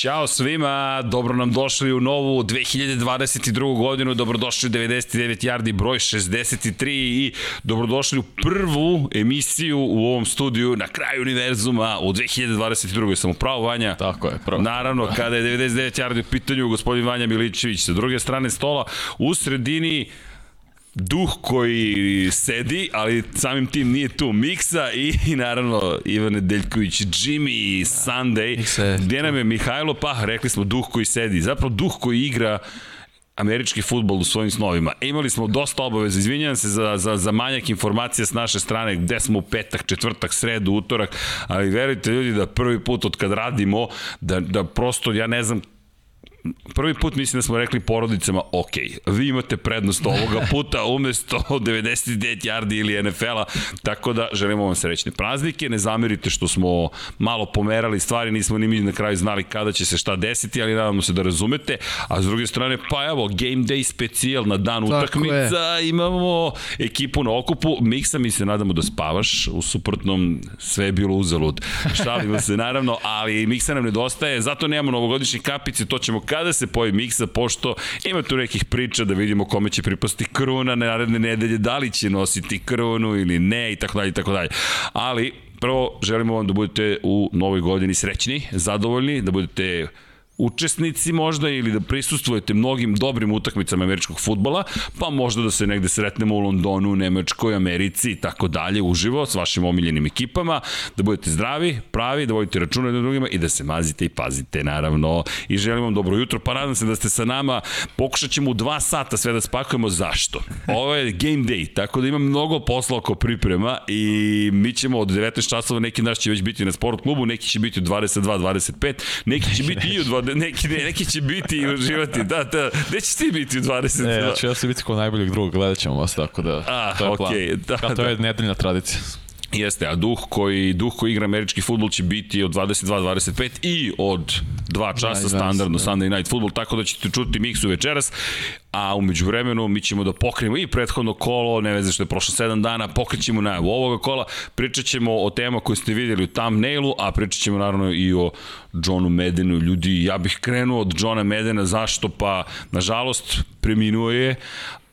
Ćao svima, dobro nam došli u novu 2022. godinu, dobrodošli u 99 yardi broj 63 i dobrodošli u prvu emisiju u ovom studiju na kraju univerzuma u 2022. Sam upravo Vanja? Tako je, pravo. Naravno, kada je 99 yardi u pitanju gospodin Vanja Milićević sa druge strane stola, u sredini duh koji sedi, ali samim tim nije tu Miksa i, i naravno Ivan Nedeljković, Jimmy, Sunday. Miksa Gde nam je Mihajlo Pah, rekli smo duh koji sedi, zapravo duh koji igra američki futbol u svojim snovima. E, imali smo dosta obaveza, izvinjam se za, za, za manjak informacija s naše strane, gde smo u petak, četvrtak, sredu, utorak, ali verujte ljudi da prvi put od kad radimo, da, da prosto ja ne znam prvi put mislim da smo rekli porodicama, ok, vi imate prednost ovoga puta umesto 99 yardi ili NFL-a, tako da želimo vam srećne praznike, ne zamerite što smo malo pomerali stvari, nismo ni mi na kraju znali kada će se šta desiti, ali nadamo se da razumete, a s druge strane, pa evo, game day specijal na dan tako utakmica, je. imamo ekipu na okupu, Miksa mi se nadamo da spavaš, u suprotnom sve je bilo uzalud, šalimo se naravno, ali Miksa nam nedostaje, zato nemamo novogodišnje kapice, to ćemo kada se pojavi miksa, pošto ima tu nekih priča da vidimo kome će pripasti kruna na naredne nedelje, da li će nositi krunu ili ne i tako dalje i tako dalje. Ali prvo želimo vam da budete u novoj godini srećni, zadovoljni, da budete učesnici možda ili da prisustvujete mnogim dobrim utakmicama američkog futbola, pa možda da se negde sretnemo u Londonu, Nemačkoj, Americi i tako dalje uživo s vašim omiljenim ekipama, da budete zdravi, pravi, da vodite računa jednim drugima i da se mazite i pazite naravno. I želim vam dobro jutro, pa nadam se da ste sa nama, pokušat ćemo u dva sata sve da spakujemo zašto. Ovo je game day, tako da ima mnogo posla oko priprema i mi ćemo od 19 časova, neki naš će već biti na sport klubu, neki će biti u 22-25, neki će biti i u 20, neki, neki će biti i uživati. Da, da. Gde ćeš ti biti u 22? Ne, ja ću ja se biti kao najboljeg drugog, gledat ćemo vas, tako da a, to je okay, plan. Da, Kao to da. je nedeljna tradicija. Jeste, a duh koji, duh koji igra američki futbol će biti od 22-25 i od 2 časa da, standardno da. Sunday Night Football, tako da ćete čuti miksu večeras, a umeđu vremenu mi ćemo da pokrijemo i prethodno kolo, ne veze što je prošlo 7 dana, pokrećemo na ovoga kola, pričat ćemo o tema koje ste videli u thumbnailu, a pričat ćemo naravno i o Johnu Medenu, ljudi, ja bih krenuo od Johna Medena, zašto? Pa, nažalost, preminuo je,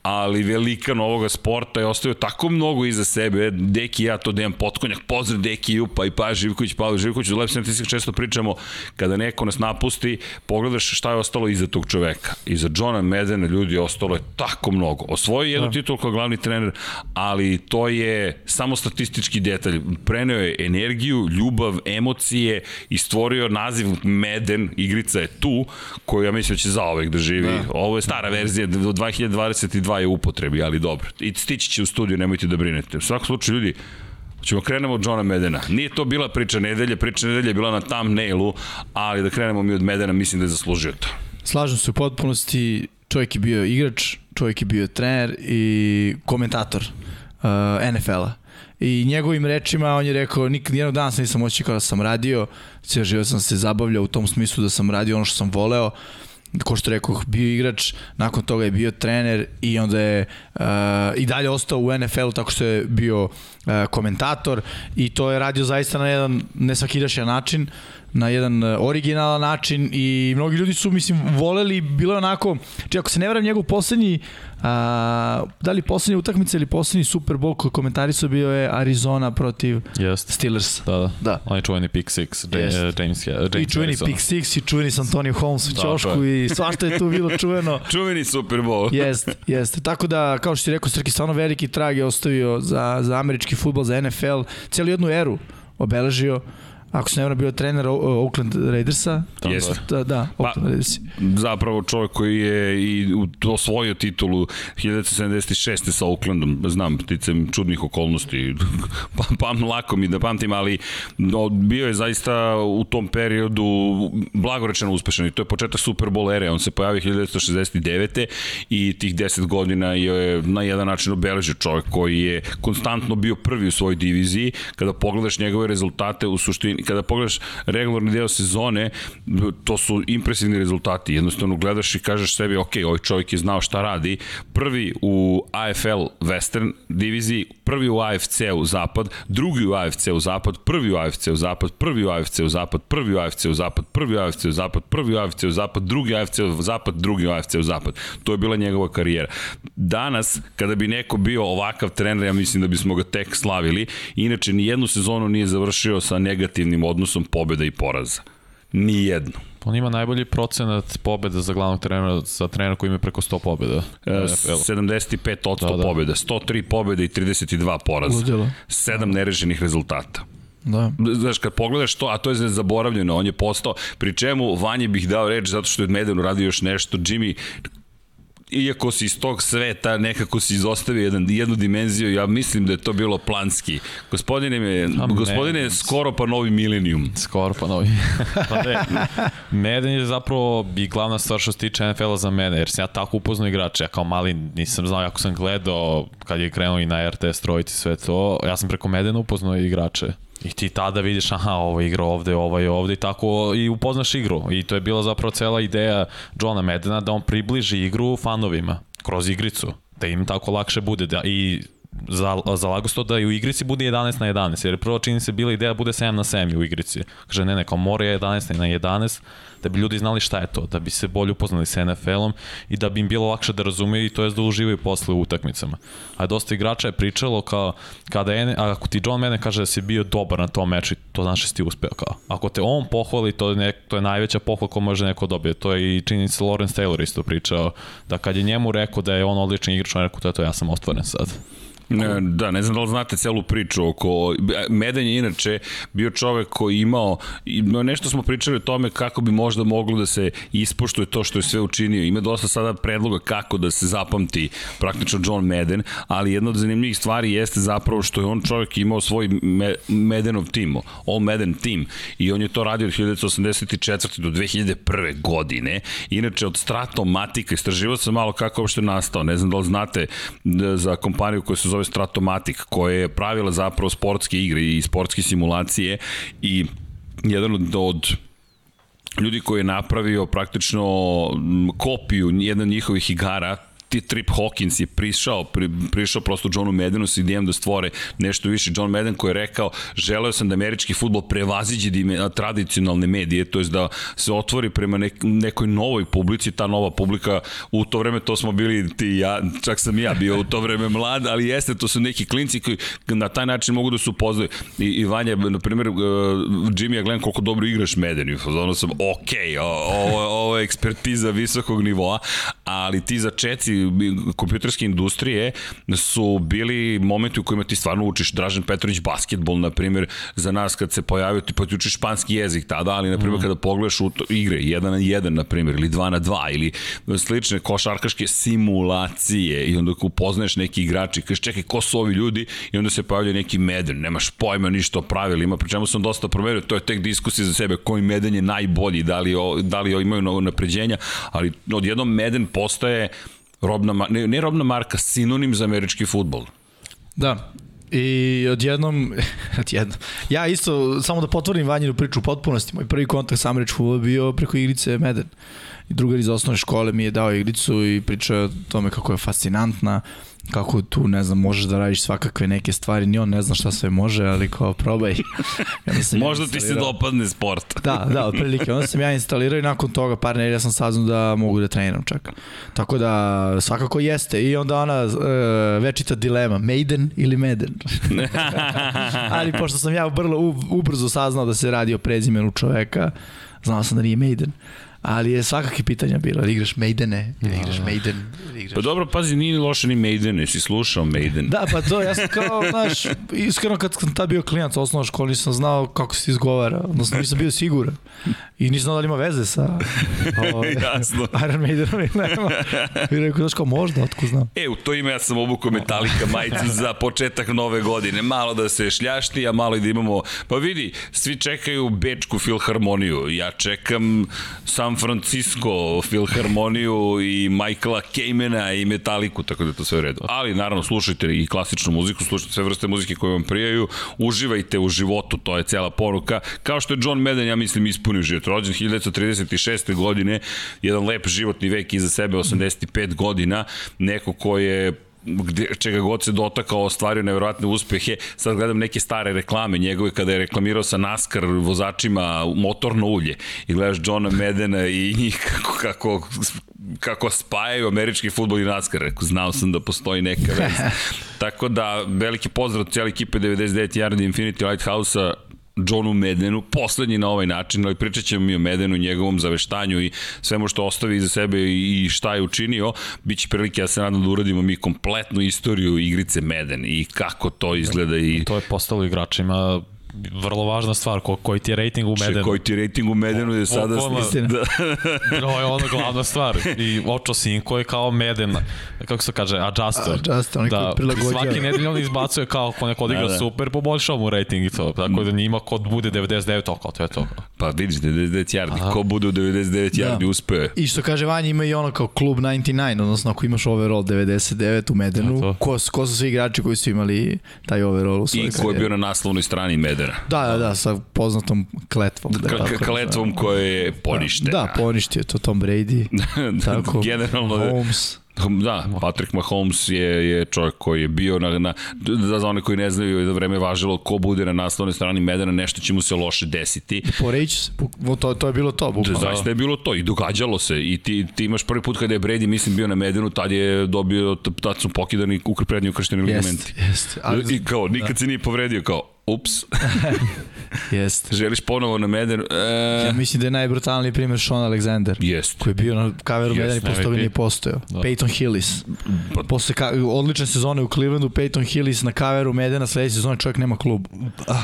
ali velikan ovoga sporta je ostavio tako mnogo iza sebe. Deki ja to Dejan Potkonjak, pozdrav Deki Upa i pa Živković, Pavle Živković, u Lep Sentisik često pričamo, kada neko nas napusti, pogledaš šta je ostalo iza tog čoveka. Iza Johna Medena ljudi ostalo je tako mnogo. Osvojio jednu da. titul kao glavni trener, ali to je samo statistički detalj. Preneo je energiju, ljubav, emocije i stvorio naziv Meden, igrica je tu, koju ja mislim da će zaovek da živi. Da. Ovo je stara verzija do 2022 dva je upotrebi, ali dobro. I stići će u studiju, nemojte da brinete. U svakom slučaju, ljudi, ćemo krenemo od Johna Medena. Nije to bila priča nedelje, priča nedelje je bila na thumbnailu, ali da krenemo mi od Medena, mislim da je zaslužio to. Slažem se u potpunosti, čovjek je bio igrač, čovjek je bio trener i komentator uh, NFL-a. I njegovim rečima on je rekao, nik, nijednog dana sam nisam očekao da sam radio, cijel život sam se zabavljao u tom smislu da sam radio ono što sam voleo, ko što rekao, bio igrač, nakon toga je bio trener i onda je uh, i dalje ostao u NFL-u tako što je bio uh, komentator i to je radio zaista na jedan nesvakidašnjan način na jedan originalan način i mnogi ljudi su, mislim, voleli, bilo je onako, či ako se ne vram njegov poslednji, a, da li poslednja utakmica ili poslednji Super Bowl koji komentarisao bio je Arizona protiv Jest. Steelers. Da, da. da. On je čuveni pick six, James, James, James, James I čuveni Arizona. pick six i čuveni s Antonio Holmes u čošku i svašta je tu bilo čuveno. čuveni Super Bowl. Jeste, jeste. Tako da, kao što ti rekao, Srki, stvarno veliki trag je ostavio za, za američki futbol, za NFL, cijelu jednu eru obeležio ako se ne vrlo bio trener Oakland Raidersa. Jeste. Da, da, pa, Oakland pa, Raidersi. Zapravo čovjek koji je i osvojio titulu 1976. sa Oaklandom, znam, ticam čudnih okolnosti, pa, pam lako mi da pamtim, ali no, bio je zaista u tom periodu blagorečeno uspešan i to je početak Super Bowl ere, on se pojavio 1969. i tih 10 godina je na jedan način obeležio čovjek koji je konstantno bio prvi u svojoj diviziji, kada pogledaš njegove rezultate u suštini kada pogledaš regularni deo sezone, to su impresivni rezultati. Jednostavno gledaš i kažeš sebi, ok, ovaj čovjek je znao šta radi. Prvi u AFL Western diviziji, prvi u AFC-u Zapad, drugi u AFC-u Zapad, prvi u AFC-u Zapad, prvi u AFC-u Zapad, prvi u AFC-u Zapad, prvi u AFC-u Zapad, prvi u AFC-u Zapad, drugi AFC-u Zapad, drugi u AFC-u Zapad. To je bila njegova karijera. Danas, kada bi neko bio ovakav trener, ja mislim da bismo ga tek slavili. Inače, ni jednu sezonu nije završio sa negativnim odnosom pobjeda i poraza. Ni jednu. On ima najbolji procenat pobjeda za glavnog trenera, za trenera koji ima preko 100 pobjeda. E, 75% da, da. pobjeda, 103 pobjede i 32 poraza. Ludilo. 7 nerešenih rezultata. Da. Znaš, kad pogledaš to, a to je zaboravljeno, on je postao, pri čemu Vanje bih dao reč zato što je Medenu radio još nešto, Jimmy, iako si iz tog sveta, nekako si izostavio jedan, jednu dimenziju, ja mislim da je to bilo planski. Gospodine, me, gospodine je skoro pa novi milenijum. Skoro pa novi. pa ne, Meden je zapravo i glavna stvar što se tiče NFL-a za mene, jer sam ja tako upoznao igrače, ja kao mali nisam znao, ako sam gledao kad je krenuo i na RTS trojiti sve to, ja sam preko Medena upoznao igrače I ti tada vidiš, aha, ovo igra ovde, ovo je ovde i tako i upoznaš igru. I to je bila zapravo cela ideja Johna Medena da on približi igru fanovima kroz igricu. Da im tako lakše bude. Da, I za, zalago to da i u igrici bude 11 na 11, jer prvo čini se bila ideja da bude 7 na 7 u igrici. Kaže, ne, ne, kao mora je 11 na 11, da bi ljudi znali šta je to, da bi se bolje upoznali sa NFL-om i da bi im bilo lakše da razumeju i to je da uživaju posle u utakmicama. A dosta igrača je pričalo kao, kada je, ako ti John mene kaže da si bio dobar na tom meču, to znači da si ti uspeo kao. Ako te on pohvali, to je, ne, to je najveća pohvala ko može neko dobije. To je i činjenica Lawrence Taylor isto pričao, da kad je njemu rekao da je on odličan igrač, on je rekao to je to, ja sam ostvaren sad. Ne, da, ne znam da li znate celu priču oko... Meden je inače bio čovek koji imao... Nešto smo pričali o tome kako bi možda moglo da se ispoštuje to što je sve učinio. Ima dosta sada predloga kako da se zapamti praktično John Meden, ali jedna od zanimljivih stvari jeste zapravo što je on čovek imao svoj me, Medenov tim, All Meden tim, i on je to radio od 1984. do 2001. godine. Inače, od Stratomatika, istraživao sam malo kako uopšte nastao. Ne znam da li znate za kompaniju koja se zove Stratomatic, koja je pravila zapravo sportske igre i sportske simulacije i jedan od, od ljudi koji je napravio praktično kopiju jedan njihovih igara Trip Hawkins je prišao, pri, prišao prosto Johnu Medenu sa idejom da stvore nešto više. John Meden koji je rekao, želeo sam da američki futbol prevaziđe dime, tradicionalne medije, to je da se otvori prema nek, nekoj novoj publici, ta nova publika, u to vreme to smo bili ti ja, čak sam ja bio u to vreme mlad, ali jeste, to su neki klinci koji na taj način mogu da se upoznaju. I, i Vanja, na primjer, uh, Jimmy, ja gledam koliko dobro igraš Meden, i ono sam, ok, ovo, ovo je ekspertiza visokog nivoa, ali ti za čeci kompjuterske industrije su bili momenti u kojima ti stvarno učiš Dražen Petrović basketbol, na primjer, za nas kad se pojavio, ti pa ti učiš španski jezik tada, ali na primjer mm. kada pogledaš u to, igre 1 na 1, na primjer, ili 2 na 2, ili slične košarkaške simulacije i onda upoznaješ neki igrači, kažeš čekaj, ko su ovi ljudi i onda se pojavlja neki meden, nemaš pojma ništa o pravilima, pri čemu sam dosta promerio, to je tek diskusija za sebe, koji meden je najbolji, da li, da li imaju napređenja, ali odjednom meden postaje robna, ne, ne robna marka, sinonim za američki futbol. Da, I odjednom, odjednom, ja isto, samo da potvrdim vanjenu priču u potpunosti, moj prvi kontakt sa američkom futbolom bio preko igrice Meden. I drugar iz osnovne škole mi je dao igricu i pričao o tome kako je fascinantna, kako tu, ne znam, možeš da radiš svakakve neke stvari, ni on ne zna šta sve može, ali kao probaj. Možda ti se dopadne sport. da, da, otprilike. Onda sam ja instalirao i nakon toga par nedelja sam saznao da mogu da treniram čak. Tako da svakako jeste. I onda ona uh, večita dilema, Maiden ili Meden. ali pošto sam ja vrlo ubrzo saznao da se radi o prezimenu čoveka, znao sam da nije Maiden ali je svakakve pitanja bilo, da igraš Maidene, da igraš Maiden, da igraš... Pa dobro, pazi, nije loše ni Maiden, jesi slušao Maiden. Da, pa to, ja sam kao, znaš, iskreno kad sam ta bio klijent u osnovnoj školi, nisam znao kako se izgovara, odnosno nisam bio siguran. I nisam znao da li ima veze sa o, ovaj, Jasno. Iron Maidenom ili nema. I rekao, znaš kao, možda, otko znam. E, u to ime ja sam obuko Metallica majicu za početak nove godine. Malo da se šljašti, a malo i da imamo... Pa vidi, svi čekaju Bečku filharmoniju. Ja čekam sam Francisco Filharmoniju i Michaela Kamena i Metaliku, tako da je to sve u redu. Ali naravno slušajte i klasičnu muziku, slušajte sve vrste muzike koje vam prijaju, uživajte u životu, to je cela poruka. Kao što je John Madden, ja mislim, ispunio život. Rođen 1936. godine, jedan lep životni vek iza sebe, 85 godina, neko ko je gde, čega god se dotakao, ostvario nevjerojatne uspehe. Sad gledam neke stare reklame njegove kada je reklamirao sa NASCAR vozačima motorno ulje i gledaš Johna Medena i njih kako, kako, kako spajaju američki futbol i NASCAR. Rekao, znao sam da postoji neka veza. Tako da, veliki pozdrav cijeli ekipe 99 Yard Infinity Lighthouse-a Johnu Medenu, poslednji na ovaj način, ali pričat ćemo mi o Medenu, njegovom zaveštanju i svemu što ostavi iza sebe i šta je učinio. Biće prilike, ja se nadam da uradimo mi kompletnu istoriju igrice Meden i kako to izgleda. I... To je postalo igračima vrlo važna stvar, ko, koji ti je rating u Medenu. Koji ti je rating u Medenu je sada... Istina. Da. to je ono glavna stvar. I Ocho Cinco je kao Meden, kako se kaže, adjuster. Adjuster, onaj da, koji prilagođava. Svaki nedelj on izbacuje kao ko neko odigra Da, da, super, poboljšao mu rating i to. Tako da njima kod bude 99, to kao to je to. Pa vidiš, 99 yardi, ko bude u 99 yardi Da. uspeo. I što kaže Vanja, ima i ono kao klub 99, odnosno ako imaš overall 99 u Medenu, Da, to. ko, ko su svi igrači koji su imali taj overall u svojoj I ko je bio na naslovnoj strani Medena. Da, da, da, sa poznatom kletvom. Da, tako kletvom nazovem. koja je poništena. Da, poništio je to Tom Brady. tako, Generalno, Holmes. Da, Patrick Mahomes je, je čovjek koji je bio na, na da za one koji ne znaju da vreme važilo ko bude na naslovnoj strani Medena, nešto će mu se loše desiti. Poreći se, to, to je bilo to, Da, bukvalno. zaista je bilo to i događalo se i ti, ti imaš prvi put kada je Brady mislim bio na Medenu, tad je dobio, tad su pokidani ukr prednji ukršteni ligamenti. Jeste, jeste. Ali, I kao, nikad se nije povredio, kao, ups, jeste. želiš ponovo na Medenu? Ja E, mislim da je najbrutalniji primjer Sean Alexander. Jeste. koji je bio na kaveru Jeste, Medena i MVP. nije postojao. Da. Peyton Hillis. Pa- Posle ka, odlične sezone u Clevelandu, Peyton Hillis na kaveru Medena, sledeće sezone čovjek nema klub.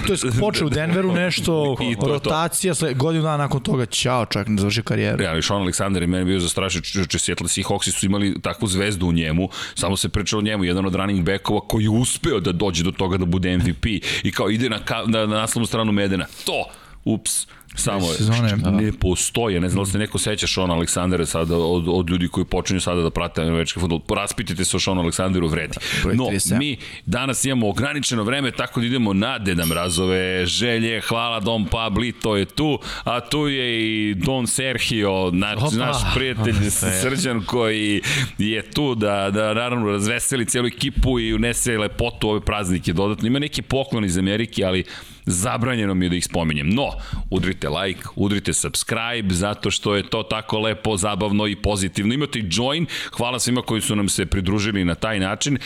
To je počeo u Denveru nešto, I to to. rotacija, sled, godinu dana nakon toga, ćao, čovjek ne završi karijeru. Ja, ali Sean Alexander je meni bio zastrašio, če Seattle Seahawksi su imali takvu zvezdu u njemu, samo se pričalo o njemu, jedan od running backova koji je uspeo da dođe do toga da bude MVP i kao ide na, ka, na, na naslovnu stranu Medena. To, ups, samo je, Sezone, da. ne postoje, ne znam da se neko seća Sean Aleksandra sada od, od ljudi koji počinju sada da prate američki futbol. Raspitajte se o Sean Aleksanderu vredi. No, 37. mi danas imamo ograničeno vreme, tako da idemo na Deda Mrazove želje. Hvala Don Pabli, to je tu, a tu je i Don Sergio, naš, Opa. naš prijatelj Srđan koji je tu da, da naravno razveseli cijelu ekipu i unese lepotu ove praznike dodatno. Ima neki poklon iz Amerike, ali zabranjeno mi je da ih spominjem. No, udrite like, udrite subscribe, zato što je to tako lepo, zabavno i pozitivno. Imate i join, hvala svima koji su nam se pridružili na taj način.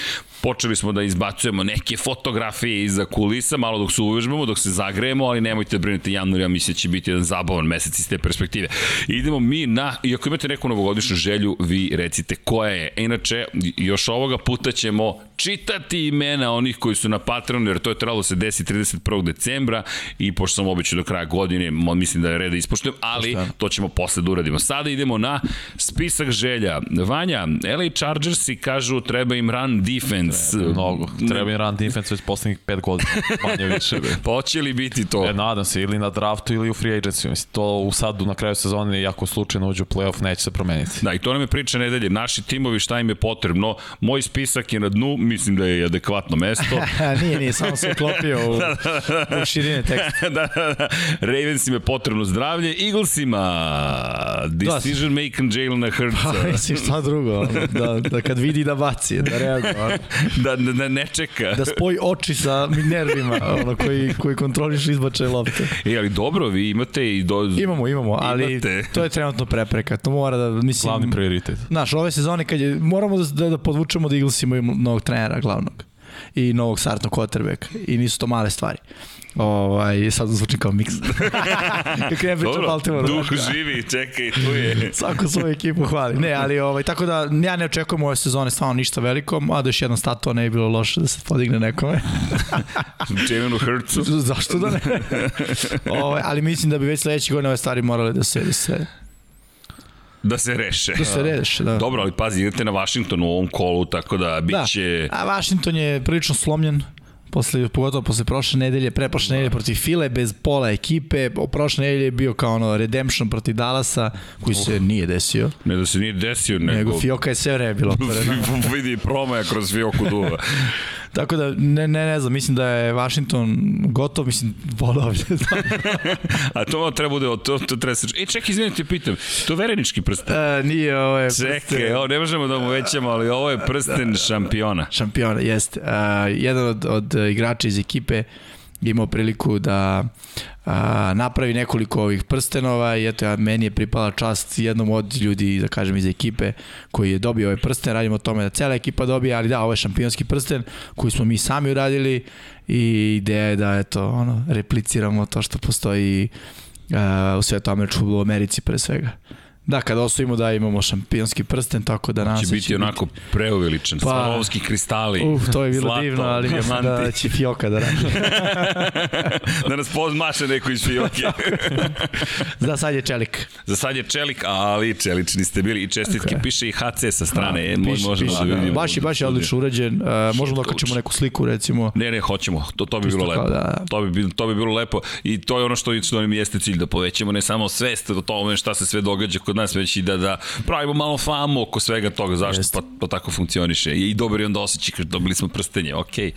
Počeli smo da izbacujemo neke fotografije iza kulisa, malo dok se uvežbamo, dok se zagrejemo, ali nemojte brinete, januar ja mislim će biti jedan zabavan mesec iz te perspektive. Idemo mi na, i ako imate neku novogodišnju želju, vi recite koja je. Inače, još ovoga puta ćemo čitati imena onih koji su na Patreonu, jer to je trebalo se desi 31. decembra i pošto sam obećao do kraja godine, mislim da je red da ispoštujem, ali Pošteno. to ćemo posle da uradimo. Sada idemo na spisak želja. Vanja, LA Chargersi kažu treba im run defense. Mnogo. Treba im run defense već poslednjih pet godina. Manje više. Be. Pa hoće li biti to? E, nadam se, ili na draftu ili u free agency. Mislim, to u sadu na kraju sezone, i ako slučajno uđu u playoff, neće se promeniti. Da, i to nam je priča nedelje. Naši timovi šta im je potrebno. Moj spisak je na dnu, mislim da je adekvatno mesto. nije, nije, samo se uklopio u, u širine teksta. da, da, da. Ravensima je potrebno zdravlje, Eaglesima decision making Jalen Hurts. Pa, mislim, šta drugo, da, da kad vidi da baci, da reaguje, da, da, da ne čeka. da spoji oči sa nervima, ono, koji, koji kontroliš izbačaj lopte. E, ali dobro, vi imate i do... Imamo, imamo, ali Imate. to je trenutno prepreka. To mora da, mislim... Glavni prioritet. Znaš, ove sezone kad je, moramo da, da, da podvučemo da Eagles imaju novog trenera glavnog i novog startnog quarterbacka i nisu to male stvari. Ovaj, sad zvučim kao miks. Kako krenem pričam Baltimore. duh znaš, živi, čekaj, tu je. Svako svoju ekipu hvali. Ne, ali ovaj, tako da ja ne očekujem ove sezone stvarno ništa veliko, a da još jedan statua ne bi bilo loše da se podigne nekome. Jelenu Hurtsu. Zašto da ne? ovaj, ali mislim da bi već sledeće godine ove stvari morale da se, da se, Da se reše. da se reše. Da. Dobro, ali pazi, idete na Washington u ovom kolu, tako da bit će... Da. A Washington je prilično slomljen Posle, pogotovo posle prošle nedelje, preprošle nedelje protiv File, bez pola ekipe, prošle nedelje je bio kao ono redemption protiv Dallasa, koji se nije desio. Ne da se nije desio, nego... Nego Fioka je sve vreme bilo vidi promaja kroz Fioku duva. Tako da, ne, ne, ne znam, mislim da je Washington gotov, mislim, volao bi da. A to treba bude, to, to treba se... E, čekaj, izvini, ti pitam, to verenički prsten? E, nije, ovo je Čekaj, prsten- ovo ne možemo da mu većamo, ali ovo je prsten šampiona. šampiona, jeste. Uh, jedan od, od igrača iz ekipe imao priliku da a, napravi nekoliko ovih prstenova i eto, ja, meni je pripala čast jednom od ljudi, da kažem, iz ekipe koji je dobio ovaj prsten, radimo o tome da cela ekipa dobije, ali da, ovo je šampionski prsten koji smo mi sami uradili i ideja je da, eto, ono, repliciramo to što postoji a, u svetu američkog futbolu, u Americi pre svega. Da, kada osvojimo da imamo šampionski prsten, tako da nas Će biti onako preuveličan, pa, Swarovski kristali. Uf, to je bilo zlato, divno, ali mislim da će Fioka da radi. da nas pozmaše neko iz Fioke. da, sad je Čelik. Za sad je Čelik, ali Čelični ste bili i čestitke, Ok. piše i HC sa strane, e, Piše, možemo piše, da vidimo. Baš je, baš je odlično urađen. Uh, možemo da coach. neku sliku, recimo. Ne, ne, hoćemo. To, to bi bilo lepo. da- To, bi, to bi bilo lepo. I to je ono što, što nam jeste cilj, da povećamo ne samo svest o tome šta se sve događa kod nas, već i da, da pravimo malo famu oko svega toga. Zašto? Pa to tako funkcioniše. I dobar je onda osjećaj kad dobili smo prstenje. Okej,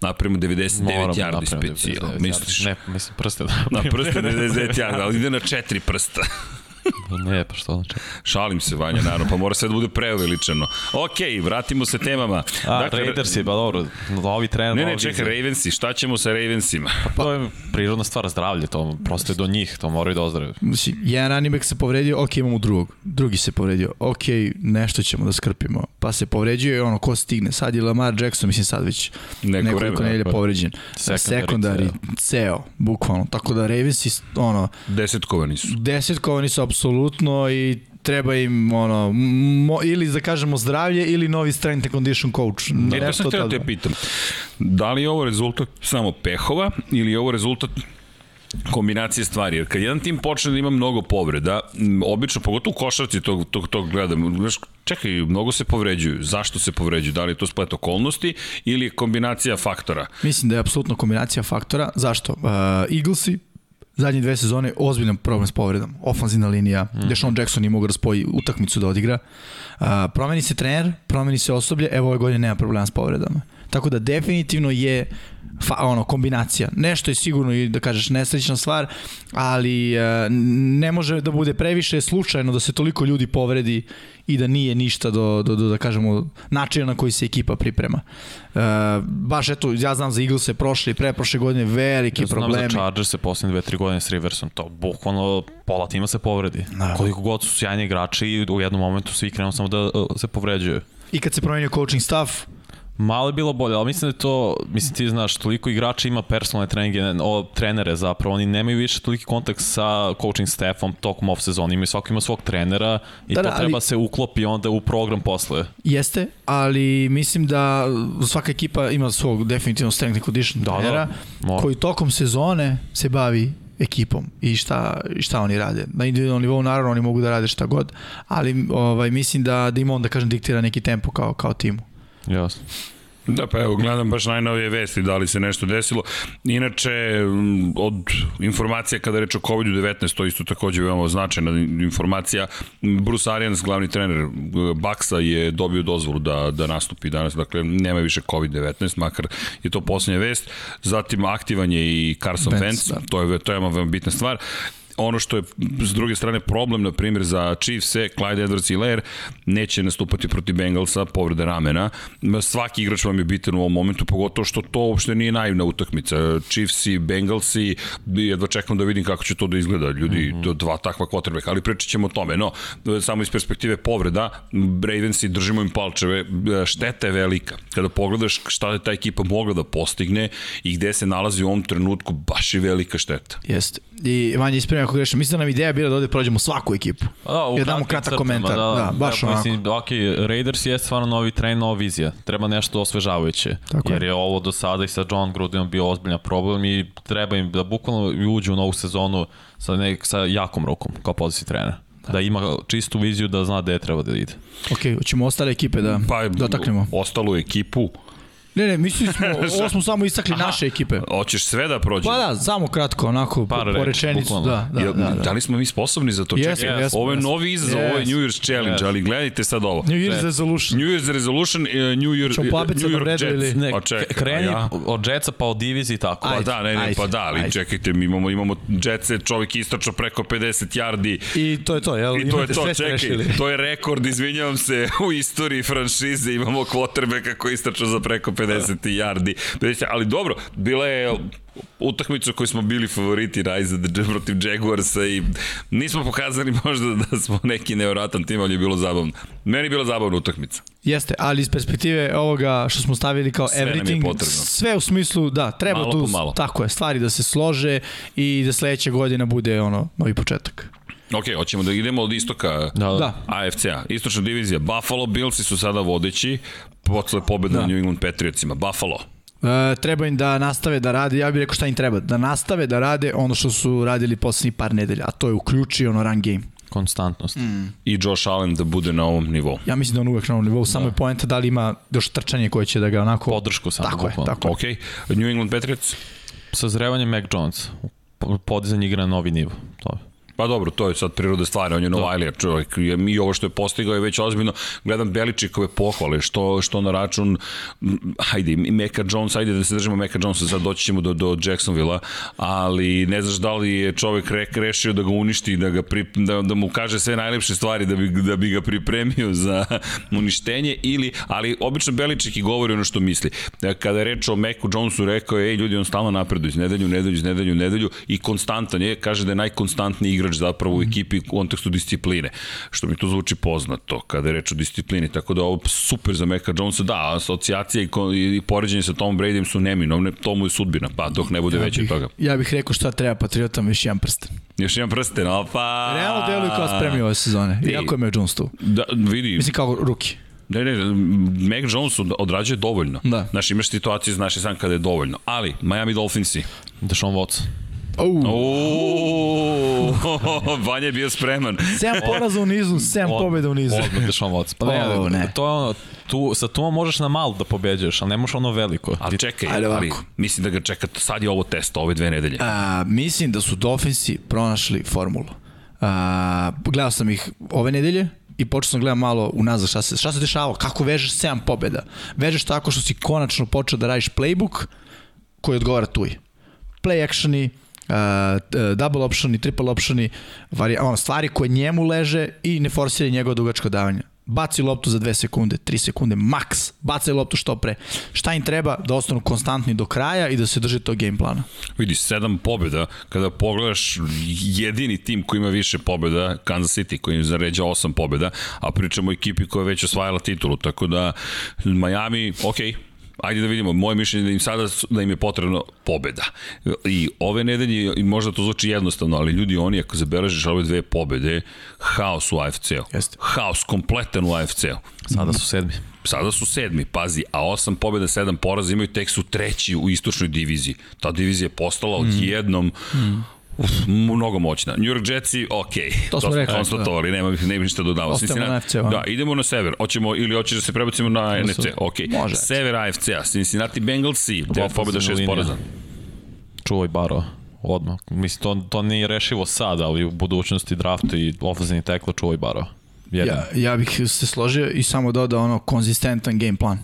napravimo 99 Moramo yardi specijal. 99 Misliš? Ne, mislim prste da. Na prste 99 yardi, ali ide na četiri prsta. Ne, pa što znači? Šalim se, Vanja, naravno, pa mora sve da bude preuveličano. Okej, vratimo se temama. A, dakle, Raiders je, pa dobro, novi trener, Ne, ne, čekaj. Ravensi, šta ćemo sa Ravensima? Pa to je prirodna stvar zdravlje, to prosto je do njih, to moraju da ozdrave. Mislim, jedan back se povredio, ok, imamo drugog. Drugi se povredio, ok, nešto ćemo da skrpimo. Pa se povređuje ono, ko stigne. Sad je Lamar Jackson, mislim sad već Neko nekoliko vreme, nedelje da. povređen. Secondary Sekundari, ceo, bukvalno. Tako da Ravensi, ono, Desetkovani su. desetkovani su apsolutno i treba im ono mo, ili da kažemo zdravlje ili novi strength and condition coach. E, to sam htio da te pitam. Da li je ovo rezultat samo pehova ili je ovo rezultat kombinacije stvari, jer kad jedan tim počne da ima mnogo povreda, obično, pogotovo u košarci tog, tog, tog gledam, znaš, čekaj, mnogo se povređuju. Zašto se povređuju? Da li je to splet okolnosti ili kombinacija faktora? Mislim da je apsolutno kombinacija faktora. Zašto? Uh, Eaglesi zadnje dve sezone ozbiljan problem s povredom. Ofanzivna linija, mm. Deshaun Jackson nije mogao da spoji utakmicu da odigra. Uh, promeni se trener, promeni se osoblje, evo ove godine nema problema s povredama. Tako da definitivno je fa, ono, kombinacija. Nešto je sigurno i da kažeš nesrećna stvar, ali uh, ne može da bude previše slučajno da se toliko ljudi povredi i da nije ništa do, do, do da kažemo, načina na koji se ekipa priprema. Uh, baš eto, ja znam za Eaglese prošle i preprošle godine velike Ja znam problemi. za Chargers se poslednje dve, tri godine s Riversom, to bukvalno pola tima se povredi. Da. Koliko god su sjajni igrači i u jednom momentu svi krenu samo da uh, se povređuju. I kad se promenio coaching staff, Malo je bilo bolje, ali mislim da je to, mislim ti znaš, toliko igrača ima personalne treninge, o, trenere zapravo, oni nemaju više toliki kontakt sa coaching staffom tokom off sezona, imaju svako ima svog trenera i Da, da, da, to treba ali- se uklopi onda u program posle. jeste, ali mislim da svaka ekipa ima svog definitivno strength and condition Da, da, trenera mora. koji tokom sezone se bavi ekipom i šta, šta oni rade. Na individualnom nivou naravno oni mogu da rade šta god, ali ovaj, mislim da, da ima on da kažem diktira neki tempo kao, kao timu. Jasno. Da, pa evo, gledam baš najnovije vesti, da li se nešto desilo. Inače, od informacija kada reč o COVID-19, to isto takođe veoma značajna informacija. Bruce Arians, glavni trener e, Baksa, je dobio dozvolu da, da nastupi danas, dakle, nema više COVID-19, makar je to posljednja vest. Zatim, aktivan je i Carson Wentz, Wentz, da. to je, to je veoma bitna stvar ono što je s druge strane problem, na primjer, za Chiefs-e, Clyde edwards i Lair neće nastupati protiv Bengalsa, povrede ramena. Svaki igrač vam je bitan u ovom momentu, pogotovo što to uopšte nije naivna utakmica. Chiefs-i, Bengalsi, jedva čekam da vidim kako će to da izgleda. Ljudi, mm -hmm. dva takva quarterbacka, ali pričat ćemo o tome. No, samo iz perspektive povreda, Ravensi držimo im palčeve, šteta je velika. Kada pogledaš šta je ta ekipa mogla da postigne i gde se nalazi u ovom trenutku, baš je velika šteta. Jeste. I Vanja ako grešim. Mislim da nam ideja bila da ovde prođemo svaku ekipu. Da, u I da damo kratkim kratak crtama, komentar. Da, baš ja, onako. Mislim, ok, Raiders je stvarno novi tren, nova vizija. Treba nešto osvežavajuće. Tako je. jer je ovo do sada i sa John Grudenom bio ozbiljan problem i treba im da bukvalno uđu u novu sezonu sa, nek, sa jakom rukom kao poziciji trenera. Da ima čistu viziju da zna gde treba da ide. Ok, hoćemo ostale ekipe da pa, dotaknemo. ostalu ekipu Ne, ne, mislili smo, ovo smo samo istakli naše ekipe. Hoćeš sve da prođe. Pa da, samo kratko, onako, Par po, rečenicu. Da, da, Jel, da, da. da li smo mi sposobni za to? Jesmo, Čekaj, jesmo, ovo je jesmo. novi izazov, ovo je Yes. New Year's Challenge, Yes. ali gledajte sad ovo. New Year's Resolution. New Year's Resolution, uh, New Year, New York Jets. ili- Ne, Pa čekaj, kreni ja? od Jetsa pa od diviziji tako. Pa Ajde, da, ne, ne, ajde, pa da, ali ajde. čekajte, mi imamo, imamo Jetse, čovjek istračao preko 50 yardi I to je to, jel? I to je to, čekaj, to je rekord, izvinjavam se, u istoriji franšize imamo quarterbacka koji istračao za preko 50 yardi. 50, ali dobro, bila je utakmica koju smo bili favoriti Rise protiv Jaguarsa i nismo pokazali možda da smo neki nevratan tim, ali je bilo zabavno. Meni je bila zabavna utakmica. Jeste, ali iz perspektive ovoga što smo stavili kao Sve everything, sve u smislu, da, treba Malo tu, malo. tako je, stvari da se slože i da sledeća godina bude ono, novi početak. Ok, hoćemo da idemo od istoka Da, da. Da. AFC-a. Istočna divizija. Buffalo Billsi su sada vodeći posle pobjede Da. na New England Patriotsima. Buffalo. E, treba im da nastave da rade, ja bih rekao šta im treba, da nastave da rade ono što su radili poslednjih par nedelja, a to je uključi ono run game. Konstantnost. Mm. I Josh Allen da bude na ovom nivou. Ja mislim da on uvek na ovom nivou, samo je poenta da li ima još trčanje koje će da ga onako... Podršku samo. Tako je, bukvalno. tako je. Ok, New England Patriots? Sazrevanje Mac Jones. Po- Podizanje igre na novi nivo. To je. Pa dobro, to je sad prirode stvari, on je Novajlija čovjek i ovo što je postigao je već ozbiljno. Gledam Beličikove pohvale, što, što na račun, hajde, Meka Jones, ajde da se držimo Meka Jonesa, sad doći ćemo do, do Jacksonville-a, ali ne znaš da li je čovjek re, rešio da ga uništi, da, ga pri, da, da mu kaže sve najlepše stvari da bi, da bi ga pripremio za uništenje, ili, ali obično Beličik i govori ono što misli. Da, Kada je reč o Meku Jonesu, rekao je, ej ljudi, on stalno napreduje iz nedelju, nedelju, iz nedelju, nedelju i konstantan je, kaže da je najkonstantniji igrač zapravo u ekipi u kontekstu discipline, što mi to zvuči poznato kada je reč o disciplini, tako da ovo super za Meka Jonesa, da, asocijacija i, i poređenje sa Tom Bradyem su neminovne, to mu je sudbina, pa dok ne bude veće od bih, toga. ja bih rekao šta treba Patriotama još jedan prsten. Još jedan prsten, opa! Realno deluju kao spremni ove sezone, Ej. iako je Mac Jones tu. Da, vidi, Mislim kao ruki. Ne, ne, Mac Jones od- odrađuje dovoljno. Da. Znaš, imaš situaciju, znaš i sam kada je dovoljno. Ali, Miami Dolphinsi. Deshaun Watson. Uuuu, Vanja je bio spreman. 7 poraza u nizu, 7 Od- pobjeda u nizu. Odmah Deshaun Watson. Pa ne, O, ne. to je ono, tu, sa tu možeš na malo da pobeđuješ, ali ne možeš ono veliko. Ali čekaj, Ajde ali mislim da ga čeka, sad je ovo test, ove dve nedelje. A, mislim da su Dolphinsi pronašli formulu. A, gledao sam ih ove nedelje i počeo sam gledam malo unazad šta se, šta se dešavalo, kako vežeš 7 pobjeda. Vežeš tako što si konačno počeo da radiš playbook koji odgovara tuj. Play actioni, uh, double optioni, triple optioni, vari, ono, stvari koje njemu leže i ne forsiraj njegova dugačka davanja. Baci loptu za 2 sekunde, 3 sekunde, maks. Bacaj loptu što pre. Šta im treba? Da ostanu konstantni do kraja i da se drže tog game plana. Vidi, sedam pobjeda, kada pogledaš jedini tim koji ima više pobjeda, Kansas City, koji im zaređa osam pobjeda, a pričamo o ekipi koja je već osvajala titulu, tako da Miami, okej, Ajde da vidimo, moje mišljenje je da im sada da im je potrebno pobeda. I ove nedelje, i možda to zvuči jednostavno, ali ljudi, oni ako zabeležiš ove dve pobede, haos u AFC-u. Haos kompletan u AFC-u. Sada su sedmi. Sada su sedmi, pazi, a osam pobjeda, sedam poraza imaju, tek su treći u istočnoj diviziji. Ta divizija je postala odjednom mm. Uf, mnogo moćna. New York Jetsi, ok. To smo rekli, konstatovali, nema, nema ništa dodavati. Ostajemo na NFC-u, a? Da, idemo na sever. Hoćemo, ili hoćeš da se prebacimo na NFC? Ok. Može. Sever AFC-a, Cincinnati Bengalsi, 9 pobjeda, 6 linija. poraza. Čuvaj Baro. Odmah. Mislim, to, to nije rešivo sad, ali u budućnosti draftu i ofenzivni tekla čuvaj Baro. Jedan. Ja, ja bih se složio i samo dodao ono konzistentan game plan.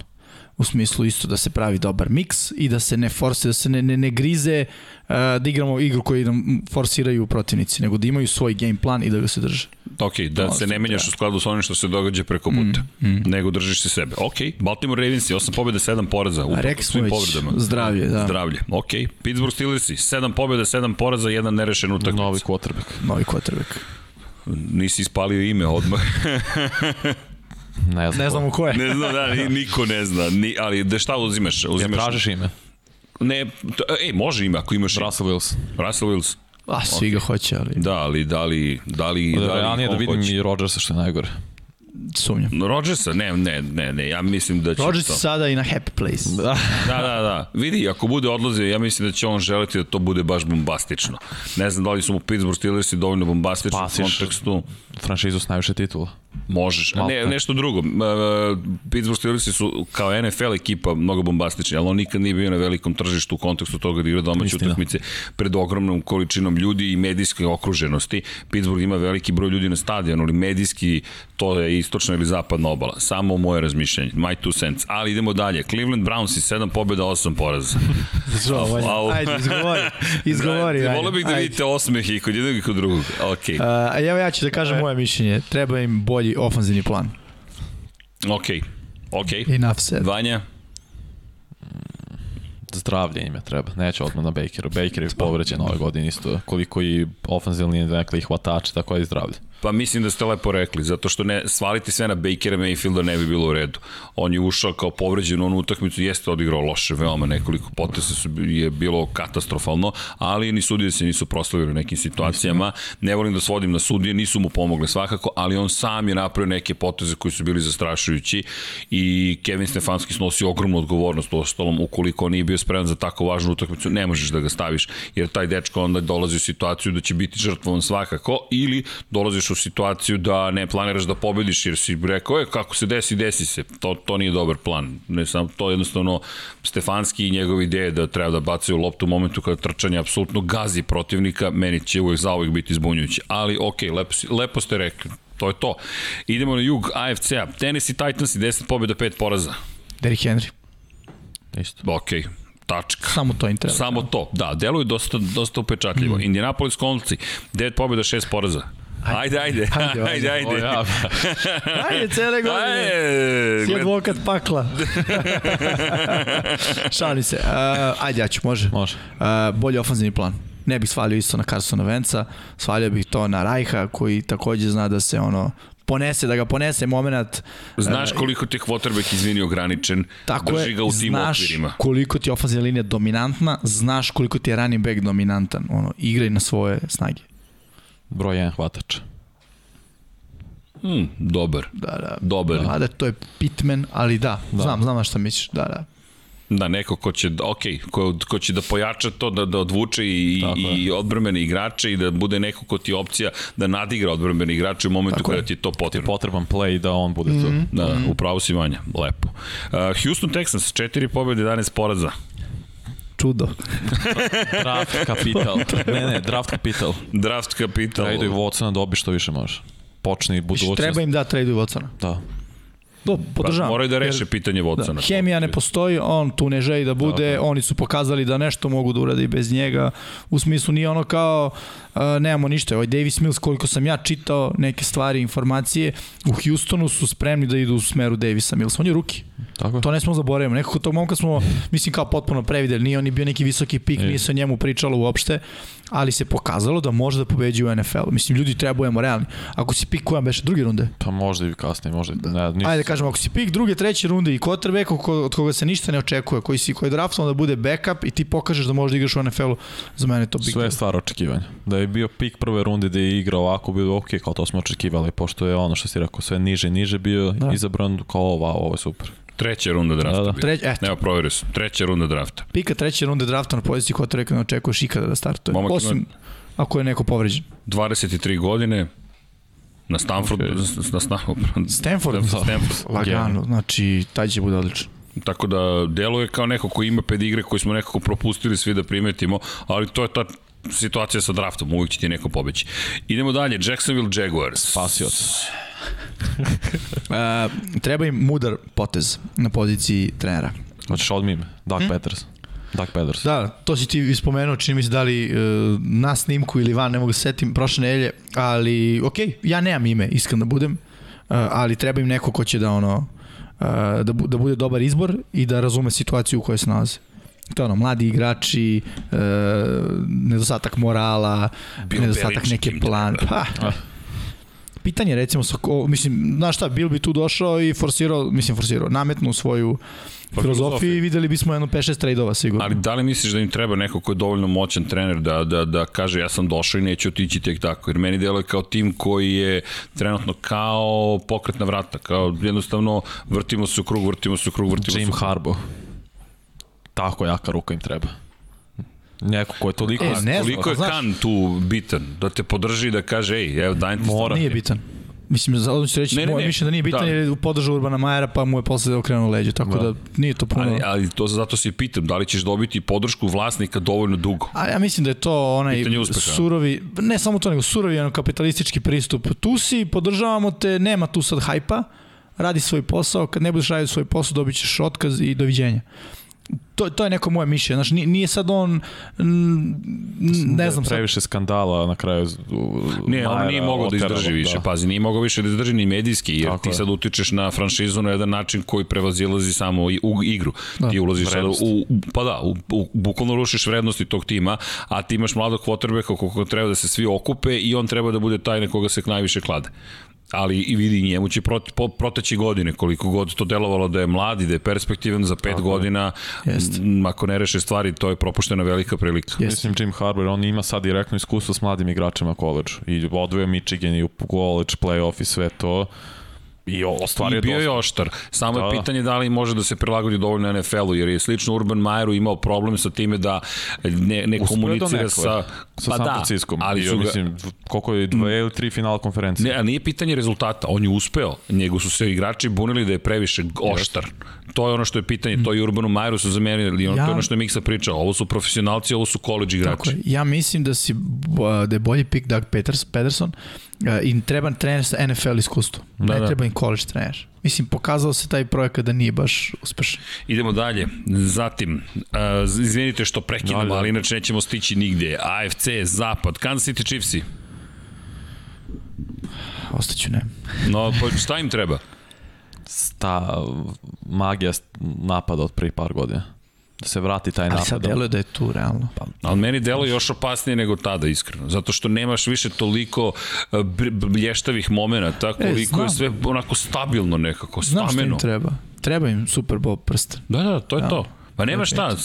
U smislu isto da se pravi dobar miks i da se ne forse, da se ne, ne, ne grize uh, da igramo igru koju nam forsiraju protivnici, nego da imaju svoj game plan i da ga se drže. Ok, da To se ne menjaš treba. u skladu sa onim što se događa preko puta, mm, nego držiš se sebe. Ok, Baltimore Ravensi, 8 pobjeda, 7 poraza, A upravo rekli smo svim već, povredama. zdravlje, da. Zdravlje, ok. Pittsburgh Steelersi, 7 pobjeda, 7 poraza, jedan nerešen utakmica. Novi quarterback. Novi quarterback. Nisi ispalio ime odmah. Ne znam. Ne znamo ko je. ne znam, da, ni- niko ne zna. Ni, ali da šta uzimaš? Ja uzimaš tražiš ime. Ne, to, ej, može ime ako imaš ime. Russell Wilson. Russell Wilson. A, svi ga hoće, ali Da, ali da li, da li, Da, da li da on vidim hoće? i Rodgersa što je najgore. Sumnjam. Rodgersa? Ne, ne, ne, ne, ja mislim da će Rodgers to. sada i na happy place. Da. Da, da, da. Vidi, ako bude odlazio, ja mislim da će on želiti da to bude baš bombastično. Ne znam da li su mu Pittsburgh Steelersi dovoljno bombastični u Spasiš. kontekstu. Franšizu s najviše titula. Možeš. Ne, Maltene. nešto drugo. Pittsburgh Steelers su kao NFL ekipa mnogo bombastični, ali on nikad nije bio na velikom tržištu u kontekstu toga da igra domaće utakmice pred ogromnom količinom ljudi i medijske okruženosti. Pittsburgh ima veliki broj ljudi na stadionu, ali medijski to je istočna ili zapadna obala. Samo moje razmišljanje. My two cents. Ali idemo dalje. Cleveland Browns i 7 pobjeda, 8 poraza. Au. Au. Ajde, izgovori. Izgovori. Da, ajde, Volio bih da ajde. vidite osmeh i kod jednog i kod drugog. Ok, A, evo ja ću da kažem moje mišljenje. Treba im bolji ofanzivni plan. ok, ok. Enough said. Vanja, Zdravlje im je treba. Neće odmah na Bakeru. Baker je povređen ove godine isto. Koliko i ofenzivni dakle, i hvatači, tako i zdravlje. Pa mislim da ste lepo rekli, zato što ne, svaliti sve na Bakera Mayfielda ne bi bilo u redu. On je ušao kao povređen u onu utakmicu, jeste odigrao loše, veoma nekoliko potesa su, je bilo katastrofalno, ali ni sudije se nisu proslavili u nekim situacijama. Ne volim da svodim na sudije, nisu mu pomogle svakako, ali on sam je napravio neke poteze koji su bili zastrašujući i Kevin Stefanski snosi ogromnu odgovornost u ostalom, ukoliko on nije bio spreman za tako važnu utakmicu, ne možeš da ga staviš, jer taj dečko onda dolazi u situaciju da će biti žrtvovan svakako, ili dolaziš u situaciju da ne planiraš da pobediš jer si rekao, e, kako se desi, desi se. To, to nije dobar plan. Ne sam, to je jednostavno Stefanski i njegove ideje da treba da bacaju loptu u momentu kada trčanje apsolutno gazi protivnika, meni će uvek zauvek biti zbunjujući. Ali, ok, lepo, si- lepo ste rekli. To je to. Idemo na jug AFC-a. Tennessee Titans i 10 pobjeda, 5 poraza. Derrick Henry. Isto. Ok, tačka. Samo to im treba. Samo to, da, deluje dosta, dosta upečatljivo. Mm. Indianapolis Coltsi, 9 pobjeda, 6 poraza. Ajde, ajde, ajde, Ajde, ajde. Ajde. ja, Ajde, cele godine. Ajde, Si advokat pakla. Šalim se. Uh, ajde, ja ću, može. može. Uh, bolji ofanzivni plan. Ne bih svalio isto na Carsona Venca, svalio bih to na Rajha koji takođe zna da se ono ponese, da ga ponese moment. Znaš koliko ti je quarterback izvini ograničen, Tako drži ga u tim znaš okvirima. koliko ti je ofanzivna linija dominantna, znaš koliko ti je running back dominantan. Ono, igraj na svoje snage. Broj 1 hvatač. Hmm, dobar, Da, da. dobar. Mada to je Pitman, ali da, Da. znam, znam na šta misliš. Da, da. Da, neko ko će, ok, ko, ko će da pojača to, da, da odvuče i, Tako i odbrambene igrače i da bude neko ko ti je opcija da nadigra odbrambene igrače u momentu Tako je. kada ti je to Ti je potrebno. potreban play da on bude tu. Mhm. Da, mm. upravo si Vanja, lepo. Uh, Houston Texans, 4 pobjede, 11 poraza. Čudo. Draft kapital. Ne, ne, draft kapital. Draft kapital. Traduj Watsona, dobi što više može. Počni budućnost. treba im da traduju Watsona. Da. Do, Pa, podržavam. moraju da reše Jer- pitanje Watsona. Da, hemija ne postoji, on tu ne želi da bude, Tako. oni su pokazali da nešto mogu da urade i bez njega, u smislu nije ono kao uh, nemamo ništa, ovaj Davis Mills koliko sam ja čitao neke stvari, informacije, u Houstonu su spremni da idu u smeru Davisa Millsa, on je ruki, Tako? to ne smo zaboravimo, nekako tog momka smo, mislim kao potpuno prevideli, nije on ni bio neki visoki pik, Je. nije se o njemu pričalo uopšte, ali se pokazalo da može da pobeđuje u NFL, mislim ljudi trebujemo realni, ako si pik koja beše druge runde, Pa možda i kasnije, možda. Ne, nisam Ajde da kažemo, ako si pik druge, treće runde i quarterback od koga se ništa ne očekuje, koji si koji je draftovan da bude backup i ti pokažeš da možeš da igraš u NFL-u, za mene je to big Sve je stvar očekivanja. Da je bio pik prve runde da je igrao ovako, bilo ok, kao to smo očekivali, pošto je ono što si rekao, sve niže i niže bio Da. da. izabran kao wow, ovo je super. Treća runda drafta. Da, da. Treć, eto, Evo, provjerio sam. Treća runda drafta. pika treće runde drafta na poziciji quarterbacka ne očekuješ ikada da startuje. Momak ima- Osim ako je neko povređen. 23 godine, na Stanford, Ok. okay. na Stanford, Stanford, Stanford. lagano, znači taj će bude odličan. Tako da deluje kao neko ko ima pedigre koji smo nekako propustili svi da primetimo, ali to je ta situacija sa draftom, uvijek će ti neko pobeći. Idemo dalje, Jacksonville Jaguars. Spasioc. Uh, treba im mudar potez na poziciji trenera. Hoćeš odmi ime? Doug Peters. Doug Peters. Da, to si ti ispomenuo, čini mi se da li uh, na snimku ili van, ne mogu se setim, prošle nedelje, ali ok, ja nemam ime, iskren da budem, uh, ali treba im neko ko će da ono, uh, da, bu, da bude dobar izbor i da razume situaciju u kojoj se nalaze. To ono, mladi igrači, uh, nedostatak morala, Bill nedostatak neke plan. Pa. pitanje recimo, sa ko, mislim, znaš šta, Bill bi tu došao i forsirao, mislim forsirao, nametnu svoju Pa filozofiju i videli bismo jedno 5-6 tradeova sigurno. Ali da li misliš da im treba neko ko je dovoljno moćan trener da, da, da kaže ja sam došao i neću otići tek tako? Jer meni deluje kao tim koji je trenutno kao pokretna vrata, kao jednostavno vrtimo se u krug, vrtimo se u krug, vrtimo se Jim u krug. Harbaugh. Tako jaka ruka im treba. Neko ko je toliko... E, ne znam, Koliko je znaš- Kan tu bitan? Da te podrži i da kaže, ej, evo dajem ti Mora. Nije bitan. Mislim, za odmah ću reći, Ne, ne, moje mišljenje da nije bitan Da. jer je podržao Urbana Majera pa mu je posle okrenuo leđe, tako da, Da. nije to puno. Ali, ali to zato se pitam, da li ćeš dobiti podršku vlasnika dovoljno dugo? A ja mislim da je to onaj surovi, ne samo to, nego surovi ono, kapitalistički pristup. Tu si, podržavamo te, nema tu sad hajpa, radi svoj posao, kad ne budeš radio svoj posao dobit ćeš otkaz i doviđenja. To, to je neko moje mišljenje. Znaš, nije, nije sad on, ne znam sad, Previše skandala na kraju. Ne, on nije mogao da izdrži više, pazi, nije mogao više da izdrži ni medijski, jer Tako ti je. sad utičeš na franšizu na jedan način koji prevazilazi samo i- u igru. Da. Ti ulaziš Vrednost. u, pa da, u, u, bukvalno rušiš vrednosti tog tima, a ti imaš mladog quarterbacka koliko treba da se svi okupe i on treba da bude taj na koga se najviše klade ali i vidi njemu će prote, po, proteći godine koliko god to delovalo da je mlad i da je perspektivan za pet Tako godina Jeste. m, ako ne reše stvari to je propuštena velika prilika Jeste. Mislim, Jim Harbour, on ima sad direktno iskustvo s mladim igračima koleđu. I odvoja Michigan i u college, playoff i sve to. I ostvario I bio dosta. je oštar. Samo Da, je da. pitanje da li može da se prilagodi dovoljno NFL-u, jer je slično Urban Majeru imao problem sa time da ne, ne Uspeo komunicira sa... sa pa San da, Francisco. ali su ga, mislim, koliko je dve ili tri finala konferencije. Ne, a nije pitanje rezultata, on je uspeo. Njegu su se igrači bunili da je previše oštar. To je ono što je pitanje, to i Urbanu Majeru su zamenili, ono, Ja- to je ono što je Miksa pričao. Ovo su profesionalci, ovo su college igrači. Tako je. Ja mislim da si da je bolji pik Doug Peters, Pederson uh, i treba trener sa NFL iskustvom. Da, ne da. treba im college trener. Mislim, pokazao se taj projekat da nije baš uspešan. Idemo dalje. Zatim, uh, izvinite što prekidamo, Dalje. ali inače nećemo stići nigde. AFC, Zapad, Kansas City Chiefsi. Ostaću ne. No, pa šta im treba? Ta magija napada od prije par godina. Da se vrati taj Ali napad. sad deluje da je tu, realno. Pa, Ali meni delo još opasnije nego tada, iskreno. Zato što nemaš više toliko uh, br- blještavih momenta, koliko je sve onako stabilno nekako, Znam što stameno. im treba. Treba im Super Bowl prsten. Da, da, to je Da. to. Pa nema šta,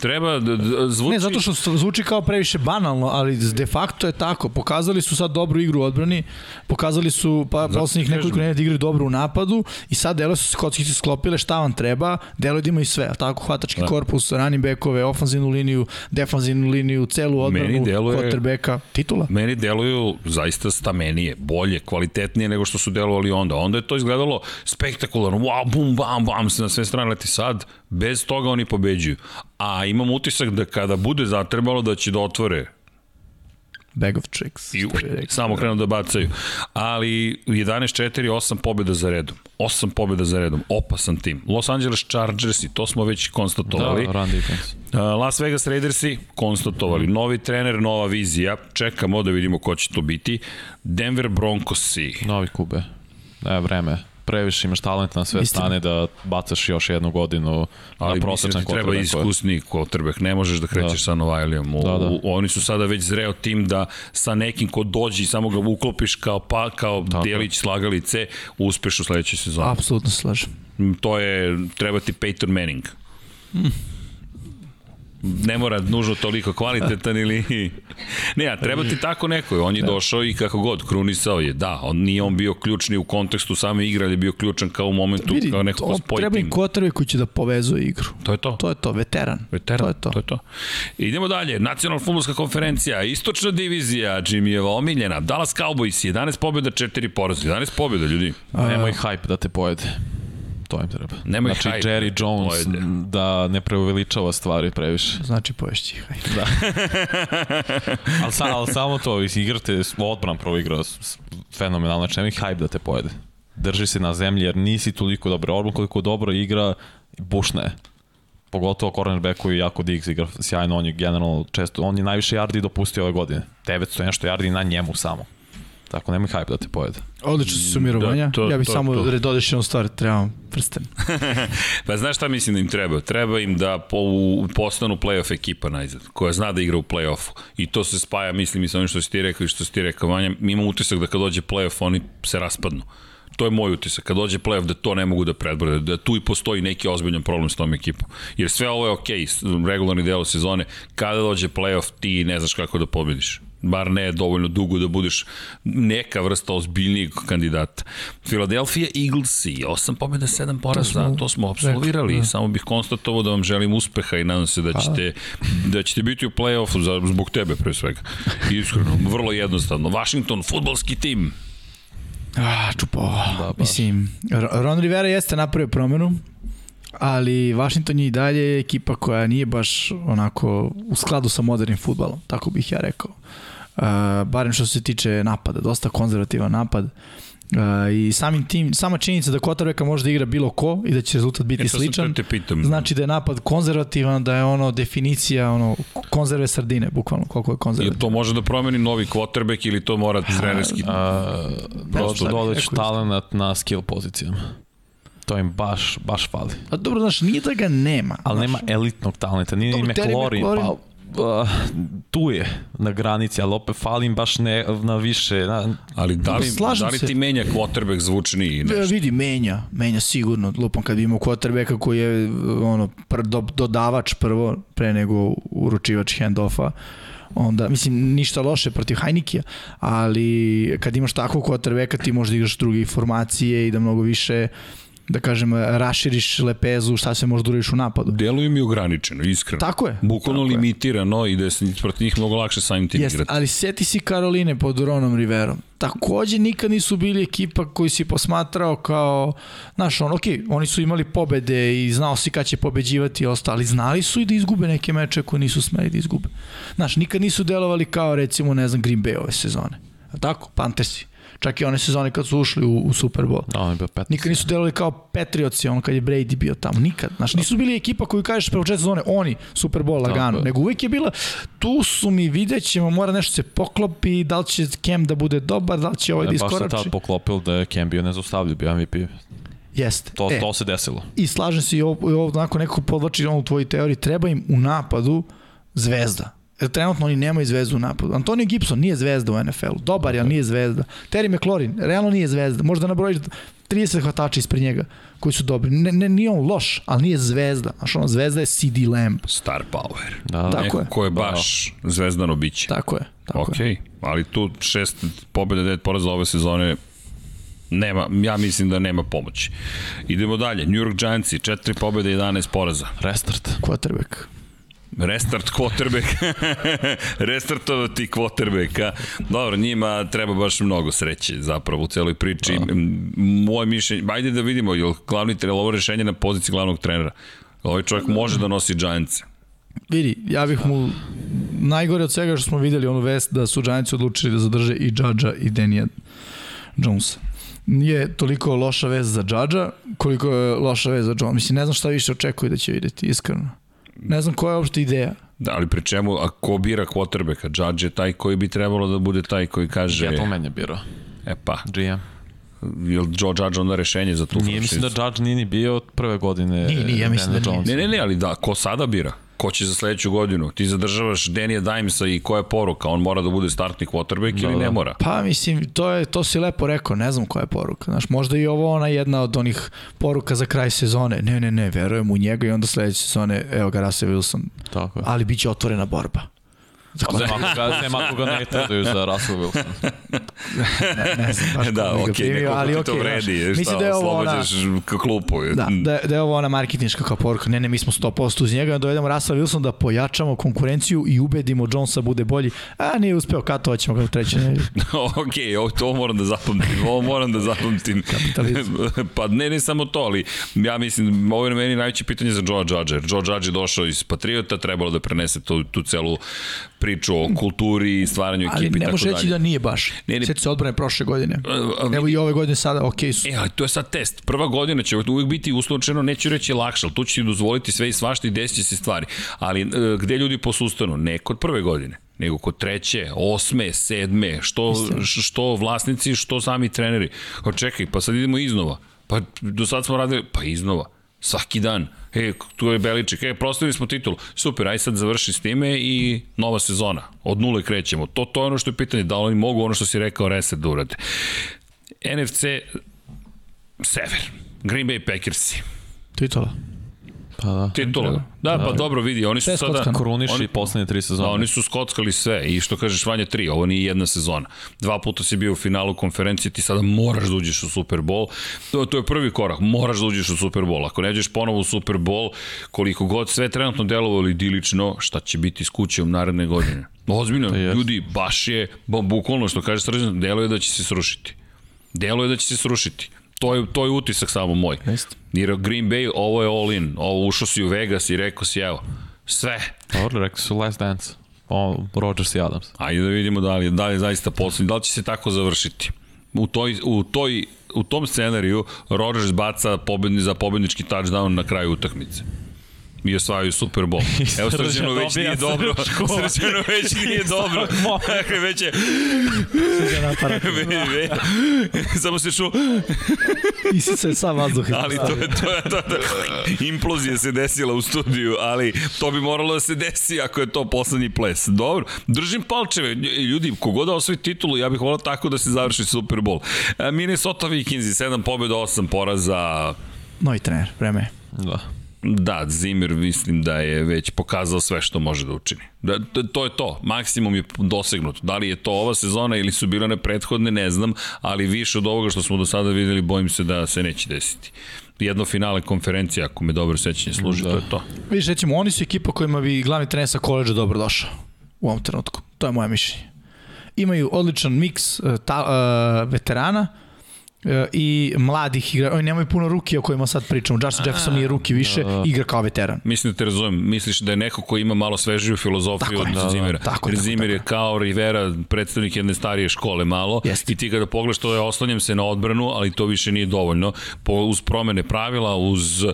treba, zvuči... Ne, zato što zvuči kao previše banalno, ali de facto je tako. Pokazali su sad dobru igru u odbrani, pokazali su pa poslednjih nekoliko nedelja da igraju dobro u napadu i sad delo su se kockice sklopile šta vam treba, delo da imaju sve, a tako hvatački Da. korpus, running backove, ofanzivnu liniju, defanzivnu liniju, celu odbranu, quarterbacka, titula. Meni deluju zaista stamenije, bolje, kvalitetnije nego što su delovali onda. Onda je to izgledalo spektakularno, wow, bum, bam, bam, se na sve strane leti sad, bez toga oni pobeđuju. A imam utisak da kada bude zatrebalo da će da otvore Bag of tricks. i samo krenu da bacaju. Ali 11-4, 8 pobjeda za redom. 8 pobjeda za redom. Opasan tim. Los Angeles Chargersi, to smo već konstatovali. Da, run defense. Uh, Las Vegas Raidersi konstatovali. Novi trener, nova vizija. Čekamo da vidimo ko će to biti. Denver Broncosi. Novi kube. Ne, vreme. Previše imaš talenta na sve Istina. strane da bacaš još jednu godinu Ali na mislim da prosečan ti treba iskusni quarterback, ne možeš da krećeš Da. sa Novajlijom. U, Da, da. u, oni su sada već zreo tim da sa nekim ko dođe i samo ga uklopiš kao, pa, kao Tako. delić slagalice, uspeš u sledećoj sezoni. Apsolutno slažem. Mm, To je, treba ti Peyton Manning. Ne mora nužno toliko kvalitetan ili... Ne, a treba ti tako neko. On je došao i kako god, krunisao je. Da, on nije on bio ključni u kontekstu same igre, ali je bio ključan kao u momentu, Vidi, kao neko ko on, spoji treba im quarterback koji će da povezuje igru. To je to. To je to, veteran. Veteran, To je to. to je to. Idemo dalje, nacionalna futbolska konferencija, istočna divizija, Jimmyjeva omiljena, Dallas Cowboys, 11 pobjeda, 4 poraza, 11 pobjeda, ljudi. Nemoj hype da te pojede. To im treba. Nemoj znači, hype Jerry Jones pojede. da ne preuveličava stvari previše. Znači poješći ajde. Da. ali, sa, ali samo to, igrate, odbran prvo igra s- s- fenomenalno, znači nemoj hype da te pojede. Drži se na zemlji jer nisi toliko dobro. Orban koliko dobro igra, bušna je. Pogotovo cornerback koji jako Diggs igra sjajno, on je generalno često, on je najviše yardi dopustio ove godine. 900 i nešto yardi na njemu samo. Tako nemoj hype da te pojede. Odlično si sumirovanja. Da, to- ja bih to- samo to. redodeš jednu stvar, trebam prsten. Pa znaš šta mislim da im treba? Treba im da po, u, postanu playoff ekipa najzad, koja zna da igra u playoffu. I to se spaja, mislim, i sa onim što si ti rekao i što si ti rekao, Vanja. Mi imamo utisak da kad dođe playoff, oni se raspadnu. To je moj utisak. Kad dođe playoff, da to ne mogu da predbrode, da tu i postoji neki ozbiljan problem s tom ekipom. Jer sve ovo je okej, okay, regularni deo sezone. Kada dođe playoff, ti ne znaš kako da pobediš bar ne dovoljno dugo da budeš neka vrsta ozbiljnijeg kandidata. Philadelphia Eaglesi, 8 pobjeda, 7 poraza, to smo to smo absolvirali. rekli, da. Samo bih konstatovao da vam želim uspeha i nadam se da ćete, da ćete biti u play-offu zbog tebe pre svega. Iskreno, vrlo jednostavno. Washington, futbolski tim. Ah, čupova. Da, baš. Mislim, Ro- Ron Rivera jeste napravio promenu, ali Washington je i dalje ekipa koja nije baš onako u skladu sa modernim futbalom, tako bih ja rekao. Uh, barem što se tiče napada, dosta konzervativan napad. Uh, I samim tim, sama činjenica da Kotarveka može da igra bilo ko i da će rezultat biti E, sličan, znači da je napad konzervativan, da je ono definicija ono konzerve sardine, bukvalno koliko je Ili konzervativan. to može da promeni novi quarterback ili to mora trenerski? A, Prosto, do, dodaću rekao isto. talent na skill pozicijama. To im baš, baš fali. A dobro, znaš, nije da ga nema. Ali znaš. nema elitnog talenta, nije ni Terry McLaurin, McLaurin- pa uh, tu je na granici, ali opet fali im baš ne, na više. Na, Ali da li, Slažem da li se. ti menja quarterback zvučniji i nešto? vidi, menja, menja sigurno. Lupam kad imamo quarterbacka koji je ono, pr, do, dodavač prvo, pre nego uručivač handoffa, onda, mislim, ništa loše protiv Hajnikija, ali kad imaš takvog quarterbacka ti možeš da igraš druge formacije i da mnogo više da kažem, raširiš lepezu, šta se može da uradiš u napadu. Deluju mi ograničeno, iskreno. Tako je. Bukvalno tako je. limitirano i da se protiv njih mnogo lakše samim tim Jeste, igrati. ali seti si Karoline pod Ronom Riverom. Takođe nikad nisu bili ekipa koji si posmatrao kao, znaš, on, ok, oni su imali pobede i znao si kad će pobeđivati i ostalo, ali znali su i da izgube neke meče koje nisu smeli da izgube. Znaš, nikad nisu delovali kao, recimo, ne znam, Green Bay ove sezone. A tako? Panthersi. Čak i one sezone kad su ušli u, u Super Bowl. da, on je bio pet. Nikad nisu delovali kao Patriotsi, ono kad je Brady bio tamo, nikad. Znaš, nisu bili ekipa koju kažeš pre početka sezone, oni, Super Bowl, lagano, nego uvek je bila, tu su mi, vidjet ćemo, mora nešto se poklopi, da li će Cam da bude dobar, da li će ovaj da E, baš se iskorači. tad poklopilo da je Cam bio nezaustavljiv, bio MVP. Jeste. To, e, to se desilo. I slažem se i ovo, i ovo onako nekako podlači ono u tvojoj teoriji, treba im u napadu zvezda. Jer trenutno oni nemaju zvezdu u napadu. Antonio Gibson nije zvezda u NFL-u. Dobar je, ali nije zvezda. Terry McLaurin, realno nije zvezda. Možda nabrojiš 30 hvatača ispred njega koji su dobri. Ne, ne, nije on loš, ali nije zvezda. Znaš, ono, zvezda je CD Lamb. Star power. Da, da. Tako Neko je. ko je baš zvezdano biće. Tako je. Tako Ok, je. ali tu šest pobjeda, devet poraza ove sezone nema, ja mislim da nema pomoći. Idemo dalje, New York Giantsi, 4 pobjede, 11 poraza. Restart. Quarterback. Restart quarterback. Restartovati quarterbacka. Dobro, njima treba baš mnogo sreće zapravo u celoj priči. Da. M, Moje mišljenje, ajde da vidimo, je li glavni trener, ovo rešenje na poziciji glavnog trenera. Ovaj čovjek može da nosi Giants. Vidi, ja bih mu najgore od svega što smo videli onu vest da su Giantsi odlučili da zadrže i Judge-a i Danija Jonesa. Nije toliko loša vez za Judge-a koliko je loša vez za Jones. Mislim, ne znam šta više očekuje da će videti, iskreno. Ne znam koja je uopšte ideja. Da, ali pri čemu, a ko bira quarterbacka? Judge je taj koji bi trebalo da bude taj koji kaže... Gettleman je birao. E pa, GM. je li Joe Judge onda rešenje za tu Nije mislim da franšizu? Judge nije ni bio od prve godine. Nije, nije, ja mislim da nije. Ne, ne, ne, ali da, ko sada bira? Ko će za sledeću godinu? Ti zadržavaš Danija Dimesa i koja je poruka? On mora da bude startni quarterback Da, ili ne mora? Pa mislim, to, je, to si lepo rekao, ne znam koja je poruka. Znaš, možda i ovo ona jedna od onih poruka za kraj sezone. Ne, ne, ne, verujem u njega i onda sledeće sezone, evo ga Russell Wilson. Tako je. Ali bit će otvorena borba. Za Sem ako ga, sem ako ga ne tradaju za Russell Wilson. ne, ne znam da, okej, primio, okay, ali neko ti to okej, vredi, znaš, šta, mislim da je ovo ona, klupu. da, da, je- da je ovo ona marketinška kao poruka, ne, ne, mi smo 100% uz njega, da dovedemo Russell Wilson da pojačamo konkurenciju i ubedimo Jonesa bude bolji, a nije uspeo, katovat ćemo ga u trećoj nedelji. ok, ovo, to moram da zapamtim, ovo moram da zapamtim. Kapitalizam. pa ne, ne samo to, ali ja mislim, ovo je na meni najveće pitanje za Joe Judge. Joe Judge je došao iz Patriota, trebalo da prenese tu, tu celu priču o kulturi i stvaranju Ali ekipe i ne tako može reći dalje. da nije baš. Ne, ne. Sjeti se odbrane prošle godine. a, Evo i ove godine sada, ok su. E, ali to je sad test. Prva godina će uvijek biti uslovčeno, neću reći lakše, ali tu će ti dozvoliti sve i svašta i desit će se stvari. Ali e, gde ljudi posustanu? Ne kod prve godine nego kod treće, osme, sedme, što, što vlasnici, što sami treneri. O, čekaj, pa sad idemo iznova. Pa do sad smo radili, pa iznova. Svaki dan. E, tu je Beliček, e, proslavili smo titul. Super, aj sad završi s time i nova sezona. Od nule krećemo. To, to je ono što je pitanje, da li oni mogu ono što si rekao reset da urade. NFC Sever. Green Bay Packersi. Titola. Pa da. Titula. Da, pa dobro vidi, oni su sada... skockano. Kruniš oni, i poslednje tri da, sezone. oni su skockali sve i što kažeš Vanja 3, ovo nije jedna sezona. Dva puta si bio u finalu konferencije, ti sada moraš da uđeš u Super Bowl. To, to je prvi korak, moraš da uđeš u Super Bowl. Ako ne uđeš ponovo u Super Bowl, koliko god sve trenutno delovalo idilično, šta će biti s kućom naredne godine? Ozbiljno, jest. ljudi, baš je, bu- bukvalno što kaže Srđan, deluje da će se srušiti. Delo je da će se srušiti. To je, to je utisak samo moj. Jeste. Jer Green Bay, ovo je all in. Ovo ušao si u Vegas i rekao si, evo, sve. Dobro, rekli su Last Dance. O, Rodgers i Adams. Ajde da vidimo da li, da li je zaista poslednji, da li će se tako završiti. U, toj, u, toj, u tom scenariju Rodgers baca pobedni za pobednički touchdown na kraju utakmice i osvajaju Super Bowl. Evo Srđano već nije dobro. Srđano već nije dobro. Dakle, već je... Samo se ču... Isica je sam vazduh. Ali to je, to je, to je, implozija se desila u studiju, ali to bi moralo da se desi ako je to poslednji ples. Dobro, držim palčeve. Ljudi, kogoda osvoji titulu, ja bih volao tako da se završi Super Bowl. Minnesota Vikings, 7 pobjeda, 8 poraza. Novi trener, vreme. Da. Da, Zimmer mislim da je već pokazao sve što može da učini. Da, to je to, maksimum je dosegnut. Da li je to ova sezona ili su bile prethodne, ne znam, ali više od ovoga što smo do sada videli, bojim se da se neće desiti. Jedno finale konferencije, ako me dobro sećanje služi, da. to je to. Vidiš, recimo, oni su ekipa kojima bi glavni trener sa koleđa dobro došao u ovom trenutku. To je moje mišljenje. Imaju odličan miks uh, ta, uh, veterana, i mladih igra, oni nemaju puno ruki o kojima sad pričamo. Justin Jefferson nije ruki više, da, da. igra kao veteran. Mislim da te razumem. Misliš da je neko ko ima malo svežiju filozofiju tako od da, Zimera. Tako, Zimmer je kao Rivera, predstavnik jedne starije škole malo. Jest. I ti kada pogledaš to je oslanjem se na odbranu, ali to više nije dovoljno. Po, uz promene pravila, uz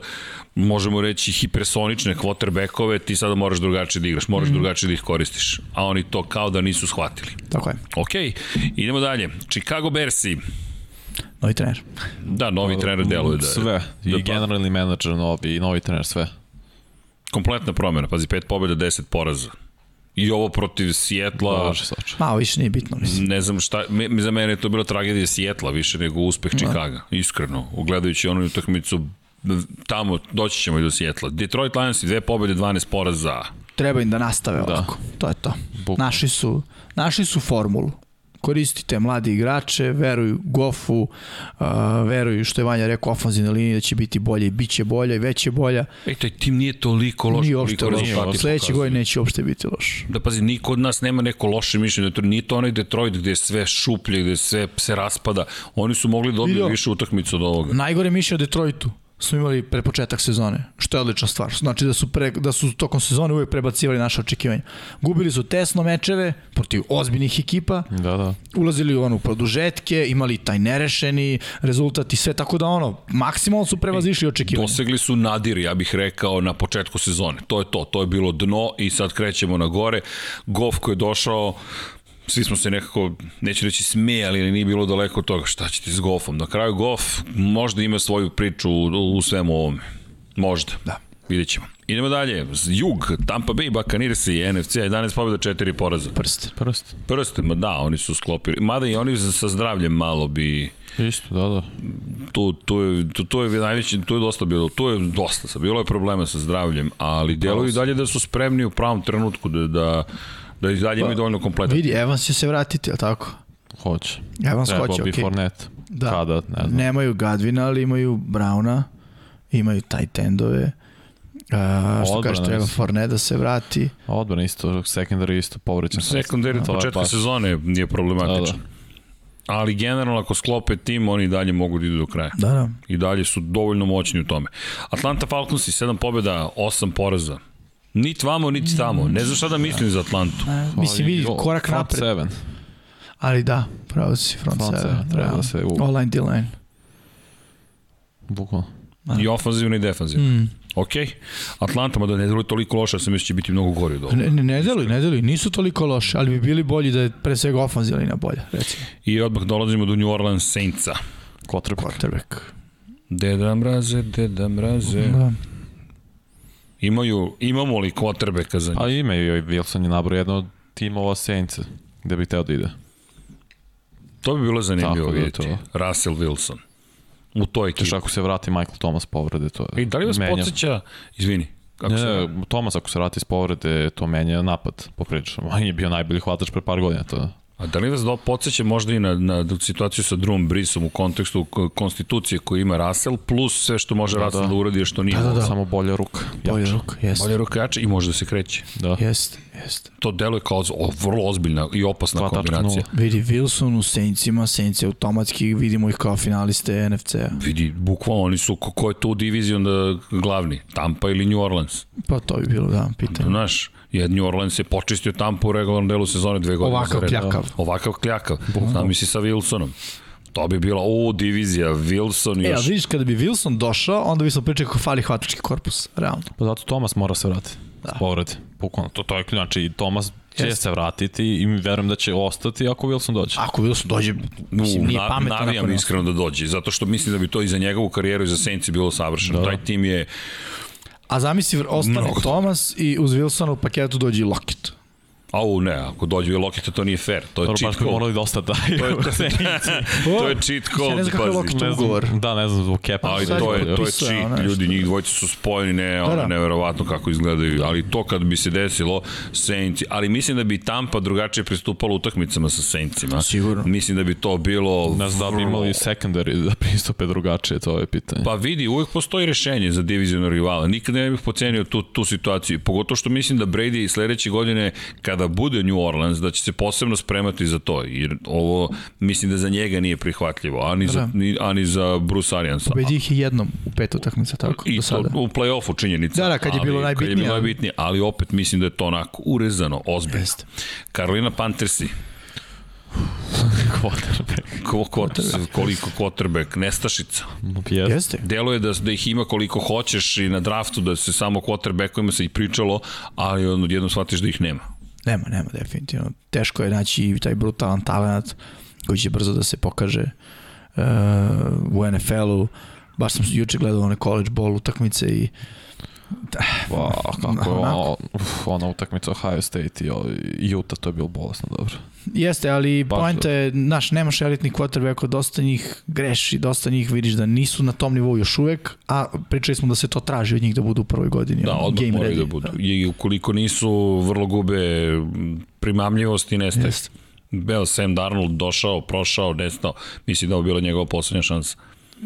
možemo reći hipersonične quarterbackove, ti sada moraš drugačije da igraš, moraš mm. drugačije da ih koristiš. A oni to kao da nisu shvatili. Tako je. Ok, idemo dalje. Chicago Bearsi. Novi trener. Da, novi trener deluje da je. Sve. I da generalni menadžer novi, i novi trener, sve. Kompletna promjena. Pazi, pet pobjeda, 10 poraza. I ovo protiv Sjetla... Malo više nije bitno, mislim. Ne znam šta, me, za mene je to bila tragedija Sjetla više nego uspeh da. Chicaga. Iskreno. Ugledajući onu utakmicu tamo doći ćemo i do Sjetla. Detroit Lions i dve pobjede, 12 poraza. Treba im da nastave da. ovako. To je to. Buk. Naši su, naši su formulu koristite mladi igrače, veruju Gofu, uh, veruju što je Vanja rekao ofanzivne linije da će biti bolje i bit će bolje i već je bolja. Ej, taj tim nije toliko loš. Nije uopšte loš. Sledeće godine neće uopšte biti loš. Da pazi, niko od nas nema neko loše mišljenje. To nije to onaj Detroit gde je sve šuplje, gde sve se raspada. Oni su mogli da dobiju više utakmicu od ovoga. Najgore mišljenje o Detroitu smo imali pre početak sezone, što je odlična stvar. Znači da su, pre, da su tokom sezone uvek prebacivali naše očekivanja. Gubili su tesno mečeve protiv ozbiljnih ekipa, da, da. ulazili u onu produžetke, imali taj nerešeni rezultat i sve, tako da ono, maksimalno su prevazišli očekivanja. Dosegli su nadir, ja bih rekao, na početku sezone. To je to, to je bilo dno i sad krećemo na gore. Goff koji je došao, svi smo se nekako, neću reći smejali, ali nije bilo daleko od toga šta ćete s golfom. Na kraju golf možda ima svoju priču u, u svemu ovome. Možda. Da. Vidjet ćemo. Idemo dalje. Jug, Tampa Bay, Buccaneers i NFC, 11 pobjeda, 4 poraza. Prst. Prst. Prst, ma da, oni su sklopili. Mada i oni sa zdravljem malo bi... Isto, da, da. Tu, tu, je, tu, tu je najveći, tu je dosta bilo, tu je dosta, bilo je problema sa zdravljem, ali deluju dalje da su spremni u pravom trenutku da, da Da i dalje imaju pa, dovoljno kompletan. Vidi, Evans će se vratiti, je tako? Hoće. Evans Treba hoće, okej. Okay. Fournette. Da. Kada, ne znam. Nemaju Gadvina, ali imaju Brauna, imaju Titendove. Uh, što kaže, treba Fournette da se vrati. Odbrana isto, secondary isto povrećen. Secondary od početka baš... sezone nije problematičan. Da, da. Ali generalno ako sklope tim, oni dalje mogu da idu do kraja. Da, da. I dalje su dovoljno moćni u tome. Atlanta Falcons i 7 pobjeda, 8 poraza. Nit vamo, nit tamo. Ne znam šta da mislim za Atlantu. Ne, mislim, vidi, korak front napred. Seven. Ali da, pravo si front, front seven. seven. Treba da se... U... All line, D-line. Bukvalno. I ofanzivno i defanzivno. Mm. Ok. Atlanta, mada ne deluje toliko loše, sam mislim da će biti mnogo gori od ovoga. Ne, ne, ne deluju, ne deluju. Nisu toliko loše, ali bi bili bolji da je pre svega ofanzivna linija bolja, recimo. I odmah dolazimo do New Orleans Saintsa. Quarterback. Quarterback. Deda mraze, deda mraze. Da. Imaju, imamo li quarterbacka za njih? A imaju, Wilson je nabro jedno od timova Saints gde bi teo da ide. To bi bilo zanimljivo da vidjeti. To. Russell Wilson. U toj ekipi. Teš ako se vrati Michael Thomas povrede, to je. I da li vas menja. podsjeća, izvini, Kako ne, se... Thomas ako se vrati iz povrede, to menja napad, popričamo. On je bio najbolji hvatač pre par godina, to A da li vas do, podsjeća možda i na, na situaciju sa Drew Brisom u kontekstu konstitucije koju ima Russell, plus sve što može da, Russell da, da uradi, što nije. Da, da, da. Samo bolja ruka. Bolja ruka, jeste. Bolja ruka jače i može da se kreće. Da. Jeste. Jeste. To deluje kao o, vrlo ozbiljna i opasna 2.0. kombinacija. Vidi Wilson u Saintsima, Saints je automatski, vidimo ih kao finaliste NFC-a. Vidi, bukvalno oni su, ko, ko je tu divizijom da glavni? Tampa ili New Orleans? Pa to bi bilo, da, pitanje. Znaš, jer New Orleans je počistio Tampa u regularnom delu sezone dve godine. Ovakav za redom. kljakav. Ovakav kljakav. Znam misli sa Wilsonom. To bi bila, o, divizija, Wilson E, još. ali vidiš, kada bi Wilson došao, onda bi smo pričali kako fali hvatački korpus, realno. Pa zato Tomas mora se vratiti. Da. Povredi. Bukvalno. To, to je ključ. Znači, Tomas će Jeste. se vratiti i verujem da će ostati ako Wilson dođe. Ako Wilson dođe, mislim, U, nije na, pametno. navijam iskreno da dođe, zato što mislim da bi to i za njegovu karijeru i za Saints bilo savršeno. Da. Taj tim je, A zamisli, ostane Mnogo. Thomas i uz Wilsona u paketu dođe i Lockett. Au ne, ako dođe i Lokita to nije fair, to je Dobro, cheat code. morali dosta daju. To je, to, to je cheat Ja code, ne znam kako je ugovor. da, ne znam zbog kepa. Ali to je to je cheat, ljudi, njih dvojica su spojeni, ne, ono, Da, da. neverovatno kako izgledaju, ali to kad bi se desilo Saints, ali mislim da bi Tampa drugačije pristupala utakmicama sa Saintsima. Sigurno. Mislim da bi to bilo... Ne znam da bi imali secondary da pristupe drugačije, to je pitanje. Pa vidi, uvek postoji rešenje za divizionog rivala. Nikad ne bih pocenio tu, tu situaciju. Pogotovo što mislim da Brady sledeće godine, kada bude New Orleans, da će se posebno spremati za to. Jer ovo, mislim da za njega nije prihvatljivo, ani, za, Da. ni, ani za Bruce Ariansa. Pobedi ih je jednom u pet utakmica, tako, I do to sada. u play-offu činjenica. Da, da, kad je bilo ali, Kad je najbitnije, bilo najbitnije, ali opet mislim da je to onako urezano, ozbiljno. Carolina Panthersi, Quarterback. ko, ko, koliko quarterback, nestašica. Jeste. Jeste. Deluje da, da ih ima koliko hoćeš i na draftu da se samo quarterbackovima se i pričalo, ali odjednom shvatiš da ih nema. Nema, nema, definitivno. Teško je naći taj brutalan talent koji će brzo da se pokaže uh, u NFL-u. Baš sam juče gledao one college ball utakmice i Pa, kako je ono, uf, ona utakmica Ohio State i, Utah, to je bilo bolesno dobro. Jeste, ali Baš poenta je, znaš, nemaš elitnih quarterbacka, dosta njih greši, dosta njih vidiš da nisu na tom nivou još uvek, a pričali smo da se to traži od njih da budu u prvoj godini. Da, odmah game moraju ready. da budu. I ukoliko nisu, vrlo gube primamljivost i nestaje. Jeste. Beo Sam Darnold došao, prošao, nestao. Mislim da je bila njegova poslednja šansa.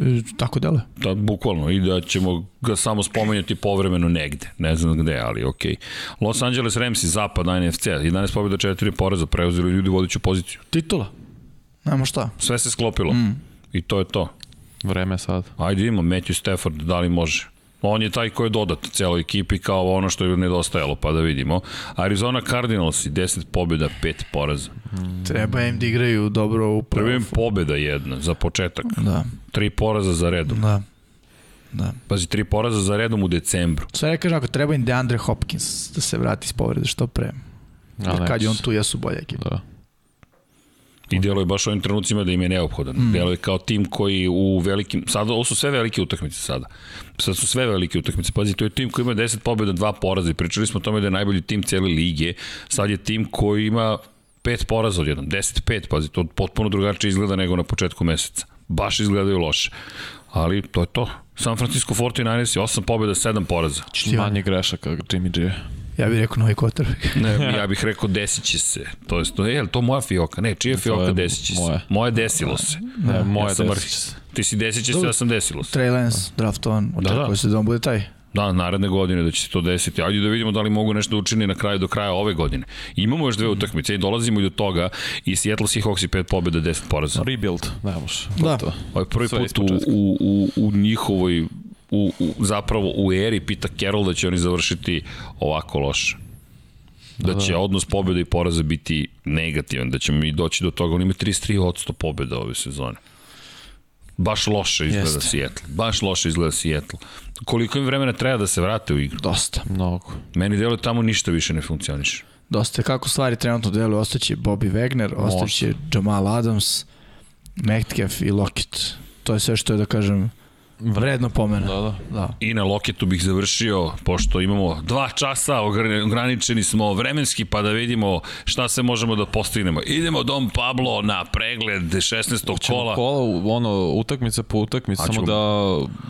E, Tako dele. Da, bukvalno, i da ćemo ga samo spomenjati povremeno negde, ne znam gde, ali okej. Los Angeles Rams i zapad NFC, 11 pobjeda, 4 poreza, preuzeli ljudi vodeću poziciju. Titula. Nema šta. Sve se sklopilo. Mm. I to je to. Vreme sad. Ajde imamo Matthew Stafford, da li može? On je taj koji je dodat celoj ekipi kao ono što je nedostajalo, pa da vidimo. Arizona Cardinals i 10 pobjeda, 5 poraza. Treba im da igraju dobro u Prvi im play-offu. pobjeda jedna za početak. Da, Tri poraza za redom. da. Da. Pazi, tri poraza za redom u decembru. Sve ne kažem, ako treba im DeAndre Hopkins da se vrati iz povrede što pre. Jer kad je on tu, jesu bolja ekipa. Da. I deluje baš u ovim trenucima da im je neophodan. Mm. Deluje kao tim koji u velikim, sada, ovo su sve velike utakmice sada. Sad su sve velike utakmice. Pazi, to je tim koji ima 10 pobjeda, 2 poraza i pričali smo o tome da je najbolji tim cijele lige. Sad je tim koji ima pet poraza odjednom, 10-5, pazi, to potpuno drugačije izgleda nego na početku meseca. Baš izgledaju loše. Ali to je to. San Francisco 49ers je 8 pobjeda, 7 poraza. On- Manje grešaka Jimmy G. Ja bih rekao novi quarterback. Ne, ja bih rekao desit će se. To je, to je, li to moja fioka? Ne, čija fioka je desit će se? Moje desilo se. Ne, moje ja sam ja Mrhić. Ti si desit će se, ja sam desilo se. Trey Lance, draftovan, očekuje da. se da on bude taj. Da, naredne godine da će se to desiti. Ajde da vidimo da li mogu nešto da učini na kraju do kraja ove godine. Imamo još dve utakmice i dolazimo i do toga i Seattle Seahawks i 5 pobjeda, 10 poraza. Rebuild, ne može. Da. To. Ovo je prvi Sve put u, u, u njihovoj u, u, zapravo u eri Pita Carroll da će oni završiti ovako loše. Da će odnos pobjeda i poraza biti negativan, da ćemo mi doći do toga. Oni imaju 33% pobjeda ove sezone. Baš loše izgleda Jeste. Seattle. Baš loše izgleda Seattle. Koliko im vremena treba da se vrate u igru? Dosta. Mnogo. Meni deluje tamo ništa više ne funkcioniše. Dosta. Kako stvari trenutno deluju, ostaće Bobby Wagner, ostaće Jamal Adams, Metcalf i Lockett. To je sve što je, da kažem, vredno pomena. Da, da. da. I na loketu bih završio, pošto imamo dva časa, ogr- ograničeni smo vremenski, pa da vidimo šta se možemo da postignemo. Idemo Dom Pablo na pregled 16. kola. Kola, ono, utakmice po utakmice, A samo da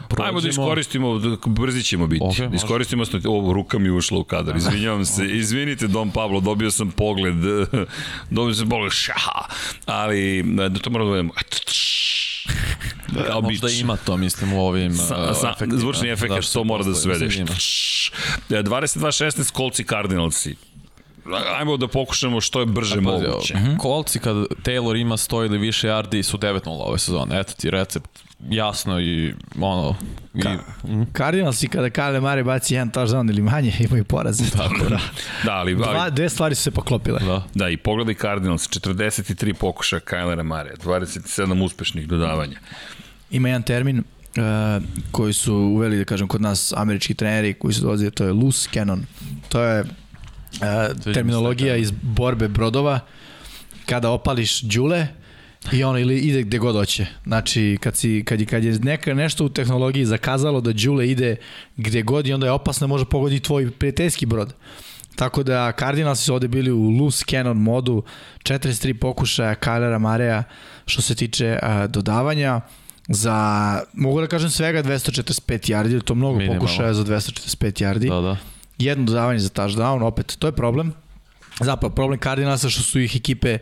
prođemo. Ajmo da iskoristimo, da- brzi ćemo biti. Ok, Okay, može. iskoristimo, sto- ovo ruka mi ušla u kadar, izvinjavam se, izvinite Dom Pablo, dobio sam pogled, dobio sam pogled, šaha, ali da to moramo da vedemo. Kao Možda ima to, mislim, u ovim Sa, uh, sa, efektima. zvučni efekt, što to mora da postoji, svedeš. mislim, ima. 22-16 Colts i Cardinalsi. Ajmo da pokušamo što je brže moguće. Uh -huh. Kolci kad Taylor ima 100 ili više yardi su 9-0 ove sezone. Eto ti recept jasno i ono... I, Ka, Cardinals i kada Kale Mare baci jedan touchdown ili manje imaju poraze. Tako da. Da, ali, Dva, ali dve stvari su se poklopile. Da. da, i pogledaj Cardinals, 43 pokuša Kylera Mare, 27 uspešnih dodavanja. Ima jedan termin uh, koji su uveli, da kažem, kod nas američki treneri koji su dolazili, to je loose cannon. To je uh, terminologija iz borbe brodova kada opališ đule i ono ili ide gde god hoće. Znači, kad, si, kad, je, kad je neka, nešto u tehnologiji zakazalo da đule ide gde god i onda je opasno može pogoditi tvoj prijateljski brod. Tako da Cardinals su ovde bili u loose cannon modu, 43 pokušaja Kylera Mareja što se tiče uh, dodavanja za, mogu da kažem svega 245 yardi, to mnogo Minimalno. pokušaja za 245 yardi. Da, da. Jedno dodavanje za touchdown, opet, to je problem. Zapravo, problem Cardinalsa što su ih ekipe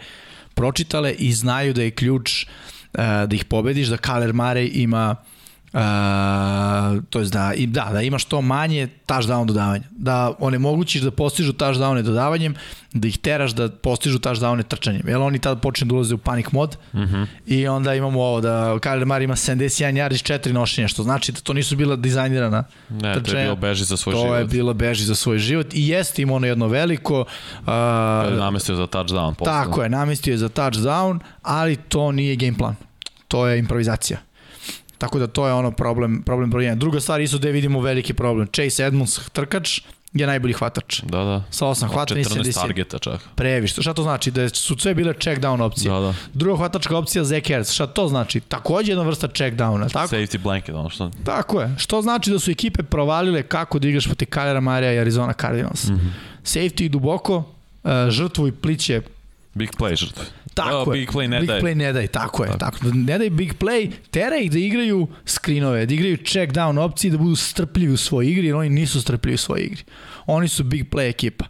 pročitale i znaju da je ključ uh, da ih pobediš, da Kaler Mare ima Uh, to je da, i, da, da ima što manje touchdown dodavanja. Da onemogućiš da postižu touchdowne dodavanjem, da ih teraš da postižu touchdowne trčanjem. Jer oni tada počne da ulaze u panic mod Mm -hmm. i onda imamo ovo da Kyler Murray ima 71 yardi iz 4 nošenja, što znači da to nisu bila dizajnirana Ne, to je trčanja. bilo beži za svoj to život. je bilo beži za svoj život i jeste im ono jedno veliko uh, To je namestio za touchdown. Posle. tako je, namestio je za touchdown, ali to nije game plan. To je improvizacija. Tako da to je ono problem, problem broj 1. Druga stvar isto gde vidimo veliki problem. Chase Edmonds trkač je najbolji hvatač. Da, da. Sa 8 hvatanja i 14 70. targeta čak. Previše. Šta to znači? Da su sve bile check down opcije. Da, da. Druga hvatačka opcija Zach Ertz. Šta to znači? Takođe jedna vrsta check downa. Tako? Safety blanket, ono što... Tako je. Što znači da su ekipe provalile kako da igraš protiv Kylera Marija i Arizona Cardinals. Mm. -hmm. Safety duboko, uh, žrtvu i pliće Big play žrtve. Tako Oh, je. big play ne big daj. play ne daj, tako je. Tako. Ne daj big play, tera ih da igraju screenove, da igraju check down opcije, da budu strpljivi u svojoj igri, jer oni nisu strpljivi u svojoj igri. Oni su big play ekipa.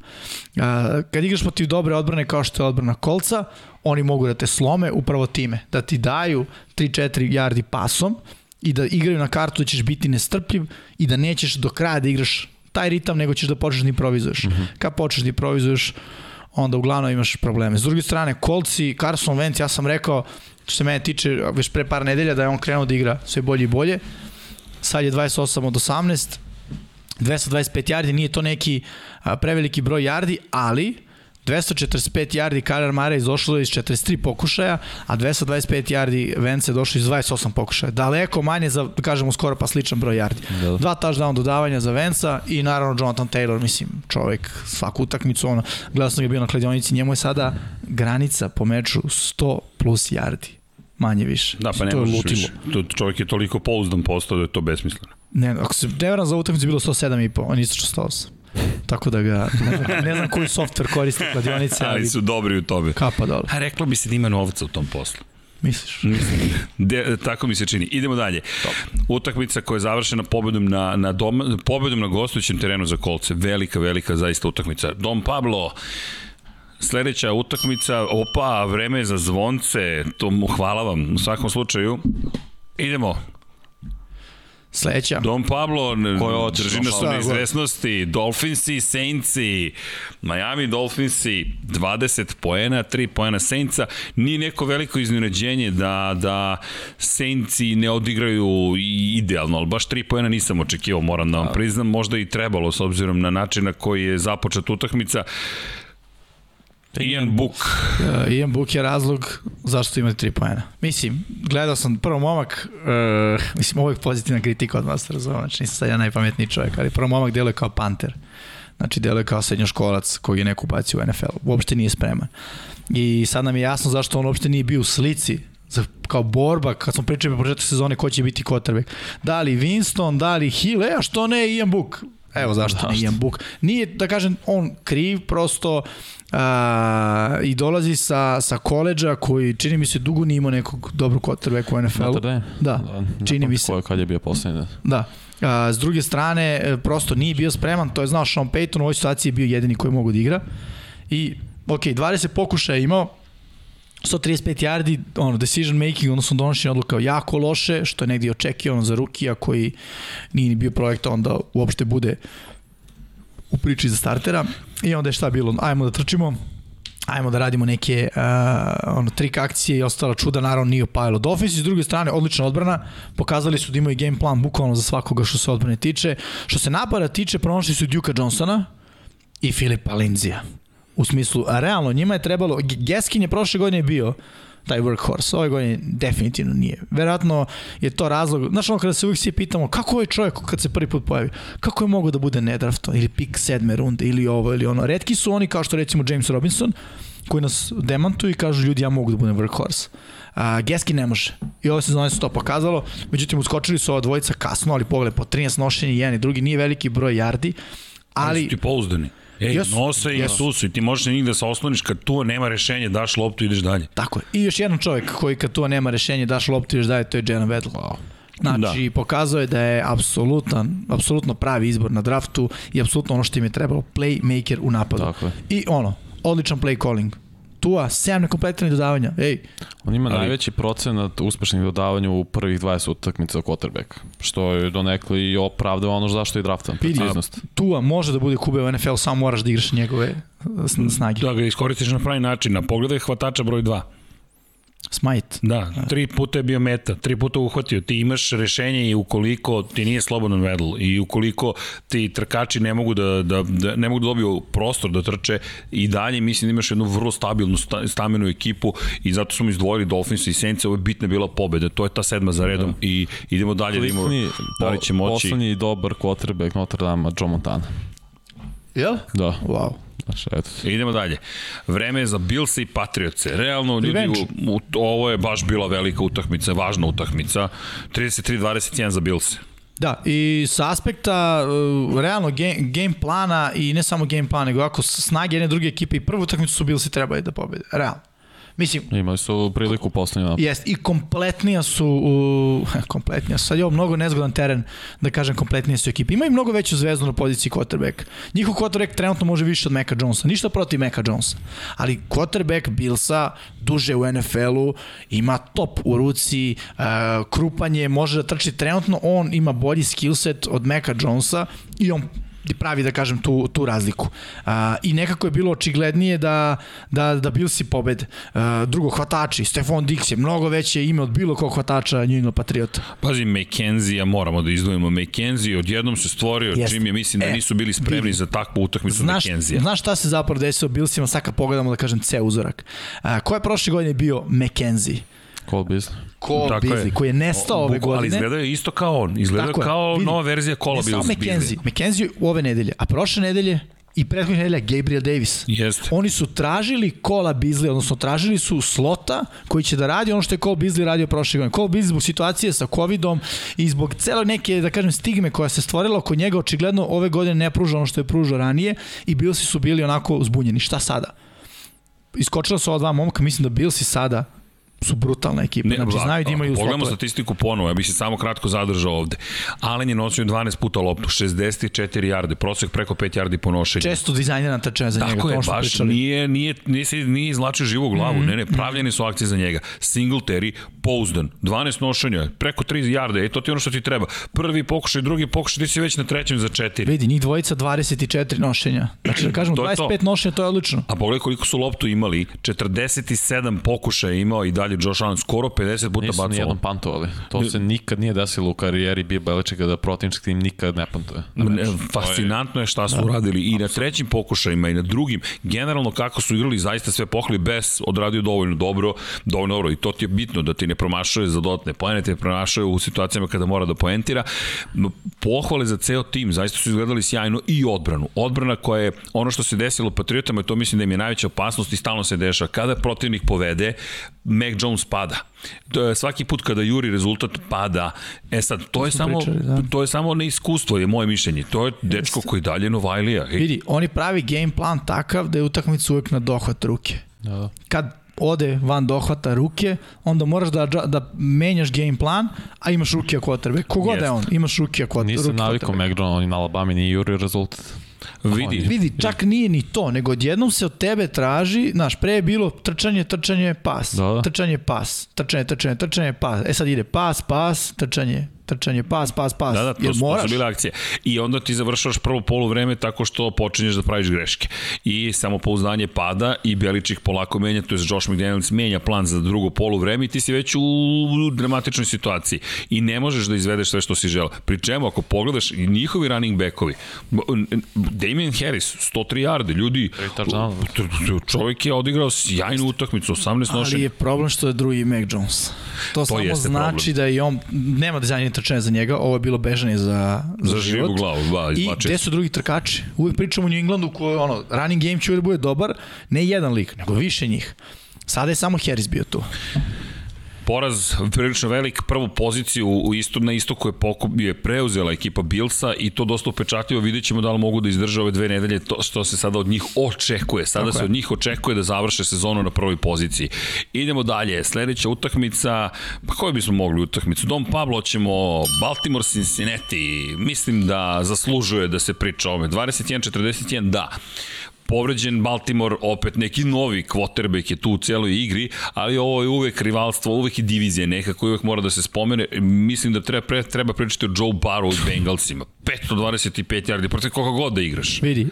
Kad igraš protiv dobre odbrane kao što je odbrana kolca, oni mogu da te slome upravo time, da ti daju 3-4 yardi pasom i da igraju na kartu da ćeš biti nestrpljiv i da nećeš do kraja da igraš taj ritam, nego ćeš da počneš da improvizuješ. Mm -hmm. Kad počneš da improvizuješ, onda uglavnom imaš probleme. S druge strane, Kolci, Carson Wentz, ja sam rekao, što se mene tiče, već pre par nedelja da je on krenuo da igra sve bolje i bolje. Sad je 28 od 18, 225 yardi, nije to neki preveliki broj yardi, ali 245 yardi Kyler Murray izašlo iz 43 pokušaja, a 225 yardi Vence došlo iz 28 pokušaja. Daleko manje za, da kažemo, skoro pa sličan broj yardi. Da. Dva touchdown dodavanja za Venca i naravno Jonathan Taylor, mislim, čovek svaku utakmicu, ono, gledao sam ga bio na kladionici, njemu je sada granica po meču 100 plus yardi. Manje više. Da, pa ne možeš više. To, čovjek je toliko pouzdan postao da je to besmisleno. Ne, ako se ne veram za utakmicu bilo 107,5, on je isto 108. Tako da ga, ne znam, ne znam koji softver koristi kladionice, ali, Ali su dobri u tome. kapa dole. A reklo bi se da ima novca u tom poslu. Misliš? De, tako mi se čini. Idemo dalje. Utakmica koja je završena pobedom na, na, dom, pobedom na gostujućem terenu za kolce. Velika, velika zaista utakmica. Dom Pablo, sledeća utakmica, opa, vreme je za zvonce, to mu hvala vam u svakom slučaju. Idemo. Sledeća. Dom Pablo drži nas u neizvesnosti. Dolphinsi, Saintsi, Miami Dolphinsi, 20 poena, 3 poena Saintsa. Nije neko veliko iznenađenje da, da Saintsi ne odigraju i- idealno, ali baš 3 poena nisam očekivao, moram da vam priznam. Možda i trebalo s obzirom na način na koji je započet utakmica. Ian Book. Uh, Ian Book je razlog zašto imate 3 poena. Mislim, gledao sam prvo momak, uh, mislim, je pozitivna kritika od vas, razumem, znači nisam sad ja najpametniji čovjek, ali prvo momak deluje kao panter. Znači, deluje kao srednjoškolac koji je neko ubacio u NFL. Uopšte nije spreman. I sad nam je jasno zašto on uopšte nije bio u slici za, kao borba, kad smo pričali po početku sezone ko će biti quarterback. Da li Winston, da li Hill, e, a što ne Ian Book? Evo zašto Zašto? Ian Book. Nije, da kažem, on kriv, prosto a, i dolazi sa, sa koleđa koji čini mi se dugo nije imao nekog dobrog quarterbacka u NFL-u. Dame? Da, čini mi se. Ko je, kad je bio poslednji? Da. Da. A, s druge strane, e, prosto nije bio spreman, to je znao Sean Payton, u ovoj situaciji je bio jedini koji mogu da igra. I, ok, 20 pokušaja je imao, 135 yardi, ono, decision making, odnosno donošenje odluka jako loše, što je negdje očekivano za rukija koji nije ni bio projektovan da uopšte bude u priči za startera i onda je šta bilo, ajmo da trčimo, ajmo da radimo neke uh, ono, trik akcije i ostala čuda, naravno nije opajalo Dolphins. S druge strane, odlična odbrana, pokazali su da imaju game plan bukvalno za svakoga što se odbrane tiče. Što se napada tiče, pronašli su Duka Johnsona i Filipa Lindsija. U smislu, a realno, njima je trebalo, Geskin je prošle godine bio taj workhorse. Ove godine definitivno nije. Verovatno je to razlog. Znaš ono kada se uvijek svi pitamo kako ovaj čovjek kad se prvi put pojavi, kako je mogo da bude nedrafto ili pik sedme runde ili ovo ili ono. Redki su oni kao što recimo James Robinson koji nas demantuju i kažu ljudi ja mogu da budem workhorse. A, Geski ne može. I ove sezone se to pokazalo. Međutim, uskočili su ova dvojica kasno, ali pogled po 13 nošenja, jedan i drugi, nije veliki broj yardi. Ali, ali su ti pouzdani. Ej, yes, nose i yes. tu su i ti možeš na njih da se osloniš kad tu nema rešenje, daš loptu i ideš dalje. Tako je. I još jedan čovjek koji kad tu nema rešenje, daš loptu i ideš dalje, to je Jalen Weddle. Wow. Znači, da. pokazao je da je apsolutan, apsolutno pravi izbor na draftu i apsolutno ono što im je trebalo, playmaker u napadu. Tako je. I ono, odličan play calling Tua, 7 nekompletnih dodavanja. Ej. On ima ali... najveći procenat uspešnih dodavanja u prvih 20 utakmica quarterback, što je donekli i opravdao ono zašto je draftan, preciznost. Tua može da bude kube u NFL, samo moraš da igraš njegove snage. Da ga iskoristiš na pravi način. Na pogledaj hvatača broj 2. Smite. Da, tri puta je bio meta, tri puta uhvatio. Ti imaš rešenje i ukoliko ti nije slobodan vedl i ukoliko ti trkači ne mogu da, da, da, ne mogu da dobiju prostor da trče i dalje mislim da imaš jednu vrlo stabilnu stamenu ekipu i zato smo izdvojili Dolphins i Saints, ovo je bitna bila pobeda. To je ta sedma za redom da. i idemo dalje Klikni, da imamo da li će moći. Poslednji dobar quarterback Notre Dame, Joe Montana. Jel? Da. Wow. Znaš, eto. Idemo dalje. Vreme je za Bilse i Patriotse. Realno, ljudi, u, u, ovo je baš bila velika utakmica, važna utakmica. 33-21 za Bilse. Da, i sa aspekta uh, realno game, game plana i ne samo game plana, nego ako snage jedne druge ekipe i prvu utakmicu su Bilsi trebali da pobede. Realno. Mislim, Imali su priliku poslednju napad. Jest, i kompletnija su, u, kompletnija sad je ovo mnogo nezgodan teren da kažem kompletnije su ekipe. Imaju mnogo veću zvezdu na poziciji quarterback. Njihov quarterback trenutno može više od Meka Jonesa, ništa protiv Meka Jonesa. Ali quarterback Billsa duže u NFL-u, ima top u ruci, uh, krupanje, može da trči trenutno, on ima bolji skillset od Meka Jonesa i on pravi, da kažem, tu, tu razliku. A, I nekako je bilo očiglednije da, da, da Billsi pobede. A, drugo, hvatači, Stefan Dix je mnogo veće ime od bilo kog hvatača New England Patriota. Pazi, McKenzie, ja moramo da izdvojimo McKenzie, odjednom se stvorio, Jest. čim je, mislim da e, nisu bili spremni bili. za takvu utakmicu McKenzie. Znaš šta se zapravo desilo Billsima, sad kad pogledamo, da kažem, ceo uzorak. A, ko je prošle godine bio McKenzie? Cole Beasley. Cole Tako Beasley, je. koji je nestao ove godine. Ali izgledao je isto kao on. Izgledao je kao vidi, nova verzija Cole Beasley. Ne McKenzie. McKenzie u ove nedelje, a prošle nedelje i prethodnih nedelja Gabriel Davis. Jeste. Oni su tražili Kola Beasley, odnosno tražili su slota koji će da radi ono što je Cole Beasley radio prošle godine. Cole Beasley zbog situacije sa Covidom i zbog cele neke, da kažem, stigme koja se stvorila oko njega, očigledno ove godine ne pruža ono što je pružao ranije i Billsi su bili onako zbunjeni. Šta sada? Iskočila su ova dva momka, mislim da Billsi sada su brutalna ekipa. Ne, znači, znaju da imaju slotove. Pogledamo statistiku ponovo, ja bih se samo kratko zadržao ovde. Allen je nosio 12 puta loptu, 64 jarde, prosek preko 5 jardi po nošenju. Često dizajnirana trčanja za Tako njega, je, to baš pričali. nije, nije, nije, se, nije izlačio živu glavu, mm -hmm. ne, ne, pravljene su akcije za njega. Singletary, pouzdan, 12 nošenja, preko 3 jarde, e, to ti ono što ti treba. Prvi pokušaj, drugi pokušaj, ti si već na trećem za 4. Vidi, njih dvojica 24 nošenja. Znači, da kažemo, 25 nošenja, to je odlično. A pogledaj koliko su loptu imali, 47 pokušaja imao i dalje Josh Allen, skoro 50 puta bacao. Nisu nijednom pantovali. To se nikad nije desilo u karijeri Bio Beličeka da protivnički tim nikad ne pantuje. Fascinantno je šta su da. uradili i na trećim pokušajima i na drugim. Generalno kako su igrali zaista sve pohli bez odradio dovoljno dobro, dovoljno dobro i to ti je bitno da ti ne promašuje za dodatne poene, te promašuje u situacijama kada mora da poentira. Pohvale za ceo tim, zaista su izgledali sjajno i odbranu. Odbrana koja je ono što se desilo Patriotama, to mislim da im je najveća opasnost i stalno se dešava. Kada protivnik povede, Mac Jones pada. To je svaki put kada juri rezultat pada. E sad, to je samo pričali, da. to je samo neiskustvo, je moje mišljenje. To je dečko koji dalje Novajlija. Ej. Vidi, oni pravi game plan takav da je utakmica uvek na dohvat ruke. Da. Kad ode van dohvata ruke, onda moraš da, da menjaš game plan, a imaš ruke ako tebe. Kogod je on, imaš ruke ako tebe. Nisam navikao McDonald, oni na Alabama nije juri rezultat. Vidi. Vidi, čak nije ni to, nego odjednom se od tebe traži, znaš, pre je bilo trčanje, trčanje, pas. Da, da. Trčanje, pas. Trčanje, trčanje, trčanje, pas. E sad ide pas, pas, trčanje, trčanje, pas, pas, pas. Da, da, to Jer su, to su bile akcije. I onda ti završavaš prvo poluvreme tako što počinješ da praviš greške. I samopouzdanje pada i Beličik polako menja, to je Josh McDaniels menja plan za drugo poluvreme i ti si već u dramatičnoj situaciji. I ne možeš da izvedeš sve što si želeo. Pri čemu, ako pogledaš i njihovi running backovi, Damien Harris, 103 yarde, ljudi, čovjek je odigrao sjajnu utakmicu, 18 Ali nošenja. je problem što je drugi Mac Jones. To, to samo znači problem. da i on, nema dizajnje trčanja za njega, ovo je bilo bežanje za, za, Za živu život. glavu, ba, I izbačio gde su drugi trkači? Uvijek pričamo o New Englandu koji, ono, running game će uvijek da bude dobar, ne jedan lik, nego više njih. Sada je samo Harris bio tu. Poraz prilično velik prvu poziciju u istu, na istoku je, pokup, je preuzela ekipa Bilsa i to dosta upečatljivo vidjet ćemo da li mogu da izdrže ove dve nedelje to što se sada od njih očekuje. Sada Tako se je. od njih očekuje da završe sezonu na prvoj poziciji. Idemo dalje, sledeća utakmica, pa koju bismo mogli utakmicu? Dom Pablo ćemo Baltimore Cincinnati, mislim da zaslužuje da se priča o ome. 21-41, da povređen Baltimore, opet neki novi quarterback je tu u celoj igri, ali ovo je uvek rivalstvo, uvek je divizija nekako, uvek mora da se spomene. Mislim da treba, pre, treba pričati o Joe Burrow i Bengalsima. 525 yardi, protiv koga god da igraš. Vidi, uh,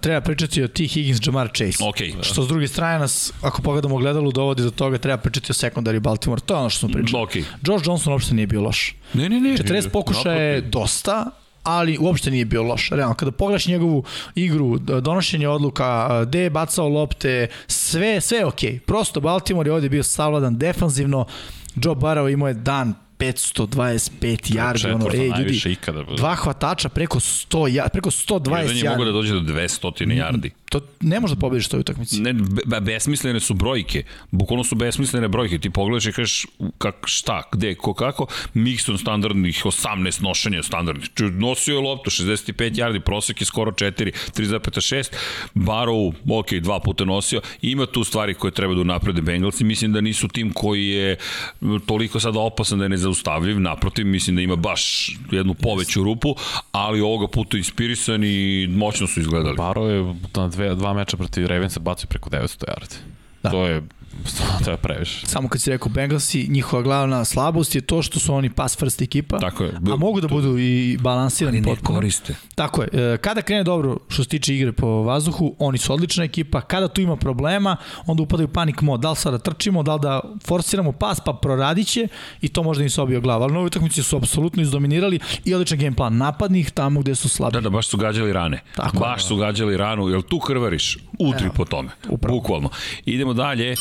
treba pričati o T. Higgins, Jamar Chase. Ok, Što s druge strane nas, ako pogledamo gledalu, dovodi do toga, treba pričati o sekundari Baltimore. To je ono što smo pričali. ok. Josh Johnson uopšte nije bio loš. Ne, ne, ne. 40 pokušaja je dosta, ali uopšte nije bio loš. Realno, kada pogledaš njegovu igru, donošenje odluka, gde je bacao lopte, sve, sve je okej. Prosto Baltimore je ovde bio savladan defanzivno, Joe Burrow imao je dan 525 yardi, ono, ej, ljudi, ikada. dva hvatača preko 100 ja, preko 120 Jedan je mogao da yardi. dođe do 200 yardi. To ne može da pobediš toj utakmici. Ne, be, besmislene su brojke. Bukvalno su besmislene brojke. Ti pogledaš i kažeš kak, šta, gde, ko kako. Mixon standardnih 18 nošenja standardnih. Ču, Nosio je loptu 65 yardi, prosek je skoro 4, 3,6. Barrow, ok, dva puta nosio. Ima tu stvari koje treba da unaprede Bengalsi. Mislim da nisu tim koji je toliko sada opasan da je nezaustavljiv. Naprotiv, mislim da ima baš jednu poveću rupu, ali ovoga puta inspirisan i moćno su izgledali. Baro je na dve, dva meča protiv Ravensa bacio preko 900 yardi. Da. To je to je previše. Samo kad si rekao Bengalsi, njihova glavna slabost je to što su oni pass first ekipa, Tako je. a mogu da budu i balansirani potpuno. koriste. Tako je. E, Kada krene dobro što se tiče igre po vazduhu, oni su odlična ekipa. Kada tu ima problema, onda upadaju panik mod. Da li sada trčimo, da li da forsiramo pas, pa proradit će i to možda im se obio glava. Ali na ovoj utakmici su apsolutno izdominirali i odličan game plan napadnih tamo gde su slabi. Da, da, baš su gađali rane. Tako baš je. su gađali ranu, jel tu krvariš? Udri Evo, po tome. upravo. Bukvalno. Idemo dalje.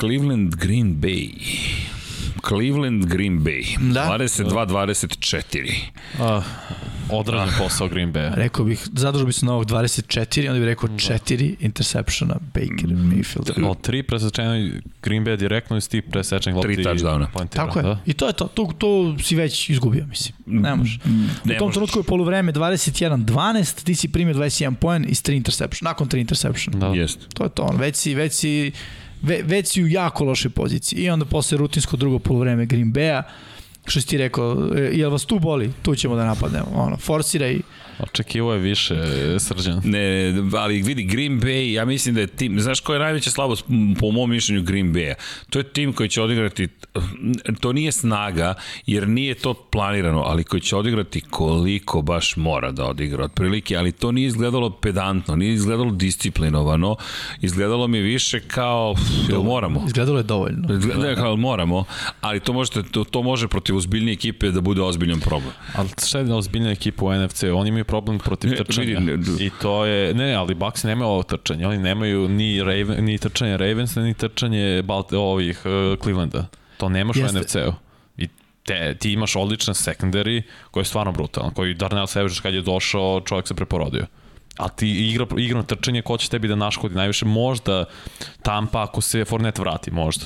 Cleveland Green Bay. Cleveland Green Bay. Da. 22-24. Uh, odrađen posao Green Bay. Rekao bih, zadržao bih se na ovog 24, onda bih rekao 4 interceptiona Baker Mayfield. Od tri presečenja Green Bay direktno iz tih presečenih lopti. Tri touchdowna. Tako je. Da? I to je to. Tu, tu si već izgubio, mislim. Ne može. Ne U tom trenutku je poluvreme 21-12, ti si primio 21 poen iz 3 interception, nakon 3 interception. Da. Jest. To je to, on, već si, već si, ve, već si u jako lošoj poziciji. I onda posle rutinsko drugo poluvreme Green Bay-a, što si ti rekao, e, jel vas tu boli? Tu ćemo da napadnemo. Ono, forsiraj, Očekivo je više srđan. Ne, ali vidi, Green Bay, ja mislim da je tim, znaš koja je najveća slabost po mom mišljenju Green Bay-a? To je tim koji će odigrati, to nije snaga, jer nije to planirano, ali koji će odigrati koliko baš mora da odigra, otprilike, ali to nije izgledalo pedantno, nije izgledalo disciplinovano, izgledalo mi više kao, jel moramo? izgledalo je dovoljno. Izgleda da. kao moramo, ali to, možete, to, to može protiv ozbiljnije ekipe da bude ozbiljan problem. Ali šta je ozbiljna ekipa u NFC? Oni imaju problem protiv Ne, trčanja. ne, d- I to je, ne, ali Bucks nemaju ovo trčanje. Oni nemaju ni, Raven, ni trčanje Ravensa, ni trčanje Balt, ovih uh, Clevelanda. To nemaš Jeste. u NFC-u. I te, ti imaš odličan secondary koji je stvarno brutalan, koji Darnell Savage kad je došao, čovjek se preporodio. A ti igra, igrom trčanje, ko će tebi da naškodi najviše? Možda Tampa ako se Fournette vrati, možda.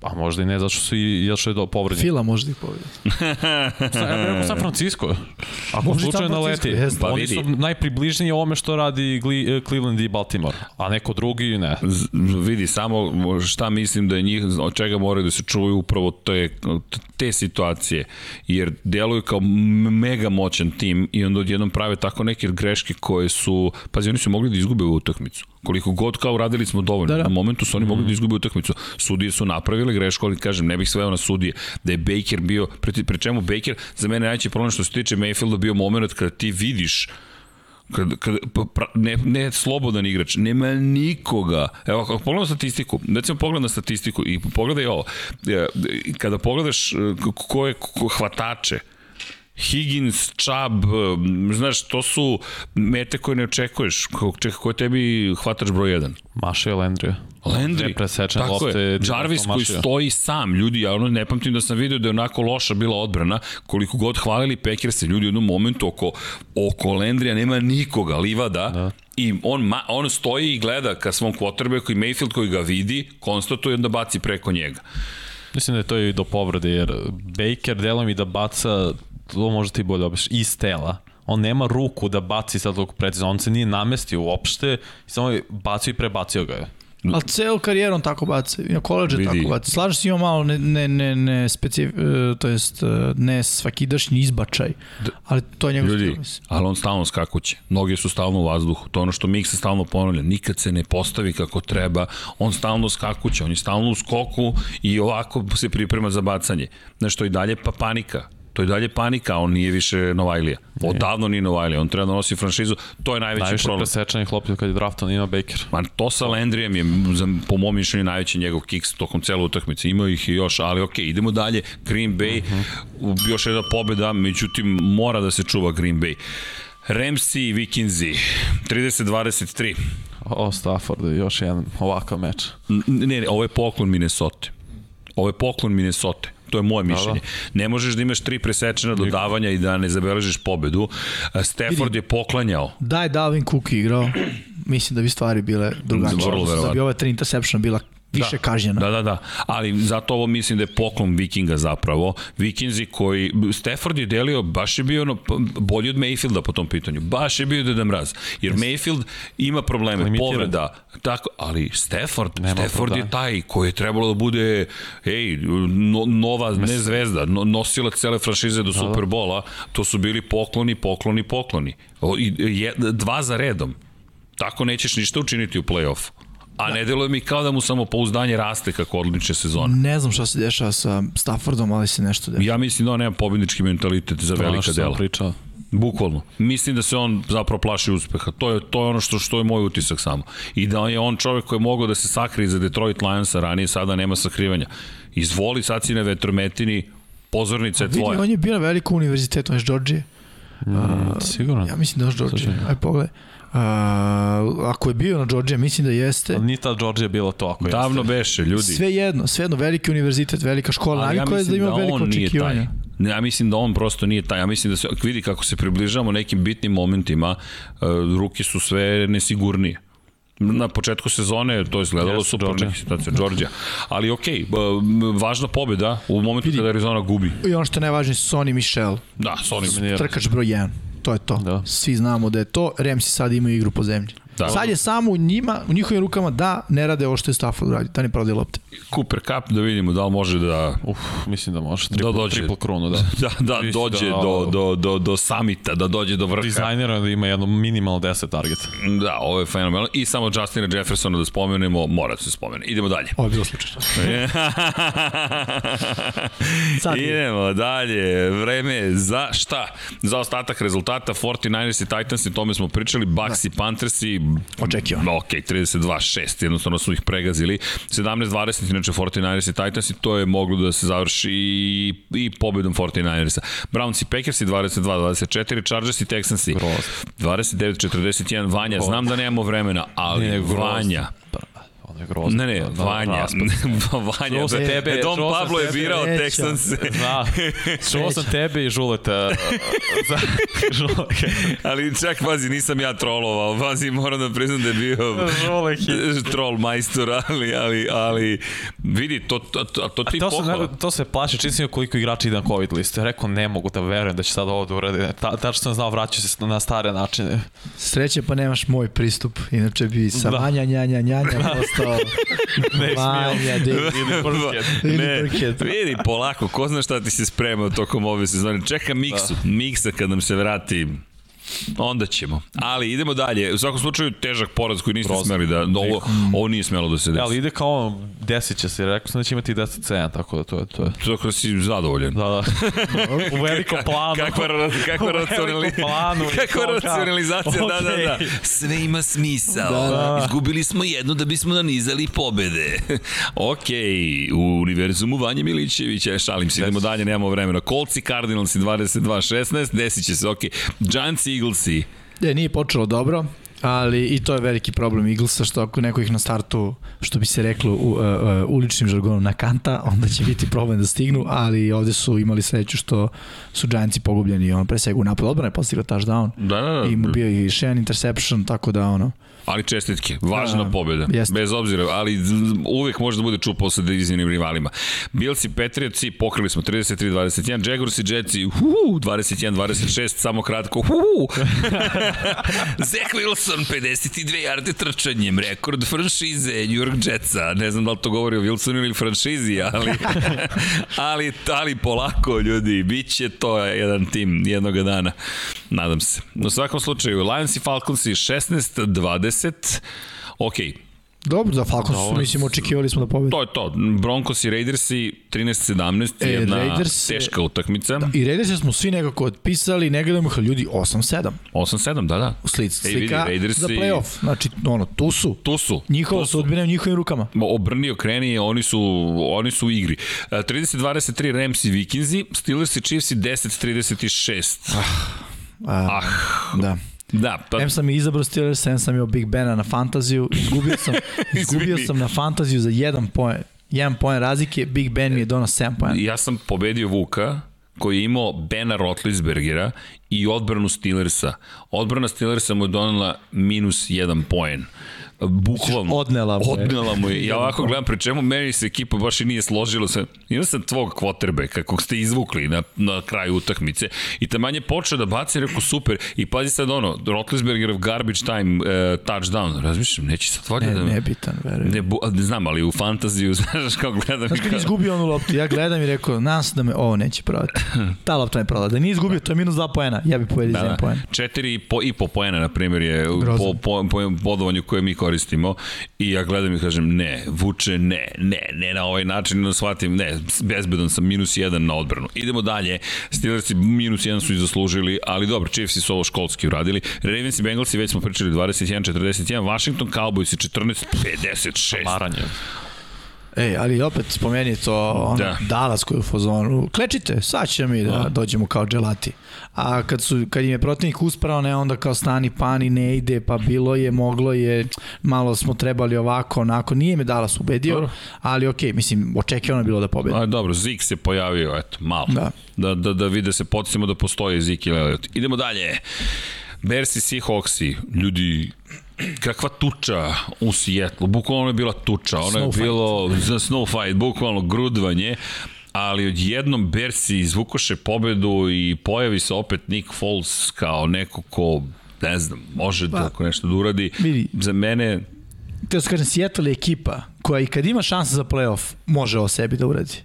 Pa možda i ne, zato što su i što je do povređen. Fila može da ih pobedi. Sa, ja bih rekao San Francisco. Ako i slučajno San Francisco, leti. jeste. Pa Oni vidi. su najpribližniji ovome što radi Gli, Cleveland i Baltimore. A neko drugi ne. Z- vidi samo šta mislim da je njih, od čega moraju da se čuvaju upravo te, te situacije, jer deluju kao mega moćan tim i onda odjednom prave tako neke greške koje su, pazi, oni su mogli da izgube u utakmicu. Koliko god kao uradili smo dovoljno. Da, da. Na momentu su oni mogli da izgube utakmicu. Sudije su napravile grešku, ali kažem, ne bih sveo na sudije. Da je Baker bio, pre, pre čemu Baker, za mene najveći problem što se tiče Mayfielda bio moment kada ti vidiš kad, kad, pa, pra, ne, ne slobodan igrač, nema nikoga. Evo, ako pogledam statistiku, recimo pogledam na statistiku i pogledaj ovo, e, kada pogledaš e, ko je ko hvatače, Higgins, Chubb, znaš, to su mete koje ne očekuješ. Čekaj, ko je tebi hvatač broj 1? Maša Landry. Landry, tako lopte, je. Jarvis koji stoji sam, ljudi, ja ono ne pamtim da sam video da je onako loša bila odbrana, koliko god hvalili se, ljudi u jednom momentu oko, oko Landrya nema nikoga, livada, da. i on, ma, on stoji i gleda ka svom quarterbacku i Mayfield koji ga vidi, konstatuje da baci preko njega. Mislim da je to i do povrede, jer Baker delo mi da baca to možda ti bolje obiš, iz tela. On nema ruku da baci sad tog precizno, on se nije namestio uopšte i samo je bacio i prebacio ga je. Ali ceo karijer on tako baci, na koleđe tako baci. Slažeš se ima malo ne, ne, ne, ne specif, e, to jest e, ne svakidašnji izbačaj, ali to je njegov Ljudi, ali on stalno skakuće. Noge su stalno u vazduhu. To je ono što Mik se stalno ponavlja. Nikad se ne postavi kako treba. On stalno skakuće. On je stalno u skoku i ovako se priprema za bacanje. Nešto i dalje pa panika to je dalje panika, on nije više Novajlija. Odavno nije Novajlija, on treba da nosi franšizu, to je najveći Najviše problem. Najviše presečanih lopita kad je draftan ima Baker. Man, to sa Landrijem je, po mom mišljenju, najveći njegov kiks tokom cele utakmice. Ima ih i još, ali ok, idemo dalje. Green Bay, uh mhm. -huh. još jedna pobeda, međutim, mora da se čuva Green Bay. Ramsey i Vikinzi, 30-23. O, Stafford, još jedan ovakav meč. Ne, ne, ovo je poklon Minnesota. Ovo je poklon Minnesota. To je moje da, mišljenje. Da. Ne možeš da imaš tri presečena dodavanja i da ne zabeležiš pobedu. Stafford je poklanjao. Daj Dalvin Cook igrao. Mislim da bi stvari bile drugačije. Da bi ova tri interceptiona bila više da. kažnjena. Da, da, da. Ali zato ovo mislim da je poklon Vikinga zapravo. Vikinzi koji... Stafford je delio, baš je bio ono, bolji od Mayfielda po tom pitanju. Baš je bio Deda Mraz. Jer yes. Mayfield ima probleme, Limitiran. povreda, tako, ali Stafford, Nema Stafford je taj koji je trebalo da bude ej, no, nova, Mes... ne zvezda, no, nosilac cele franšize do da, da. Superbola. To su bili pokloni, pokloni, pokloni. O, i, je, dva za redom. Tako nećeš ništa učiniti u play-offu. A da. ne deluje mi kao da mu samo pouzdanje raste kako odlične sezone. Ne znam šta se dešava sa Staffordom, ali se nešto dešava. Ja mislim da on nema pobednički mentalitet za to velika dela. Pričao. Bukvalno. Mislim da se on zapravo plaši uspeha. To je to je ono što što je moj utisak samo. I da je on čovek koji je mogao da se sakrije za Detroit Lionsa ranije, sada nema sakrivanja. Izvoli sad si na vetrometini, pozornica je tvoja. Vidi, on je bio na velikom univerzitetu, on je Georgije. Mm, sigurno. Ja mislim da je Georgije. Aj pogledaj. Uh, ako je bio na Georgia, mislim da jeste. Ali nije ta Georgia bila to ako Davno jeste. beše, ljudi. Sve jedno, sve jedno, veliki univerzitet, velika škola, Ali ja je da ima da veliko očekivanje. Ne, ja mislim da on prosto nije taj. Ja mislim da se vidi kako se približavamo nekim bitnim momentima, uh, ruke su sve nesigurnije na početku sezone to je izgledalo yes, super Georgia. situacija Georgia. Ali okej, okay, važna pobeda u momentu Vidi. kada Arizona gubi. I ono što je najvažnije Sonny Michel. Da, Sonny. Trkač broj 1 to je to. Da. Svi znamo da je to. Remsi sad imaju igru po zemlji. Da. Sad je samo u njima, u njihovim rukama da ne rade ovo što je Stafford radi, da ne pravde lopte. Cooper Cup da vidimo da li može da... Uf, mislim da može. Triple, da dođe, triple kronu, da. Da, da mislim dođe da, do, do, do, do samita, da dođe do vrha. Dizajnera da ima jedno minimalno 10 targeta. Da, ovo je fenomenalno. I samo Justina Jeffersona da spomenemo, mora da se spomene. Idemo dalje. Ovo je bilo slučajno. Idemo dalje. Vreme za šta? Za ostatak rezultata 49ers i Titans i tome smo pričali. Bucks da. i Panthers i Očekivano. Ok, 32-6, jednostavno su ih pregazili. 17-20, inače 49ers i Titans i to je moglo da se završi i, i pobedom 49ersa. Browns i Packers i 22-24, Chargers i Texans i 29-41. Vanja, znam da nemamo vremena, ali Vanja, ono je grozno. Ne, ne, Vanja. Vanja, da, tebe, Dom Pablo je birao Texans. Zna, čuo sam tebe i Žuleta. za, Ali čak, pazi, nisam ja trolovao. Pazi, moram da priznam da je bio troll majstor, ali, ali, ali vidi, to, to, to, to ti to pohvala. Se, to se plaše, čini koliko igrača ide na COVID listu. Rekao, ne mogu da verujem da će sad ovo da uradi. Ta, tačno sam znao, vraćaju se na stare načine. Sreće pa nemaš moj pristup, inače bi sa da. Vanja, njanja, njanja ne Vanja, ili Burkett. Ne, vidi, polako, ko zna šta ti se sprema tokom ove sezone. Čeka Miksu, da. Miksa kad nam se vrati Onda ćemo. Ali idemo dalje. U svakom slučaju težak poraz koji niste smeli da... Ovo, ovo nije smelo da se desi. Ali ide kao, desit će se, rekao sam da će imati 10-7, tako da to je, to je. Tako da si zadovoljan. Da, da. U velikom planu. Kakva, kakva, racionali... planu i kakva racionalizacija, da, da, da. Okej. Sve ima smisao. Da, da. Izgubili smo jedno da bismo nanizali pobede. ok, u univerzumu Vanja Milićevića, šalim se, idemo dalje, nemamo vremena. Kolci Cardinalsi 22-16, desit će se, ok. Giants Eaglesi, E, nije počelo dobro, ali i to je veliki problem Eaglesa, što ako neko ih na startu, što bi se reklo u, uh, uh, uličnim žargonom na kanta, onda će biti problem da stignu, ali ovde su imali sreću što su Giantsi pogubljeni, ono, pre svega u napad odbrane postigla touchdown. Da, da, da. I bio i Sheehan interception, tako da ono, Ali čestitke, važna Da, pobjeda, jeste. bez obzira, ali uvek može da bude čupao sa divizijnim rivalima. Bilsi, Patriotsi, pokrili smo 33-21, Jaguarsi, Jetsi, huu, 21-26, samo kratko, huu. Zach Wilson, 52 jarde trčanjem, rekord franšize New York Jetsa, ne znam da li to govori o Wilsonu ili franšizi, ali, ali, ali polako, ljudi, bit će to jedan tim jednoga dana, nadam se. U svakom slučaju, Lions i Falconsi 16-20, okej, dobro, za Falcons su, mislim, očekivali smo da pobedi. To je to. Broncos i Raidersi 13-17, E, jedna Raiders- teška utakmica. I Raiders smo svi nekako otpisali, ne gledamo ih, ljudi 8-7 8-7, da, da. u slid, Ej, vidi, slika za playoff. Znači, ono, tu su. Tu su. Njihova Tu su. sudbina u njihovim rukama. Obrni okreni, oni su, oni su u igri. E, 30-23 Rams i Vikinzi, Steelers i Chiefs i 10-36. A, Ah, Da. Da, pa Em sam i izabrao Steelers, em sam imao Big Bena na fantaziju. Izgubio sam, izgubio sam na fantaziju za jedan poen. Jedan poen razlike, Big Ben mi je donao 7 poena. ja sam pobedio Vuka, koji je imao Bena Rotlisbergera i odbranu Steelersa. Odbrana Steelersa mu je donela minus 1 poen. Bukvalno. Odnela mu je. Odnela mu je. Ja ovako gledam, pri čemu meni se ekipa baš i nije složila. Sa, imao sam tvog kvotrbeka, kog ste izvukli na, na kraju utakmice. I taman je počeo da baci, rekao super. I pazi sad ono, Rotlisbergerov garbage time uh, touchdown. Razmišljam, neće sad valjda Ne, da... nebitan, verujem. Ne, bu, ne znam, ali u fantaziju, znaš kao gledam. Znaš kad kao- je izgubio onu loptu, ja gledam i rekao, se da me ovo neće prodati. Ta lopta me proda. Da nije izgubio, to je minus 2 poena. Ja bi povedio Da, za da. jedan poen. Četiri i po, i po poena, na primjer, je po, Grozno. po, po bodovanju koje mi koristimo i ja gledam i kažem ne, Vuče, ne, ne, ne na ovaj način, ne shvatim, ne, bezbedan sam, minus jedan na odbranu. Idemo dalje, Steelersi minus jedan su i zaslužili, ali dobro, Chiefsi su ovo školski uradili. Ravens i Bengalsi, već smo pričali 21-41, Washington Cowboys 14-56. Maranje. Ej, ali opet spomeni to ono, Da. da. Dallas koji je u fazonu. Klečite, sad ćemo mi da dođemo kao dželati. A kad, su, kad im je protivnik usprao, ne, onda kao stani pani ne ide, pa bilo je, moglo je, malo smo trebali ovako, onako. Nije me Dallas ubedio, Dobro. ali okej, mislim, očekivano je bilo da pobedi. A, dobro, Zik se pojavio, eto, malo. Da. Da, da, da vide se, podsjetimo da postoje Zik i Elliot. Idemo dalje. Bersi, Seahawksi, ljudi, kakva tuča u Sijetlu, bukvalno je bila tuča, ono je bilo za snow fight, bukvalno grudvanje, ali odjednom Bersi izvukoše pobedu i pojavi se opet Nick Foles kao neko ko ne znam, može da Pa, ako nešto da uradi. vidi. Za mene, Teo se kažem, Seattle je ekipa koja i kad ima šanse za playoff, može o sebi da uradi.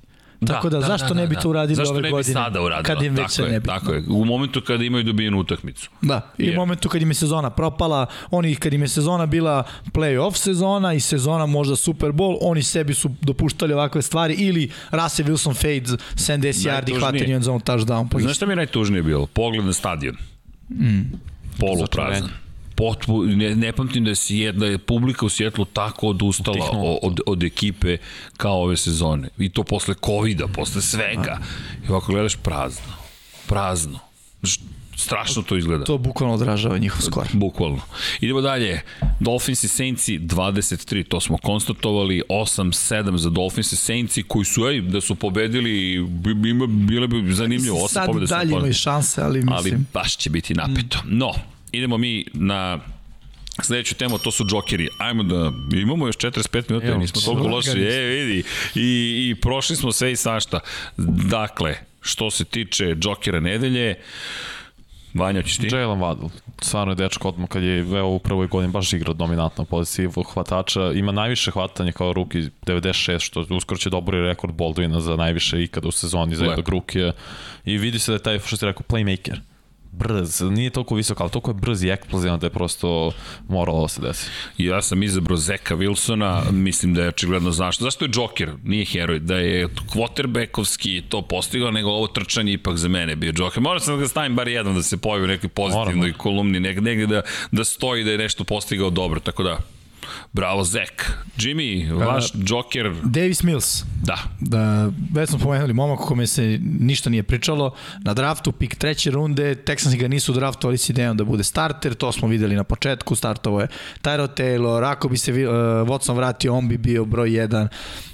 Tako da, zašto ne bi to uradili zašto ove ne bi godine? sada uradila? Kad im već tako sve je, ne bi. Tako je, u momentu kada imaju dobijenu utakmicu. Da, i u momentu kad im je sezona propala, oni kad im je sezona bila play-off sezona i sezona možda Super Bowl, oni sebi su dopuštali ovakve stvari ili Russell Wilson fades 70 yardi hvatanje end zone touchdown. Pa Znaš šta mi je najtužnije bilo? Pogled na stadion. Mm. Poluprazan. Potpu, ne, ne pamtim da je, Sijet, da je publika u Sjetlu tako odustala Utihnula. od, od ekipe kao ove sezone. I to posle COVID-a, posle svega. I ovako gledaš prazno. Prazno. Strašno to izgleda. to bukvalno odražava njihov skor. Bukvalno. Idemo dalje. Dolphins i Saintsi 23, to smo konstatovali, 8-7 za Dolphins i Saintsi koji su, ej, da su pobedili, bile bi zanimljivo, 8 Sad dalje imaju šanse, ali Ali mislim... baš će biti napito. No, idemo mi na sledeću temu, to su džokeri. Ajmo da, imamo još 45 minuta, Imamo. nismo toliko loši. E, vidi, i, i prošli smo sve i svašta. Dakle, što se tiče džokera nedelje, Vanja, ćeš ti? Jalen Waddle, stvarno je dečko odmah kad je evo u prvoj godini baš igrao dominantno na poziciji hvatača, ima najviše hvatanja kao ruki 96, što uskoro će dobori rekord Baldwina za najviše ikada u sezoni za jednog rukija i vidi se da je taj, što si rekao, playmaker brz, nije toliko visok, ali toliko je brz i eksplozivan da je prosto moralo da se desi. Ja sam izabrao Zeka Wilsona, mislim da je očigledno zašto. Zašto je Joker, nije heroj, da je quarterbackovski to postigao, nego ovo trčanje ipak za mene bio Joker. Moram sam da ga stavim bar jednom da se pojavi u nekoj pozitivnoj kolumni, negde da, da stoji da je nešto postigao dobro, tako da Bravo, Zek. Jimmy, vaš uh, Joker... Davis Mills. Da. Da, već smo pomenuli momak kome se ništa nije pričalo. Na draftu, pik treće runde, Texansi ga nisu draftovali s idejom da bude starter, to smo videli na početku, startovo je Tyro Taylor, ako bi se uh, Watson vratio, on bi bio broj 1.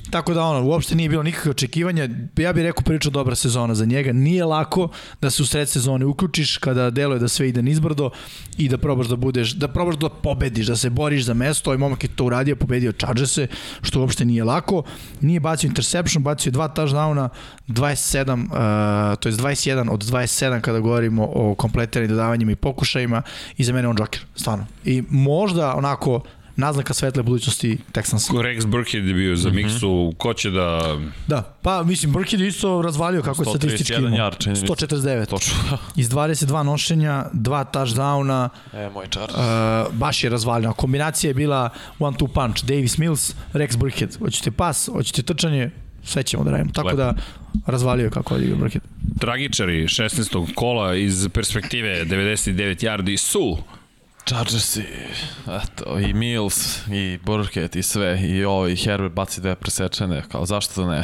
Tako da ono, uopšte nije bilo nikakve očekivanja. Ja bih rekao priča dobra sezona za njega. Nije lako da se u sred sezone uključiš kada deluje da sve ide nizbrdo i da probaš da budeš, da probaš da pobediš, da se boriš za mesto. Ovaj momak je to uradio, pobedio se, što uopšte nije lako. Nije bacio interception, bacio je dva touchdowna, 27, uh, to je 21 od 27 kada govorimo o kompletiranim dodavanjima i pokušajima i za mene on Joker, stvarno. I možda onako naznaka svetle budućnosti Texans. Rex Burkhead je bio za mhm. miksu, ko će da... Da, pa mislim Burkhead je isto razvalio kako je statistički imao. 149. Točno. Iz 22 nošenja, dva touchdowna. E, moj čar. Uh, baš je razvalio. Kombinacija je bila one-two punch. Davis Mills, Rex Burkhead. Hoćete pas, hoćete trčanje, sve ćemo da radimo. Tako Lepo. da razvalio je kako odigra Burkhead. Tragičari 16. kola iz perspektive 99 yardi su Chargersi, eto, i Mills, i Burkett, i sve, i ovo, i Herbert baci dve presečene, kao zašto da ne,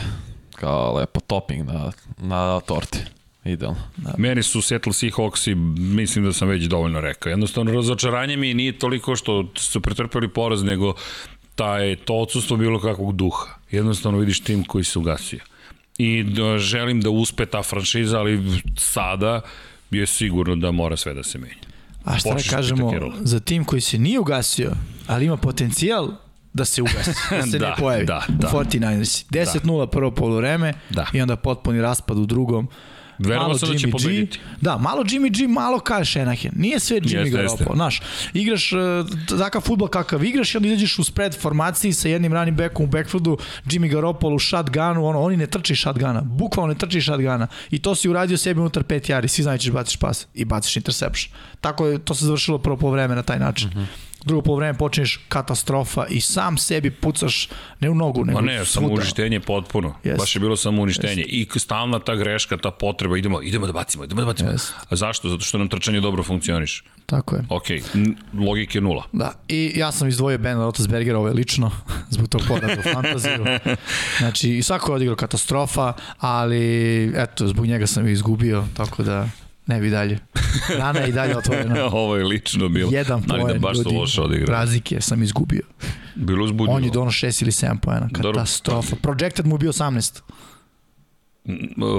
kao lepo topping na, na torti. Idealno. Da. Meni su Seattle Seahawks i mislim da sam već dovoljno rekao. Jednostavno, razočaranje mi nije toliko što su pretrpeli poraz, nego taj, to odsustvo bilo kakvog duha. Jednostavno vidiš tim koji se ugasio. I da, želim da uspe ta franšiza, ali sada je sigurno da mora sve da se menja. A šta da kažemo za tim koji se nije ugasio, ali ima potencijal da se ugasi, da se da, ne pojavi. Da, da. 49ers. 10-0 da. prvo polovreme da. i onda potpuni raspad u drugom. Verovao sam da će pobediti. Da, malo Jimmy G, malo Kyle Shanahan. Nije sve Jimmy Garoppolo. Znaš, igraš uh, takav futbol kakav igraš i onda izađeš u spread formaciji sa jednim running backom u backfieldu, Jimmy Garoppolo u shotgunu, ono, oni ne trči shotguna. Bukvalno ne trči shotguna. I to si uradio sebi unutar 5 jari. Svi znaju da ćeš baciš pas i baciš interception. Tako je, to se završilo prvo po vreme na taj način. Uh mhm. Drugo polovreme počneš katastrofa i sam sebi pucaš ne u nogu, nego Ma ne, samo uništenje potpuno. Yes. Baš je bilo samo uništenje. Yes. I stalna ta greška, ta potreba, idemo, idemo da bacimo, idemo da bacimo. Yes. A zašto? Zato što nam trčanje dobro funkcioniš. Tako je. Ok, logike nula. Da, i ja sam izdvojio Ben Roethlisbergera ovo je lično, zbog tog poraza u fantaziju. Znači, i svako je odigrao katastrofa, ali eto, zbog njega sam izgubio, tako da Ne bi dalje. Rana je i dalje otvorena. Ovo je lično bilo. Jedan da poen, da baš ljudi, loše odigrao. Razlike sam izgubio. Bilo uzbudljivo. On je dono 6 ili 7 poena. Katastrofa. Projected mu bio 18.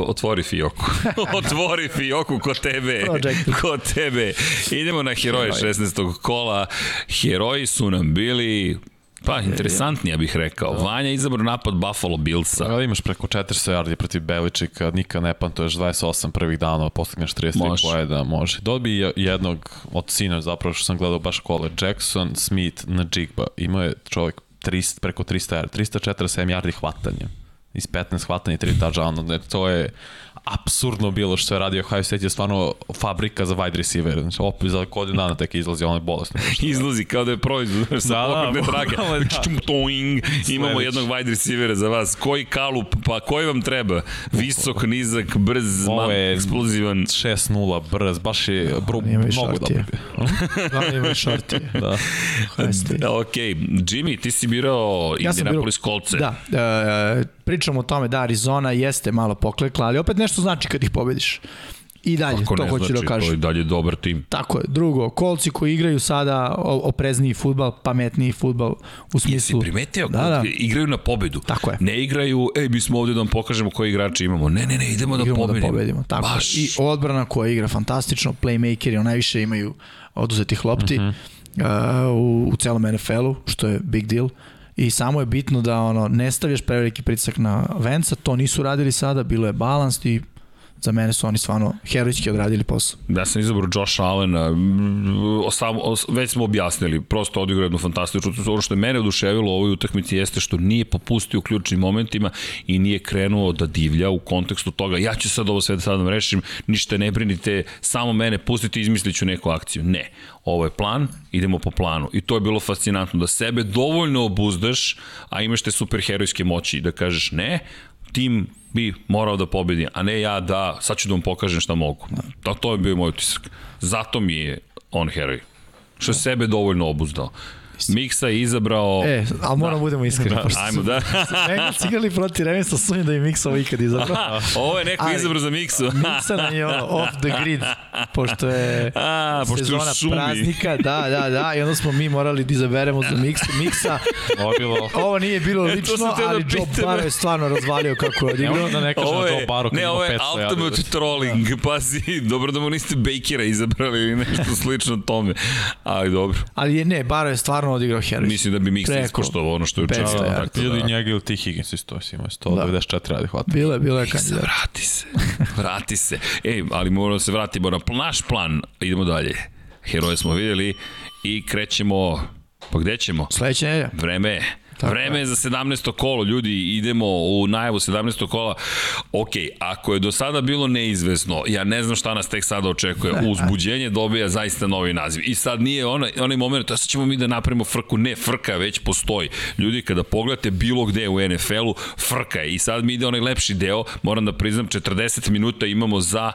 Otvori Fioku. Otvori Fioku kod tebe. Projected. Kod tebe. Idemo na heroje 16. kola. Heroji su nam bili Pa, interesantnija bih rekao. Da. Vanja izabro napad Buffalo Billsa. Da imaš preko 400 yardi protiv Beličika, Nika ne pantuješ 28 prvih dana, postigneš 33 pojeda, može. Dobi jednog od sina, zapravo što sam gledao baš kole, Jackson, Smith, Najigba. Imao je čovjek 300, preko 300 yardi, 347 yardi hvatanja. Iz 15 hvatanja i 3 touchdowna. To je absurdno bilo što je radio Ohio State je stvarno fabrika za wide receiver. Znači, opet za godinu dana tek izlazi, ono je bolesno. izlazi kao da je proizvod sa da, pokretne da, trage. Da. Toing, imamo jednog wide receivera za vas. Koji kalup, pa koji vam treba? Visok, nizak, brz, Ovo je eksplozivan. 6-0, brz, baš je bro, mnogo dobro. Da, ima šorti. da. da. ok, Jimmy, ti si birao ja Indianapolis Colts. Da, uh, pričamo o tome da Arizona jeste malo poklekla, ali opet nešto znači kad ih pobediš. I dalje, Kako to hoću da znači, da kažem. To je dalje dobar tim. Tako je. Drugo, kolci koji igraju sada oprezniji futbal, pametniji futbal u smislu... Jesi primetio? Da, da. Igraju na pobedu. Tako je. Ne igraju, ej, mi smo ovde da vam pokažemo koji igrači imamo. Ne, ne, ne, idemo, da da pobedimo. da pobedimo. Tako Baš. I odbrana koja igra fantastično, playmakeri, najviše imaju oduzetih lopti. Uh -huh. Uh, u, u celom NFL-u, što je big deal i samo je bitno da ono ne stavljaš preveliki pritisak na Venca, to nisu radili sada, bilo je balans i za mene su oni stvarno herojski odradili posao. Ja sam izabrao Josh Allena, sam, već smo objasnili, prosto odigrao jednu fantastičnu, ono što je mene oduševilo u ovoj utakmici jeste što nije popustio u ključnim momentima i nije krenuo da divlja u kontekstu toga, ja ću sad ovo sve da sad vam rešim, ništa ne brinite, samo mene pustite i izmislit ću neku akciju. Ne, ovo je plan, idemo po planu. I to je bilo fascinantno, da sebe dovoljno obuzdaš, a imaš te superherojske moći da kažeš ne, tim bi morao da pobedi, a ne ja da sad ću da vam pokažem šta mogu. Da, to je bio moj utisak. Zato mi je on heroj. Što je sebe dovoljno obuzdao. Miksa je izabrao... E, ali moramo da. budemo iskreni. Da, ajmo da. Bengals igrali proti Ravensa, sumnjam da je Miksa ovo ikad izabrao. Ovo je neko Ali, izabrao za Miksu. Miksa nam je ono off the grid, pošto je A, pošto sezona je praznika. Da, da, da, i onda smo mi morali da izaberemo za Miksa. Miksa Ovo, ovo nije bilo lično, ali Joe Barrow je stvarno razvalio kako je odigrao. Da ne kažem ovo Joe je, Barrow ne, ovo je ultimate trolling, pazi, dobro da mu niste Bakera izabrali ili nešto slično tome, ali dobro. Ali je, ne, Barrow je stvarno odigrao heroj. Mislim da bi Miksa Preko ispoštovao ono što je 500 učinio. yardi. tako Ili da- njega ili ti Higgins isto si imao 194 radi hvata. Bilo je, bilo je kandidat. vrati se, vrati se. Ej, ali moramo da se vratimo na naš plan, idemo dalje. Heroje smo videli i krećemo, pa gde ćemo? Sledeća nedelja. Vreme je. Tako Vreme je za 17. kolo, ljudi, idemo u najavu 17. kola. Ok, ako je do sada bilo neizvesno, ja ne znam šta nas tek sada očekuje. Uzbuđenje dobija zaista novi naziv. I sad nije onaj, onaj moment, a sad ćemo mi da napravimo frku. Ne, frka već postoji. Ljudi, kada pogledate bilo gde u NFL-u, frka je. I sad mi ide onaj lepši deo, moram da priznam, 40 minuta imamo za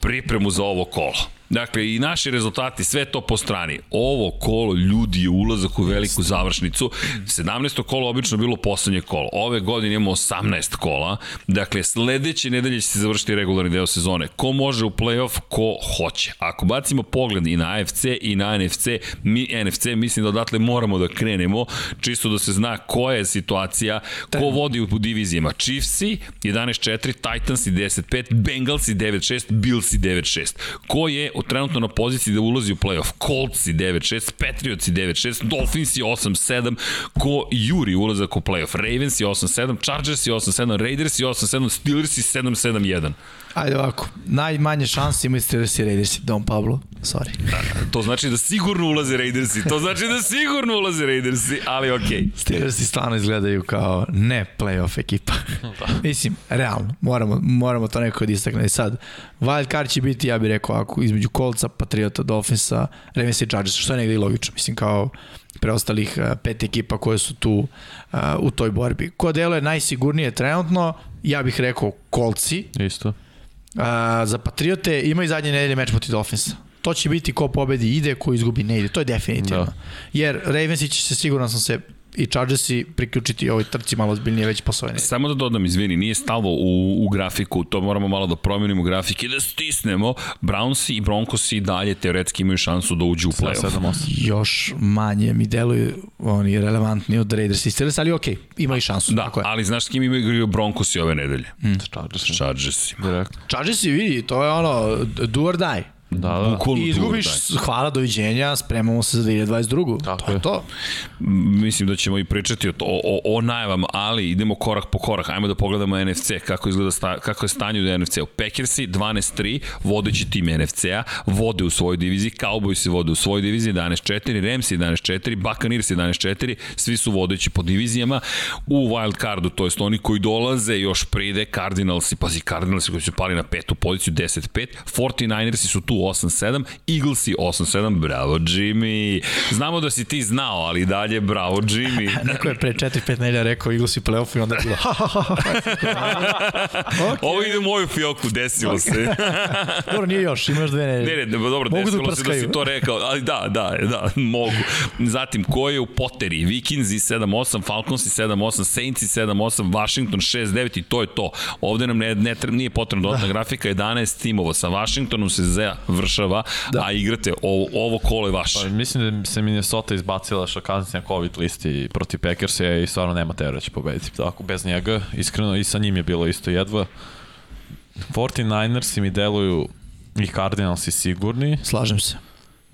pripremu za ovo kolo. Dakle, i naši rezultati, sve to po strani. Ovo kolo ljudi je ulazak u veliku završnicu. 17. kolo obično bilo poslednje kolo. Ove godine imamo 18 kola. Dakle, sledeće nedelje će se završiti regularni deo sezone. Ko može u playoff, ko hoće. Ako bacimo pogled i na AFC i na NFC, mi, NFC mislim da odatle moramo da krenemo, čisto da se zna koja je situacija, ko vodi u divizijama. Chiefsi 11-4, Titansi 10-5, Bengalsi 9-6, Billsi 9-6. Ko je trenutno na poziciji da ulazi u playoff? Coltsi 9-6, Patriotsi 9-6, Dolphinsi 8-7, ko juri ulazak u playoff? Ravensi 8-7, Chargersi 8-7, Raidersi 8-7, Steelersi 7-7-1. Ajde ovako, najmanje šanse imaju Steelers i Raidersi, Don Pablo, sorry. To znači da sigurno ulaze Raidersi, to znači da sigurno ulaze Raidersi, ali okej. Okay. Steelersi stvarno izgledaju kao ne playoff ekipa. Mislim, realno, moramo, moramo to nekako da istakne. Sad, wild card će biti, ja bih rekao, ako između Coltsa, Patriota, Dolphinsa, Ravensa i Chargersa, što je negde i logično. Mislim, kao preostalih uh, pet ekipa koje su tu uh, u toj borbi. Ko deluje najsigurnije trenutno, ja bih rekao Coltsi, Isto. A, za Patriote ima i zadnje nedelje meč protiv Dolphinsa. To će biti ko pobedi ide, ko izgubi ne ide. To je definitivno. Da. Jer Ravensi će se siguran sam se i Chargersi priključiti ovoj trci malo ozbiljnije već nedelje. Samo da dodam, izvini, nije stalo u, u grafiku, to moramo malo da promenimo grafike i da stisnemo. Brownsi i Broncosi dalje teoretski imaju šansu da uđu u playoff. 7-8. Još manje mi deluju oni relevantni od Raiders i Steelers, ali okej, ima i šansu. Da, tako je. ali znaš s kim imaju igraju Broncosi ove nedelje? Mm. Chargers. Chargersima. Direktno. Chargersi vidi, to je ono do or die. Da, da. Bukvalno I tu izgubiš, udaj. hvala, doviđenja, spremamo se za 2022. Tako to je je. to. Mislim da ćemo i pričati o, o, o najavama, ali idemo korak po korak. Ajmo da pogledamo NFC, kako, izgleda sta, kako je stanje u NFC-u. Packersi 12-3, vodeći tim NFC-a, vode u svojoj diviziji, Cowboys vode u svojoj diviziji 11-4, Rams 11-4, Buccaneers 11-4, svi su vodeći po divizijama. U wild cardu, to jest oni koji dolaze, još pride, Cardinalsi, pazi, Cardinalsi koji su pali na petu poziciju 10-5, 49ersi su tu 8-7, Eaglesi 8-7, bravo Jimmy. Znamo da si ti znao, ali dalje bravo Jimmy. Neko je pre 4-5 nedelja rekao Eagles i playoff i onda je bilo ha, ha, ha, ha. okay. Ovo ide u moju fioku, desilo se. Dobro, nije još, ima još dve nedelje. Ne, ne, dobro, Mogu da desilo se da si to rekao, ali da, da, da, mogu. Zatim, ko je u Potteri? Vikingsi 7-8, Falconsi 7-8, Saintsi 7-8, Washington 6-9 i to je to. Ovde nam ne, ne, nije potrebna dodatna da. grafika, 11 timova. Sa Washingtonom se završava, da. a igrate, ovo, ovo kolo je vaše. Pa, mislim da se Minnesota izbacila šakanci na COVID listi protiv Packersa i stvarno nema teorija da će pobediti. Tako, bez njega, iskreno, i sa njim je bilo isto jedva. 49ersi mi deluju i Cardinalsi sigurni, Slažem se.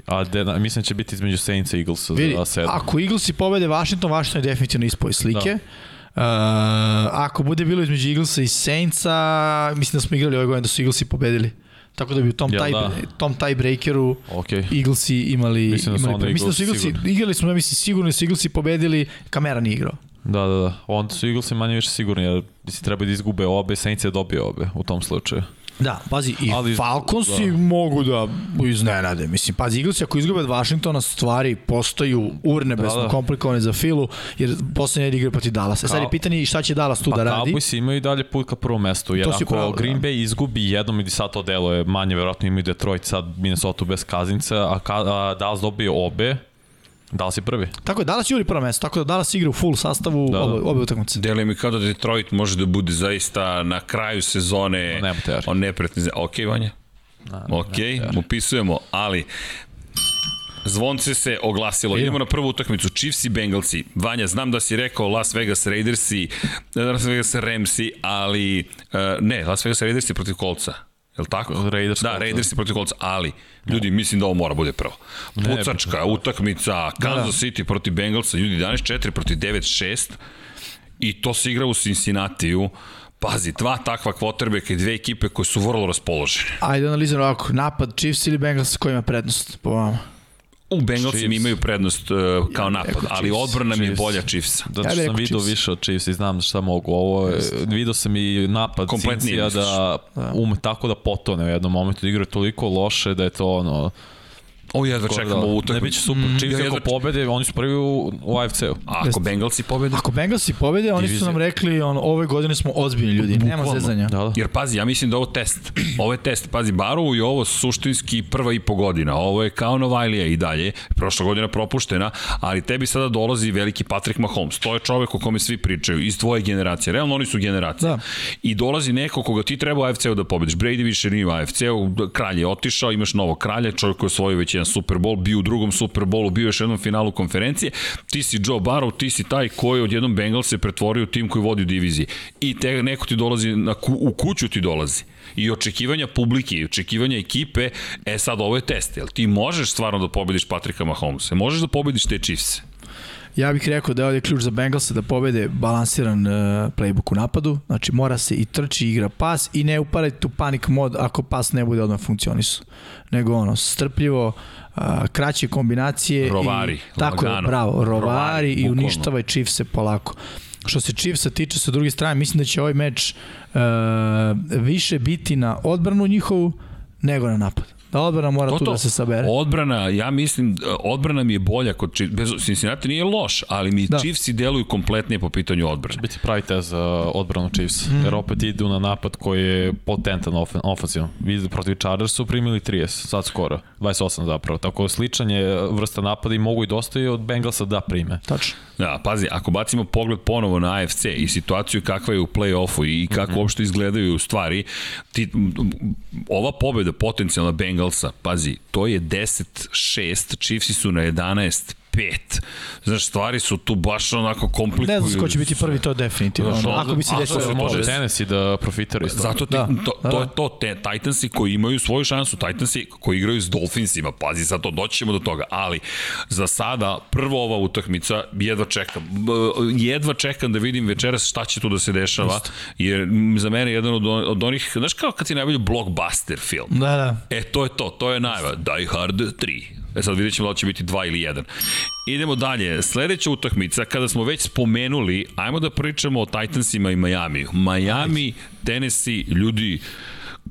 a de, mislim da će biti između Saintsa i Eaglesa Vidi, za sedam. ako Eaglesi pobede Washington, Washington je definitivno ispoj slike. Uh, ako bude bilo između Eaglesa i Saintsa, mislim da smo igrali ove godine da su Eaglesi pobedili. Tako da bi u tom, Jel taj, da? tom tiebreakeru Ok. Eaglesi imali... Mislim da su imali mislim da su Eaglesi sigurno. igrali smo, ja mislim, sigurno su Eaglesi pobedili, Kamera nije igrao. Da, da, da. Onda su Eaglesi manje više sigurni, jer mislim treba da izgube obe, Saints je dobio obe u tom slučaju. Da, pazi, i Ali- Falconsi da. da. mogu da iznenade. Mislim, pazi, Eaglesi ako izgube od Washingtona, stvari postaju urnebesno Da, da, da. da. komplikovane za Filu, jer poslednje igra protiv Dallasa. E sad je pitanje šta će Dallas tu Pa da radi. Cowboys imaju i dalje put ka prvom mestu, jer ako pravo, Green da. Bay izgubi jednom i sad to delo je manje, verovatno imaju Detroit sad Minnesota bez kazinca, a, a Dallas dobije obe, Dallas je prvi. Tako je, Dallas juri prvo mesto, tako da Dallas igra u full sastavu Da, da, da. obe, obe utakmice. Deluje mi kao da Detroit može da bude zaista na kraju sezone nema teorije. on nepretni. Ok, Vanja? Ok, upisujemo, ali Zvonce se oglasilo. Idemo na prvu utakmicu. Chiefs i Bengalsi. Vanja, znam da si rekao Las Vegas Raidersi, Las Vegas Ramsi, ali uh, ne, Las Vegas Raidersi protiv Kolca. Je li tako? Raiders, da, Colts, Raidersi protiv Kolca, ali ljudi, mislim da ovo mora bude prvo. Pucačka utakmica, Kansas City protiv Bengalsa, ljudi 11-4 protiv 9-6 i to se igra u Cincinnatiju. Pazi, dva takva kvotrbeka i dve ekipe koje su vrlo raspoložene. Ajde analiziramo ovako, napad Chiefs ili Bengals ko ima prednost po vama? U Bengalsi Chiefs. imaju prednost uh, kao napad, ali Chiefs. odbrana mi je Chiefs. bolja Chiefsa. Zato Ja sam Chiefs. više od Chiefs i znam šta mogu. Ovo je, vidio sam i napad Kompletnije Cincija misliš? da ume tako da potone u jednom momentu, da igra toliko loše da je to ono... O, jedva čekam ovu Ne, utakmicu. biće super. Mm, Chiefs Ja ako jedva- pobede, oni su prvi u, u AFC-u. Ako. Bengalsi pobede? Ako Bengalsi pobede, oni su nam rekli, on, ove godine smo ozbiljni ljudi, nema Bukvalno. zezanja. Da, da. Jer pazi, ja mislim da ovo test. Ovo je test. Pazi, Barovu je ovo suštinski prva i po godina. Ovo je kao Novajlija i dalje. Prošla godina propuštena, ali tebi sada dolazi veliki Patrick Mahomes. To je čovek o kome svi pričaju iz tvoje generacije. Realno oni su generacija. Da. I dolazi neko koga ti treba u AFC-u da pobediš. Brady više nije u AFC-u, kralj je otišao, imaš novog kralja, čovjek koji je osvojio već jedan Super Bowl, bio u drugom Super Bowlu, bio još jednom finalu konferencije. Ti si Joe Barrow, ti si taj koji odjednom Bengals se pretvorio u tim koji vodi diviziji. I te, neko ti dolazi, na ku, u kuću ti dolazi. I očekivanja publike, i očekivanja ekipe, e sad ovo je test, jel ti možeš stvarno da pobediš Patrika Mahomesa, možeš da pobediš te Chiefs. Ja bih rekao da je ovdje ključ za Bengalsa da pobede balansiran uh, playbook u napadu, znači mora se i trči, igra pas i ne uparati u panik mod ako pas ne bude odmah funkcionisu. Nego ono, strpljivo, uh, kraće kombinacije. Rovari, i, Tako je, bravo, rovari, Rovari, i uništavaj Chiefse polako. Što se Chiefsa tiče sa druge strane, mislim da će ovaj meč uh, više biti na odbranu njihovu nego na napad. Da odbrana mora tu da se sabere. Odbrana, ja mislim, odbrana mi je bolja kod Chiefs. Bez, Cincinnati nije loš, ali mi da. Da. Chiefsi deluju kompletnije po pitanju odbrane. Biti pravi test za odbranu Chiefs, Mhm. jer opet idu na napad koji je potentan ofen, ofenzivno. Vidi protiv Chargers su primili 30, sad skoro, 28 zapravo. Tako sličan je vrsta napada i mogu i dosta i od Bengalsa da prime. Tačno. Da, pazi, ako bacimo pogled ponovo na AFC i situaciju kakva je u play-offu i kako mm -hmm. uopšte izgledaju stvari, ti, ova pobjeda potencijalna Bengalsa, pazi, to je 10-6, Chiefsi su na 11 5. Znaš, stvari su tu baš onako komplikuju. Ne znam ko će biti prvi, to definitivno. Znaš, Ono, ako bi se desilo to Može. Tennessee da profitira isto. Zato ti, Da, to, da, to da. je to, te Titansi koji imaju svoju šansu, Titansi koji igraju s Dolphinsima, pazi, sad to doći ćemo do toga, ali za sada prvo ova utakmica, jedva čekam, jedva čekam da vidim večeras šta će tu da se dešava, jer m, za mene je jedan od, on- od onih, znaš kao kad ti najbolji blockbuster film, Da, da. E, to je to, to je najva. Die Hard 3. E sad vidjet ćemo da će biti 2 ili 1. Idemo dalje. Sledeća utakmica, kada smo već spomenuli, ajmo da pričamo o Titansima i Miami. Miami, Tennessee, ljudi,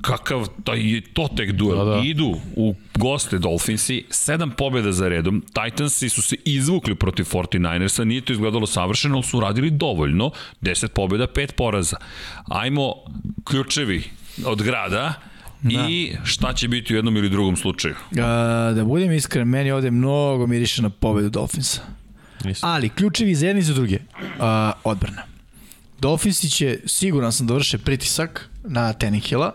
kakav taj je to tek duel. Da, Da, da. da. Idu u goste Dolphinsi, sedam pobjeda za redom. Titansi su se izvukli protiv 49ersa, nije to izgledalo savršeno, ali su radili dovoljno. 10 pobjeda, 5 poraza. Ajmo ključevi od grada da. i šta će biti u jednom ili drugom slučaju. A, da budem iskren, meni ovde mnogo miriše na pobedu Dolphinsa. Isto. Ali, ključevi za jedni i za druge. A, odbrana. Dolphinsi će, siguran sam, da vrše pritisak na Tenihila.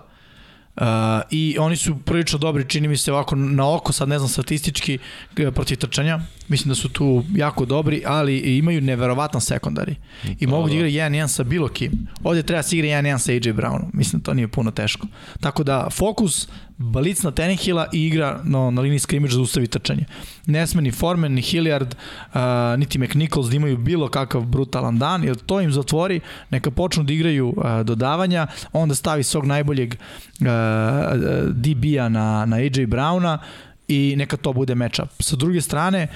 Uh, I oni su prilično dobri, čini mi se ovako na oko, sad ne znam statistički, g- protiv trčanja. Mislim da su tu jako dobri, ali imaju neverovatan sekundari. I Da, mogu da da. igra 1-1 sa bilo kim. Ovde treba se igra 1-1 sa AJ Brownom. Mislim da to nije puno teško. Tako da fokus, balic na Tenehila i igra no, na liniji skrimidža da ustavi trčanje. Ne sme ni Foreman, ni Hilliard, uh, niti McNichols da imaju bilo kakav brutalan dan, jer to im zatvori, neka počnu da igraju uh, dodavanja, onda stavi svog najboljeg uh, DB-a na, na AJ Browna i neka to bude matchup. Sa druge strane,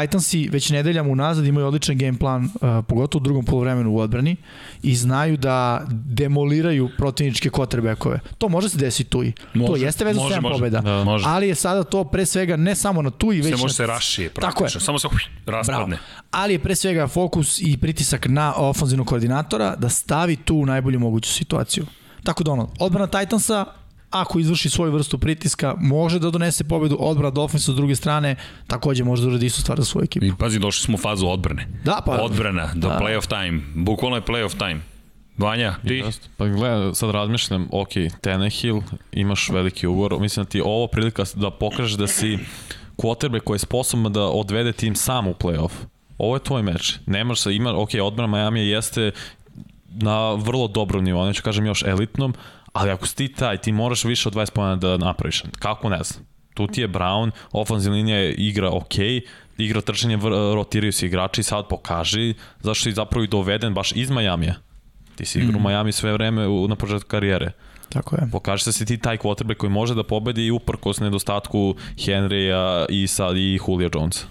Titansi već nedeljama unazad imaju odličan game plan, uh, pogotovo u drugom polovremenu u odbrani i znaju da demoliraju protivničke quarterbackove. To može se desiti tu i. to Može, jeste vez za može, 7 može. pobeda. Da. Može. Ali je sada to pre svega ne samo na tu i već Se može na... se rašije Tako je. Samo se raspadne. Ali je pre svega fokus i pritisak na ofenzivnog koordinatora da stavi tu u najbolju moguću situaciju. Tako da ono, odbrana Titansa ako izvrši svoju vrstu pritiska, može da donese pobedu, odbrana Dolphinsa s druge strane, takođe može da uradi istu stvar za svoju ekipu. I pazi, došli smo u fazu odbrane. Da, pa- Odbrana, do Da. playoff time. Bukvalno je playoff time. Vanja, ti? Jeste. Pa gledaj, sad razmišljam, ok, Tenehill, imaš veliki ugovor, mislim da ti je ovo prilika da pokažeš da si quarterback koji je sposoban da odvede tim sam u playoff. Ovo je tvoj meč. Nemaš se, ima, ok, odbrana Miami jeste na vrlo dobrom nivou, neću kažem još elitnom, ali ako si ti taj, ti moraš više od 20 pojena da napraviš. Kako ne znam. Tu ti je Brown, ofenzivna linija igra ok, igra trčanje, rotiraju se igrači, sad pokaži zašto si zapravo i doveden baš iz Majamija. Ti si igrao u Miami sve vreme u, na početku karijere. Tako je. Pokaži se da si ti taj quarterback koji može da pobedi i uprkos nedostatku Henrya i sad i Julio Jonesa.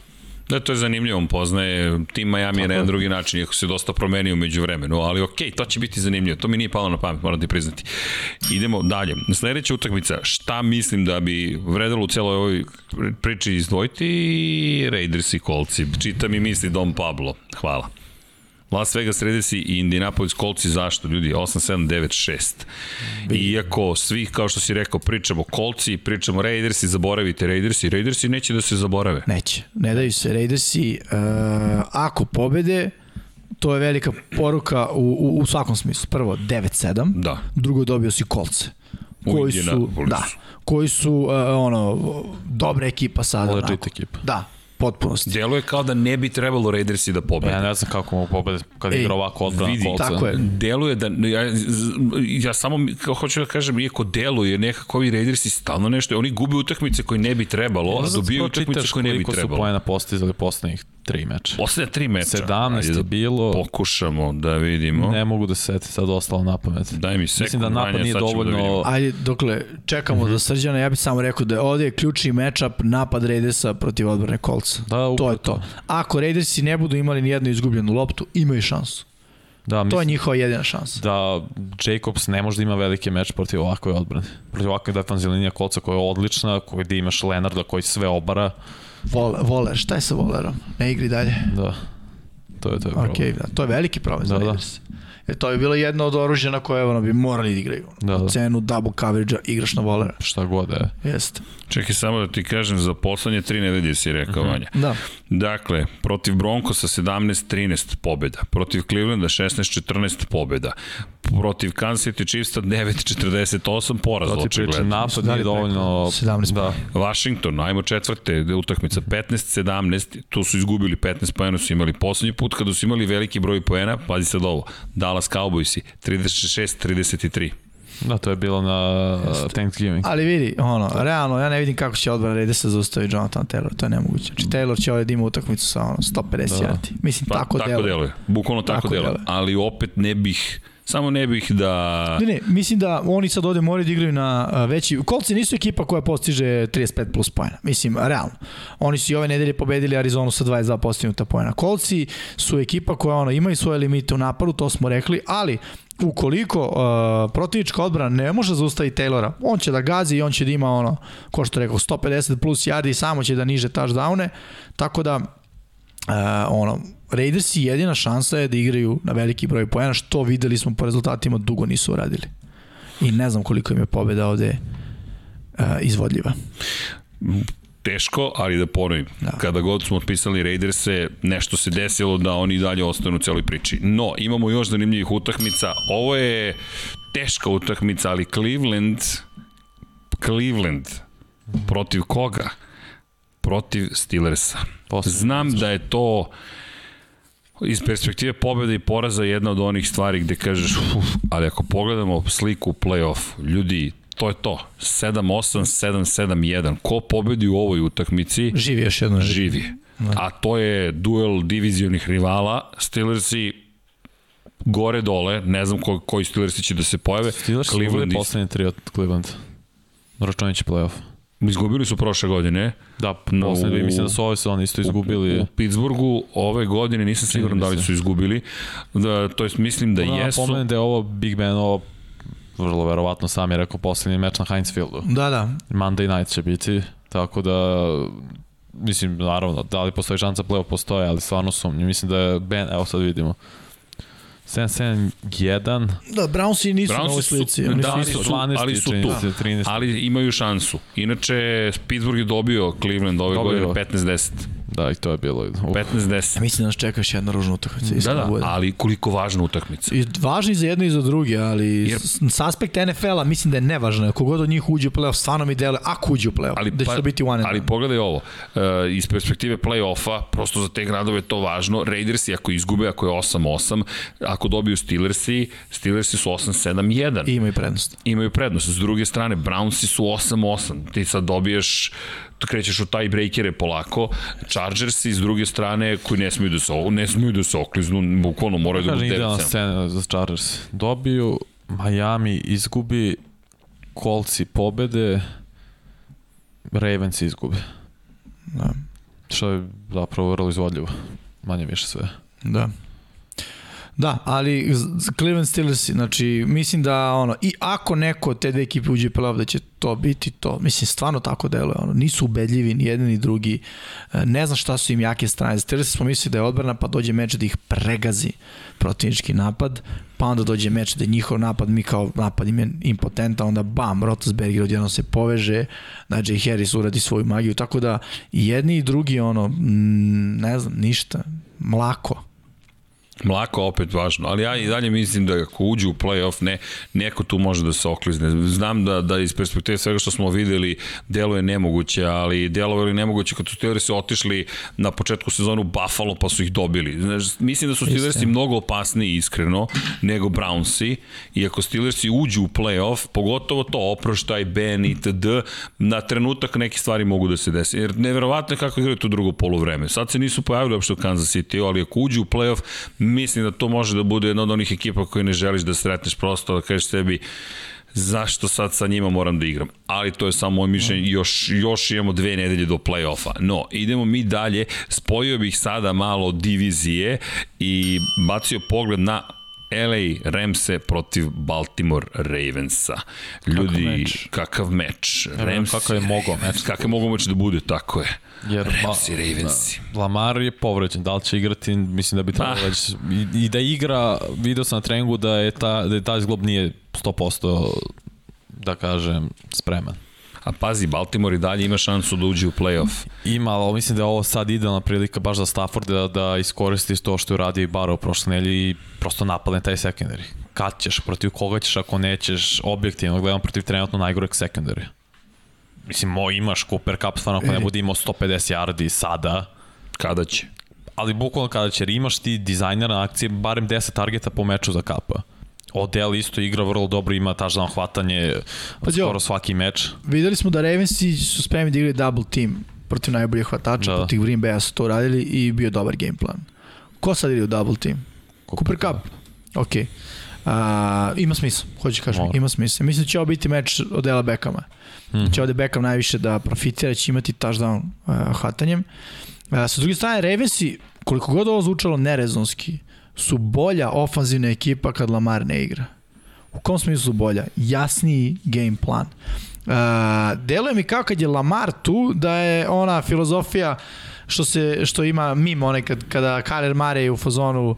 Da, to je zanimljivo, on poznaje tim Miami na jedan drugi način, iako se dosta promenio među vremenu, ali okej, to će biti zanimljivo, to mi nije palo na pamet, moram ti priznati. Idemo dalje. Sledeća utakmica, šta mislim da bi vredalo u celoj ovoj priči izdvojiti Raiders i kolci. Čita mi misli Dom Pablo. Hvala. Las Vegas Raiders i Indianapolis Colts zašto ljudi 8 7 9 6 iako svi kao što si rekao pričamo Coltsi pričamo Raidersi zaboravite Raidersi Raidersi neće da se zaborave Neće. Ne daju se Raidersi. Uh, ako pobede, to je velika poruka u, u, u svakom smislu. Prvo, 9-7. Da. Drugo, dobio si kolce. U Koji su, da, koji su uh, ono, dobra ekipa sada. Legit ekipa. Da, potpunosti. Deluje kao da ne bi trebalo Raidersi da pobede. ja ne znam kako mogu pobediti kad Ej, igra ovako odbrana vidi, kolca. tako je. Deluje da, ja, ja samo kao hoću da kažem, iako deluje nekako ovi Raidersi stalno nešto, oni gube utakmice koje ne bi trebalo, a dobijaju utakmice koje ne bi koliko su trebalo. pojena postizali poslednjih tri meča. Poslednja tri meča. 17 Ajde je da bilo, Pokušamo da vidimo. ne mogu da se sad ostalo na pamet. Daj mi sekund, Mislim da napad nije ćemo dovoljno- Da. Ajde, dokle čekamo mm -hmm. za srđana, ja bih samo rekao da je ovde je ključni matchup napad Raidersa protiv odbrane kolca. Da, to je to. Ako Raidersi ne budu imali ni jednu izgubljenu loptu, imaju šansu. Da, To je mislim njihova jedina šansa. da Jacobs ne može da ima veliki meč protiv ovakve odbrane. Protiv ovakve defensivne linije kolca koja je odlična, koji da imaš Leonarda koji sve obara. Vol, voler, šta je sa Volerom? Ne igri dalje. Da, to je to je problem. Ok, da, to je veliki problem za Da, da. Jer to je bilo jedno od oružja na koje ono, bi morali da igraju. Da, da. Cenu double coverage-a igraš na Volera. Šta god da je. Jeste. Čekaj samo da ti kažem, za poslednje tri nedelje si rekao, Vanja. Da. Dakle, protiv Broncosa 17-13 pobjeda, protiv Clevelanda 16-14 pobjeda, protiv Kansas City Chiefsa 9-48 poraz To ti pričam, očigledno. napad nije dovoljno... 17 Da, Washington, ajmo četvrte utakmica, 15-17, tu su izgubili 15 poena, su imali poslednji put kada su imali veliki broj poena, pazi sad ovo, Dallas Cowboysi, 36-33. da, to je bilo na Thanksgiving. Ali vidi, ono, realno, ja ne vidim kako će odbrana Raidersa zaustaviti Jonathan Taylor, to je nemoguće. Znači, Taylor će ovdje da ima utakmicu sa ono, 150 Da. yardi. Mislim, Pa, tako, tako deluje. deluje. Bukvalno tako, Tako deluje. deluje. Ali opet ne bih, samo ne bih da... Ne, ne, mislim da oni sad ovde moraju da igraju na veći... Kolci nisu ekipa koja postiže 35 plus pojena. Mislim, realno. Oni su i ove nedelje pobedili Arizonu sa 22 postignuta pojena. Kolci su ekipa koja ono, imaju svoje limite u napadu, to smo rekli, ali ukoliko uh, protivnička odbrana ne može zaustaviti Taylora, on će da gazi i on će da ima ono, ko što rekao, 150 plus yardi i samo će da niže touchdowne, tako da Uh, ono, Raidersi jedina šansa je da igraju na veliki broj poena, što videli smo po rezultatima dugo nisu uradili. I ne znam koliko im je pobeda ovde uh, izvodljiva. teško, ali da ponovim, da. kada god smo otpisali Raiderse, nešto se desilo da oni dalje ostanu u celoj priči. No, imamo još zanimljivih utakmica. Ovo je teška utakmica, ali Cleveland, Cleveland, protiv koga? protiv Steelersa. Znam da je to iz perspektive pobjede i poraza jedna od onih stvari gde kažeš, uf, ali ako pogledamo sliku u play-off, ljudi, to je to. 7-8, 7-7-1. Ko pobedi u ovoj utakmici, Živi još jedno. živi. A to je duel divizionih rivala. Steelersi gore dole, ne znam ko, koji Steelersi će da se pojave. Steelers su Cleveland bili tri od Cleveland. Računajući playoff. Izgubili su prošle godine. Da, No, poslednji, u- mislim da su ove sezone isto izgubili. U Pittsburghu ove godine nisam siguran da li se. su izgubili. Da, to jest mislim da Da, jesu. Pomenem da je ovo Big Ben, ovo vrlo verovatno sam je rekao poslednji meč na Heinz Fieldu. Da, da. Monday night će biti, tako da mislim, naravno, da li postoji šansa playoff postoje, ali stvarno sumnjam. Mislim da je Ben, evo sad vidimo, 7-7-1, Da, Brownsi nisu Brownsi na ovoj su- slici. da, Oni ali su, su- 12, ali su tu. 13, 13. ali imaju šansu. Inače, Pittsburgh je dobio Cleveland ove Dobio. godine 15-10. Da, i to je bilo. Uh, 15-10. Ja mislim da nas čeka još jedna ružna utakmica. Da, da, bude. ali koliko važna utakmica. I važni za jedno i za druge, ali Jer- s, aspekta NFL-a mislim da je nevažno. Kogod od njih uđe u play-off, stvarno mi dele, ako uđe u play-off, ali, da će to biti one and ali pogledaj ovo, uh, iz perspektive play-offa, prosto za te gradove je to važno, Raidersi ako izgube, ako je 8-8, ako dobiju Steelersi, Steelersi su 8-7-1. I imaju prednost. imaju prednost. S druge strane, Brownsi su 8-8. Ti sad dobiješ krećeš u taj breakere polako. Chargersi s druge strane koji ne smiju da se ne smiju da se okliznu, bukvalno moraju da Kaže, budu idealna 9 scena za Chargers. Dobiju, Miami izgubi, Coltsi pobede, Ravens izgubi. Da. Što je zapravo vrlo izvodljivo. Manje više sve. Da. Da, ali Cleveland Steelers, znači, mislim da ono, i ako neko od te dve ekipe uđe playoff, da će to biti to. Mislim, stvarno tako deluje. Ono, nisu ubedljivi ni jedan ni drugi. E, Ne znam šta su im jake strane. Steelers smo mislili da je odbrana, pa dođe meč da ih pregazi protivnički napad, pa onda dođe meč da je njihov napad, mi kao napad im je impotenta, onda bam, Rotosberger odjednom se poveže, Najee Harris uradi svoju magiju, tako da jedni i drugi, ono, ne znam, ništa, mlako. Mlako opet važno, ali ja i dalje mislim da ako uđu u play-off, ne, neko tu može da se oklizne. Znam da, da iz perspektive svega što smo videli deluje nemoguće, ali delovali je nemoguće kad su Steelersi otišli na početku sezonu u Buffalo pa su ih dobili. Znaš, mislim da su Steelersi mnogo opasniji iskreno nego Brownsi i ako Steelersi uđu u play-off, pogotovo to oproštaj, Ben itd., na trenutak neke stvari mogu da se desi. Jer neverovatno je kako igraju to drugo polovreme. Sad se nisu pojavili uopšte u Kansas City, ali ako uđu u play-off, mislim da to može da bude jedna od onih ekipa koje ne želiš da sretneš prosto, da kažeš sebi zašto sad sa njima moram da igram. Ali to je samo moje mišljenje, još, još imamo dve nedelje do play-offa. No, idemo mi dalje, spojio bih sada malo divizije i bacio pogled na LA Ramse protiv Baltimore Ravensa. Ljudi, meč. kakav meč. Rams, kako je mogao meč. Kakav je mogao meč da bude, tako je. Jer Ramsi, Ravensi. Da, Lamar je povređen, da li će igrati, mislim da bi trebalo Pa. već, i, i da igra, video sam na treningu da je, ta, da je taj zglob nije 100% da kažem, spreman. A pazi, Baltimore i dalje ima šansu da uđe u play-off. Ima, ali mislim da je ovo sad idealna prilika baš za Stafford da, da iskoristi to što je uradio i Barrow prošle nelje i prosto napadne taj secondary. Kad ćeš, protiv koga ćeš ako nećeš, objektivno gledam protiv trenutno najgoreg secondary. Mislim, mo, imaš Cooper Cup, stvarno ako ne bude imao 150 yardi sada, Kada će? ali bukvalno kada će, jer imaš ti dizajner na akcije barem 10 targeta po meču za kapa. Odell isto igra vrlo dobro, ima touchdown hvatanje ovo. skoro svaki meč. Videli smo da Ravensi su spremni da igraju double team protiv najboljih hvatača, Da. da. protiv Green Bay su to radili i bio dobar game plan. Ko sad igra u double team? Cooper Cup. Ok. A, ima smisla, hoću kažem, Mora. ima smisla. Mislim da će ovo biti meč od Dela Beckhama. Mm. -hmm. Će ovde Beckham najviše da profitira, će imati touchdown uh, hvatanjem. Uh, sa druge strane, Ravensi, koliko god ovo zvučalo nerezonski, su bolja ofanzivna ekipa kad Lamar ne igra. U kom smislu bolja? Jasniji game plan. Uh, deluje mi kao kad je Lamar tu, da je ona filozofija što se što ima mim onaj kad, kada Kyler Murray u fazonu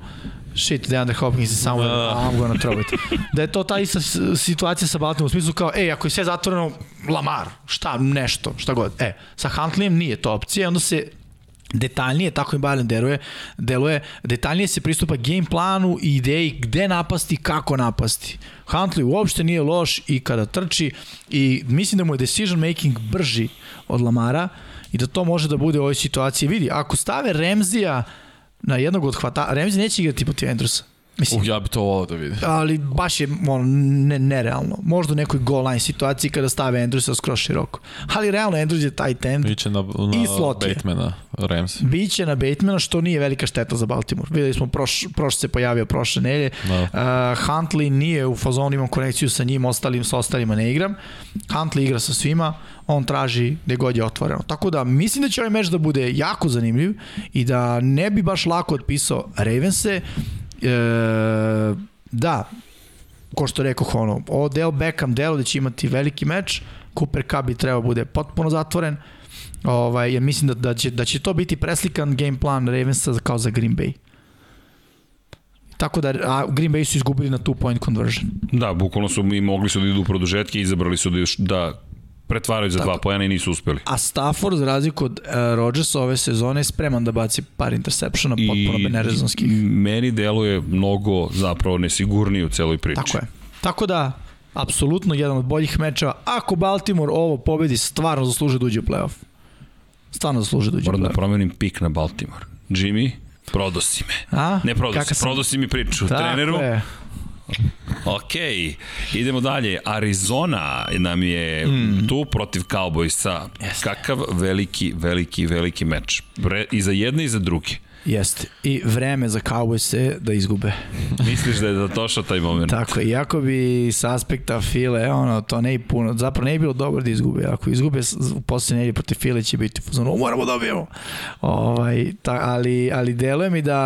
shit, DeAndre Hopkins is somewhere, Da. I'm gonna throw it. Da je to ta ista situacija sa Baltimore, u smislu kao, ej, ako je sve zatvoreno, Lamar, šta, nešto, šta god. E, sa Huntleyem nije to opcija, onda se detaljnije, tako i Biden deluje, deluje, detaljnije se pristupa game planu i ideji gde napasti, kako napasti. Huntley uopšte nije loš i kada trči i mislim da mu je decision making brži od Lamara i da to može da bude u ovoj situaciji. Vidi, ako stave Remzija na jednog od hvata, Remzi neće igrati protiv Andrewsa. Mislim, Uh, ja bi to volao da vidim. ali baš je ono, ne, nerealno. Možda u nekoj goal line situaciji kada stave Andrewsa skroz široko. Ali realno Andrews je tight end. Iće na, I na slot je. Batemana, Rams. Biće na Batemana, što nije velika šteta za Baltimore. Videli smo, proš, prošle se pojavio prošle nelje. Da. Uh, Huntley nije u fazonu, imam konekciju sa njim, ostalim sa ostalima ne igram. Huntley igra sa svima, on traži gde god je otvoreno. Tako da mislim da će ovaj meč da bude jako zanimljiv i da ne bi baš lako otpisao Ravense. E, da, ko što rekao ono, deo Beckham delo da će imati veliki meč, Cooper Cup bi trebao bude potpuno zatvoren, ovaj, jer mislim da, da, će, da će to biti preslikan game plan Ravensa kao za Green Bay. Tako da a Green Bay su izgubili na two point conversion. Da, bukvalno su i mogli su da idu u produžetke izabrali su da, da pretvaraju za Tako. dva pojena i nisu uspeli. A Stafford, za razliku od uh, Rodgersa ove sezone, je spreman da baci par interseptiona potpuno nerezonskih. meni deluje mnogo zapravo nesigurniji u celoj priči. Tako je. Tako da, apsolutno jedan od boljih mečeva. Ako Baltimore ovo pobedi, stvarno zasluže da uđe u playoff. Stvarno zasluže da uđe u Moram da playoff. promenim pik na Baltimore. Jimmy, prodosi me. A? Ne prodosi, prodosi mi priču. Tako Treneru, je. Ok, idemo dalje. Arizona nam je mm. tu protiv Cowboysa. Jeste. Kakav veliki, veliki, veliki meč. Pre, I za jedne i za druge. Jeste. I vreme za Cowboys da izgube. Misliš da je došao taj moment? Tako iako bi sa aspekta File, ono, to ne bi puno, zapravo ne bi bilo dobro da izgube. Ako izgube s- u posljednje nedelje protiv File će biti "O, moramo da dobijemo. Ovaj, ta, ali, ali deluje mi da,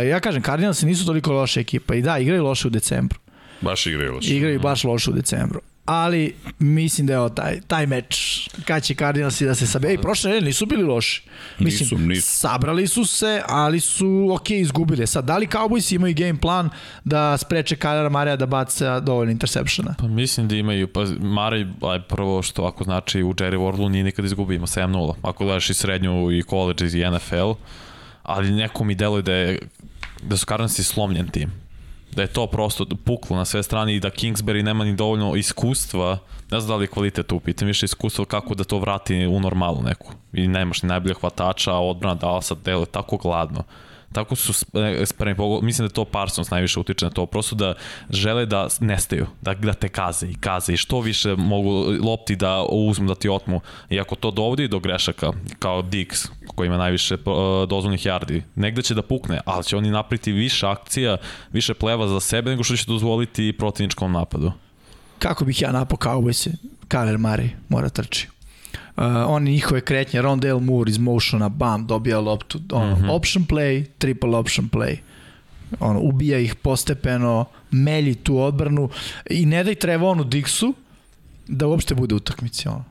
ja kažem, Cardinalsi nisu toliko loša ekipa i da, igraju loše u decembru. Baš igraju loše. Igraju baš loše u decembru. Ali mislim da je ovo taj, taj meč kad će Cardinalsi da se sabe. I prošle nedelje nisu bili loši. Mislim, Nisu, nisu. sabrali su se, ali su ok, izgubili. Sad, da li Cowboys imaju game plan da spreče Kylera Marija da baca dovoljno interseptiona? Pa mislim da imaju, pa Mari, aj prvo što ako znači u Jerry Wardlu nije nikad izgubio, ima 7-0. Ako gledaš i srednju i college i NFL, ali neko mi deluje da je da su Cardinalsi slomljen tim. Da je to prosto puklo na sve strane i da Kingsbury nema ni dovoljno iskustva, ne znam da li je kvalitet u pitanju, više iskustva kako da to vrati u normalu neku. I nemaš ni najbolje hvatača, odbrana Dallasa deluje tako gladno. Tako su sp- spremni, pogo- mislim da to Parsons najviše utiče na to, prosto da žele da nestaju, da, da te kaze i kaze i što više mogu lopti da uzmu, da ti otmu. I ako to dovodi do grešaka, kao Diggs, koji ima najviše uh, dozvolnih yardi, negde će da pukne, ali će oni napriti više akcija, više pleva za sebe nego što će dozvoliti protivničkom napadu. Kako bih ja napao Cowboys? Kyler Murray mora trči. Uh, oni njihove kretnje, Rondale Moore iz motiona, bam, dobija loptu, ono, mm -hmm. option play, triple option play. Ono, ubija ih postepeno, melji tu odbranu i ne daj Trevonu Dixu da uopšte bude utakmici. Ono.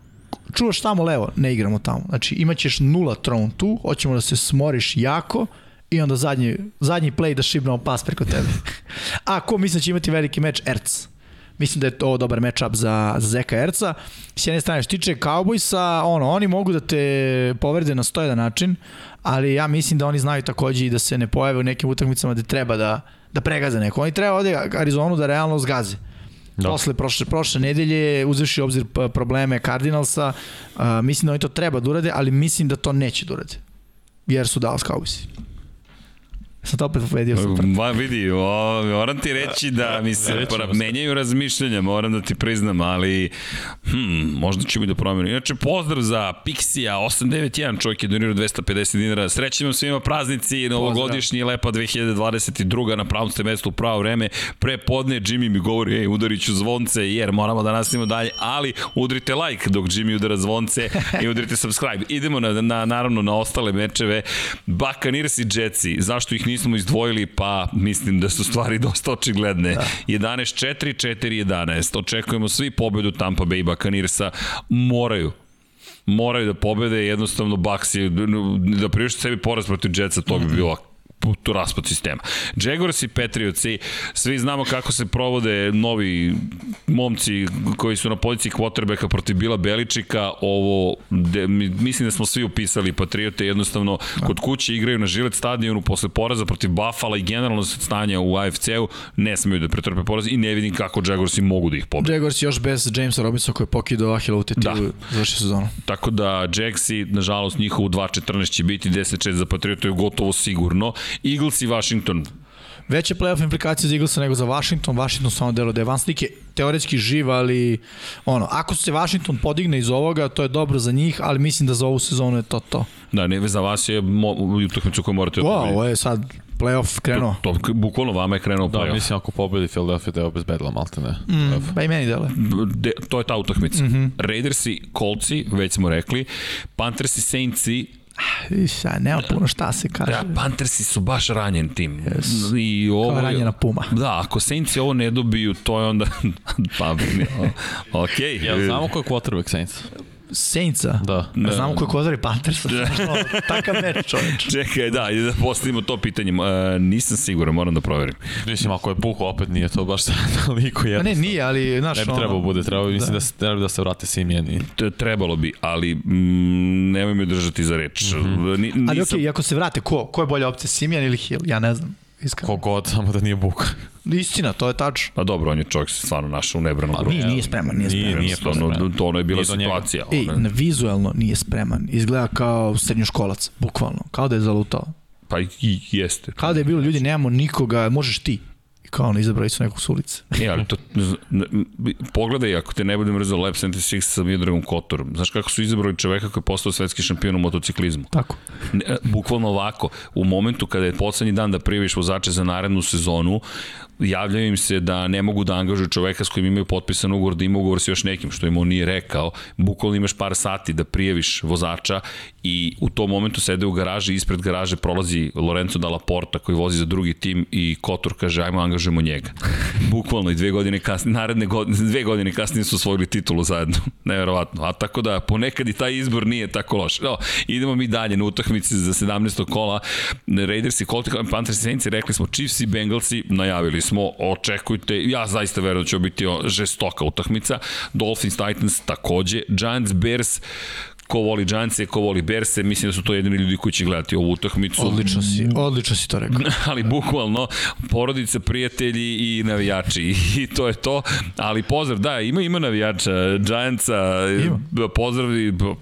Čuvaš tamo levo, ne igramo tamo. Znači imaćeš nula tron tu, hoćemo da se smoriš jako i onda zadnji, zadnji play da šibnemo pas preko tebe. A ko mislim da će imati veliki meč? Erc. Mislim da je to dobar matchup za, za Zeka Erca. S jedne strane, što tiče Cowboysa, ono, oni mogu da te povrede na stojedan način, ali ja mislim da oni znaju takođe i da se ne pojave u nekim utakmicama gde treba da, da pregaze neko. Oni treba ovde Arizonu da realno zgaze. Da. Posle prošle, prošle nedelje, uzevši u obzir probleme Cardinalsa, uh, mislim da oni to treba da urade, ali mislim da to neće da urade. Jer su Dallas Cowboysi. To opet povedio sam. Ma vidi, o, moram ti reći da mi se Rećemo se. menjaju razmišljanja, moram da ti priznam, ali hm, možda ću mi da promenim. Inače, pozdrav za Pixija 891, čovjek je donirao 250 dinara. Srećemo svima praznici, novogodišnji, lepa 2022. na pravom ste mestu u pravo vreme. Pre podne Jimmy mi govori, ej, udarit ću zvonce, jer moramo da nastavimo dalje, ali udrite like dok Jimmy udara zvonce i udrite subscribe. Idemo na, na, naravno na ostale mečeve. Buccaneers i Jetsi, zašto ih nismo izdvojili? Pa mislim da su stvari dosta očigledne. Da. 11-4, 4-11. Očekujemo svi pobedu Tampa Bay Buccaneersa. Moraju moraju da pobede, jednostavno Bucks je, da priušte sebi poraz protiv Jetsa, to bi bilo to raspad sistema. Jaguars i Patriotsi, svi znamo kako se provode novi momci koji su na poziciji quarterbacka protiv Bila Beličika, ovo, de, mislim da smo svi upisali Patriote, jednostavno kod kuće igraju na Žilet stadionu posle poraza protiv Buffalo i generalno stanja u AFC-u, ne smeju da pretrpe poraz i ne vidim kako Jaguarsi mogu da ih pobede. Jaguars još bez Jamesa Robinsona koji je pokidao Ahila tetivu da. završi sezonu. Tako da Jacksi, nažalost, njihovu 2-14 će biti 10-6 za Patriote gotovo sigurno. Eagles i Washington, veće playoff implikacije za Eaglesa nego za Washington. Washington samo delo da je Van Slik je teoretski živ, ali ono, ako se Washington podigne iz ovoga, to je dobro za njih, ali mislim da za ovu sezonu je to to. Da, ne, za vas je utakmicu koju morate wow, ovo je sad playoff krenuo. To, to bukvalno vama je krenuo da, playoff. Da, mislim ako pobedi Philadelphia da je obezbedila malte ne. Mm, pa i meni dele. De, to je ta utakmica. Mm -hmm. Raidersi, Coltsi, već smo rekli, Panthersi, Saintsi, Viša, nema puno šta se kaže. Da, Panthersi su baš ranjen tim. Yes. I ovo, Kao ranjena puma. Da, ako Saints ovo ne dobiju, to je onda... pa, ok. Jel znamo ko je quarterback Saints? Saintsa. Da. Ne da. znamo ko je Kozari Panthersa. Da. Takav meč, čoveč. Čekaj, da, i da postavimo to pitanje. Uh, nisam siguran, moram da proverim. Mislim, ako je Puho, opet nije to baš toliko jedno. Ne, nije, ali, znaš, ne bi trebalo bude, trebalo, mislim da, da, treba da se vrate Simjen. I... Trebalo bi, ali mm, nemoj me držati za reč. Mm -hmm. Ni, nisam... Ali okej, okay, ako se vrate, ko? Ko je bolja opcija, Simjen ili Hill? Ja ne znam. Iskreno. Kogod, samo da nije Buka. Istina, to je tačno. Pa dobro, on je čovjek se stvarno našao u nebranom grupu. Nije, nije spreman, nije spreman. Nije, nije spreman. To, ono je bila situacija. Ej, ona... vizualno nije spreman. Izgleda kao srednjoškolac, bukvalno. Kao da je zalutao. Pa i jeste. Kao da je bilo ljudi, nemamo nikoga, možeš ti kao ono, izabrali su nekog s ulice. E, ali to, pogledaj, ako te ne bude mrzao Lab 76 sa Miodragom Kotorom, znaš kako su izabrali čoveka koji je postao svetski šampion u motociklizmu? Tako. Ne, bukvalno ovako, u momentu kada je poslednji dan da prijaviš vozače za narednu sezonu, javljaju im se da ne mogu da angažuju čoveka s kojim imaju potpisan ugovor, da ima ugovor sa još nekim, što im on nije rekao. Bukvalno imaš par sati da prijaviš vozača i u tom momentu sede u garaži, ispred garaže prolazi Lorenzo Dalla Porta koji vozi za drugi tim i Kotor kaže ajmo angažujemo njega. Bukvalno i dve godine kasnije, naredne godine, dve godine kasnije su osvojili titulu zajedno. Neverovatno. A tako da ponekad i taj izbor nije tako loš. No, idemo mi dalje na utakmici za 17. kola. Raiders i Colts, Panthers i Saints rekli smo Chiefs i Bengalsi najavili smo, očekujte, ja zaista verujem da će biti žestoka utakmica. Dolphins, Titans takođe, Giants, Bears, ko voli Giantse, ko voli Berse, mislim da su to jedini ljudi koji će gledati ovu utakmicu. Odlično si, odlično si to rekao. ali bukvalno, porodica, prijatelji i navijači i to je to, ali pozdrav, da, ima ima navijača, Giantsa, ima. pozdrav,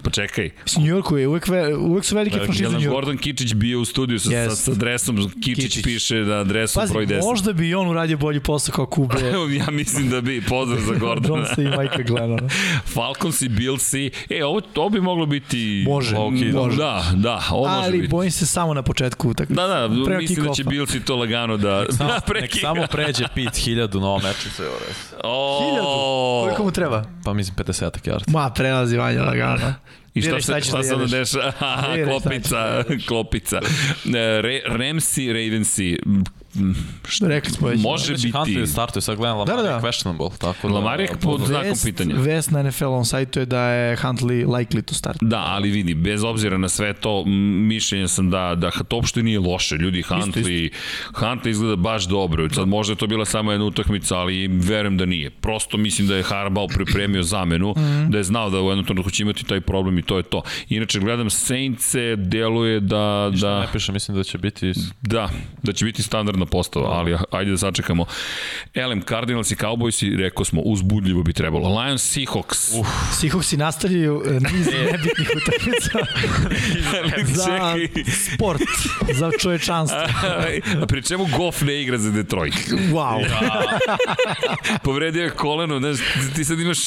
pa čekaj. S New Yorku je uvek, ve, uvek su velike franšize New Yorku. Gordon Kičić bio u studiju sa, yes. sa, sa adresom, Kičić, Kičić. piše na adresu Pazi, broj 10. možda bi on uradio bolji posao kao Kube. ja mislim da bi, pozdrav za Gordona. John se i Michael Glennon. Falcons i Billsi, e, ovo, to bi moglo biti... Može, okay, može. Da, da, ovo Ali, može biti. bojim se samo na početku utakmice. Da, da, Prema mislim da će Bilsi to lagano da... Nek samo, da nek samo pređe pit hiljadu na ovom meču sve ove. Hiljadu? Koliko mu treba? Pa mislim 50 yardi. Ma, prelazi vanja lagano. I šta, se, šta se onda deša? klopica, klopica. Re, Remsi, Ravensi, Mm, Šta rekli smo već? Može biti. Huntley startuje, sad gledam da, da, Lamar da, da. questionable. Tako da, Lamar je pod znakom pitanja. Vest na NFL on sajtu je da je Huntley likely to start. Da, ali vidi, bez obzira na sve to, mišljenja sam da, da to uopšte nije loše. Ljudi, Huntley. Huntley izgleda baš dobro. Sad možda je to bila samo jedna utakmica, ali verujem da nije. Prosto mislim da je Harbao pripremio zamenu, mm -hmm. da je znao da u jednom trenutku će imati taj problem i to je to. Inače, gledam Saints-e, deluje da... Ništa da, ne piše, mislim da će biti... Da, da će biti standardno 1%, da. ali ajde da sačekamo. LM Cardinals i Cowboys i rekao smo, uzbudljivo bi trebalo. Lions, Seahawks. Uf. Seahawks i nastavljaju e, niz e. nebitnih utakmica za sport, za čovečanstvo. A pri čemu Goff ne igra za Detroit? Wow. Ja. Da. Povredio je koleno, znaš, ti sad imaš,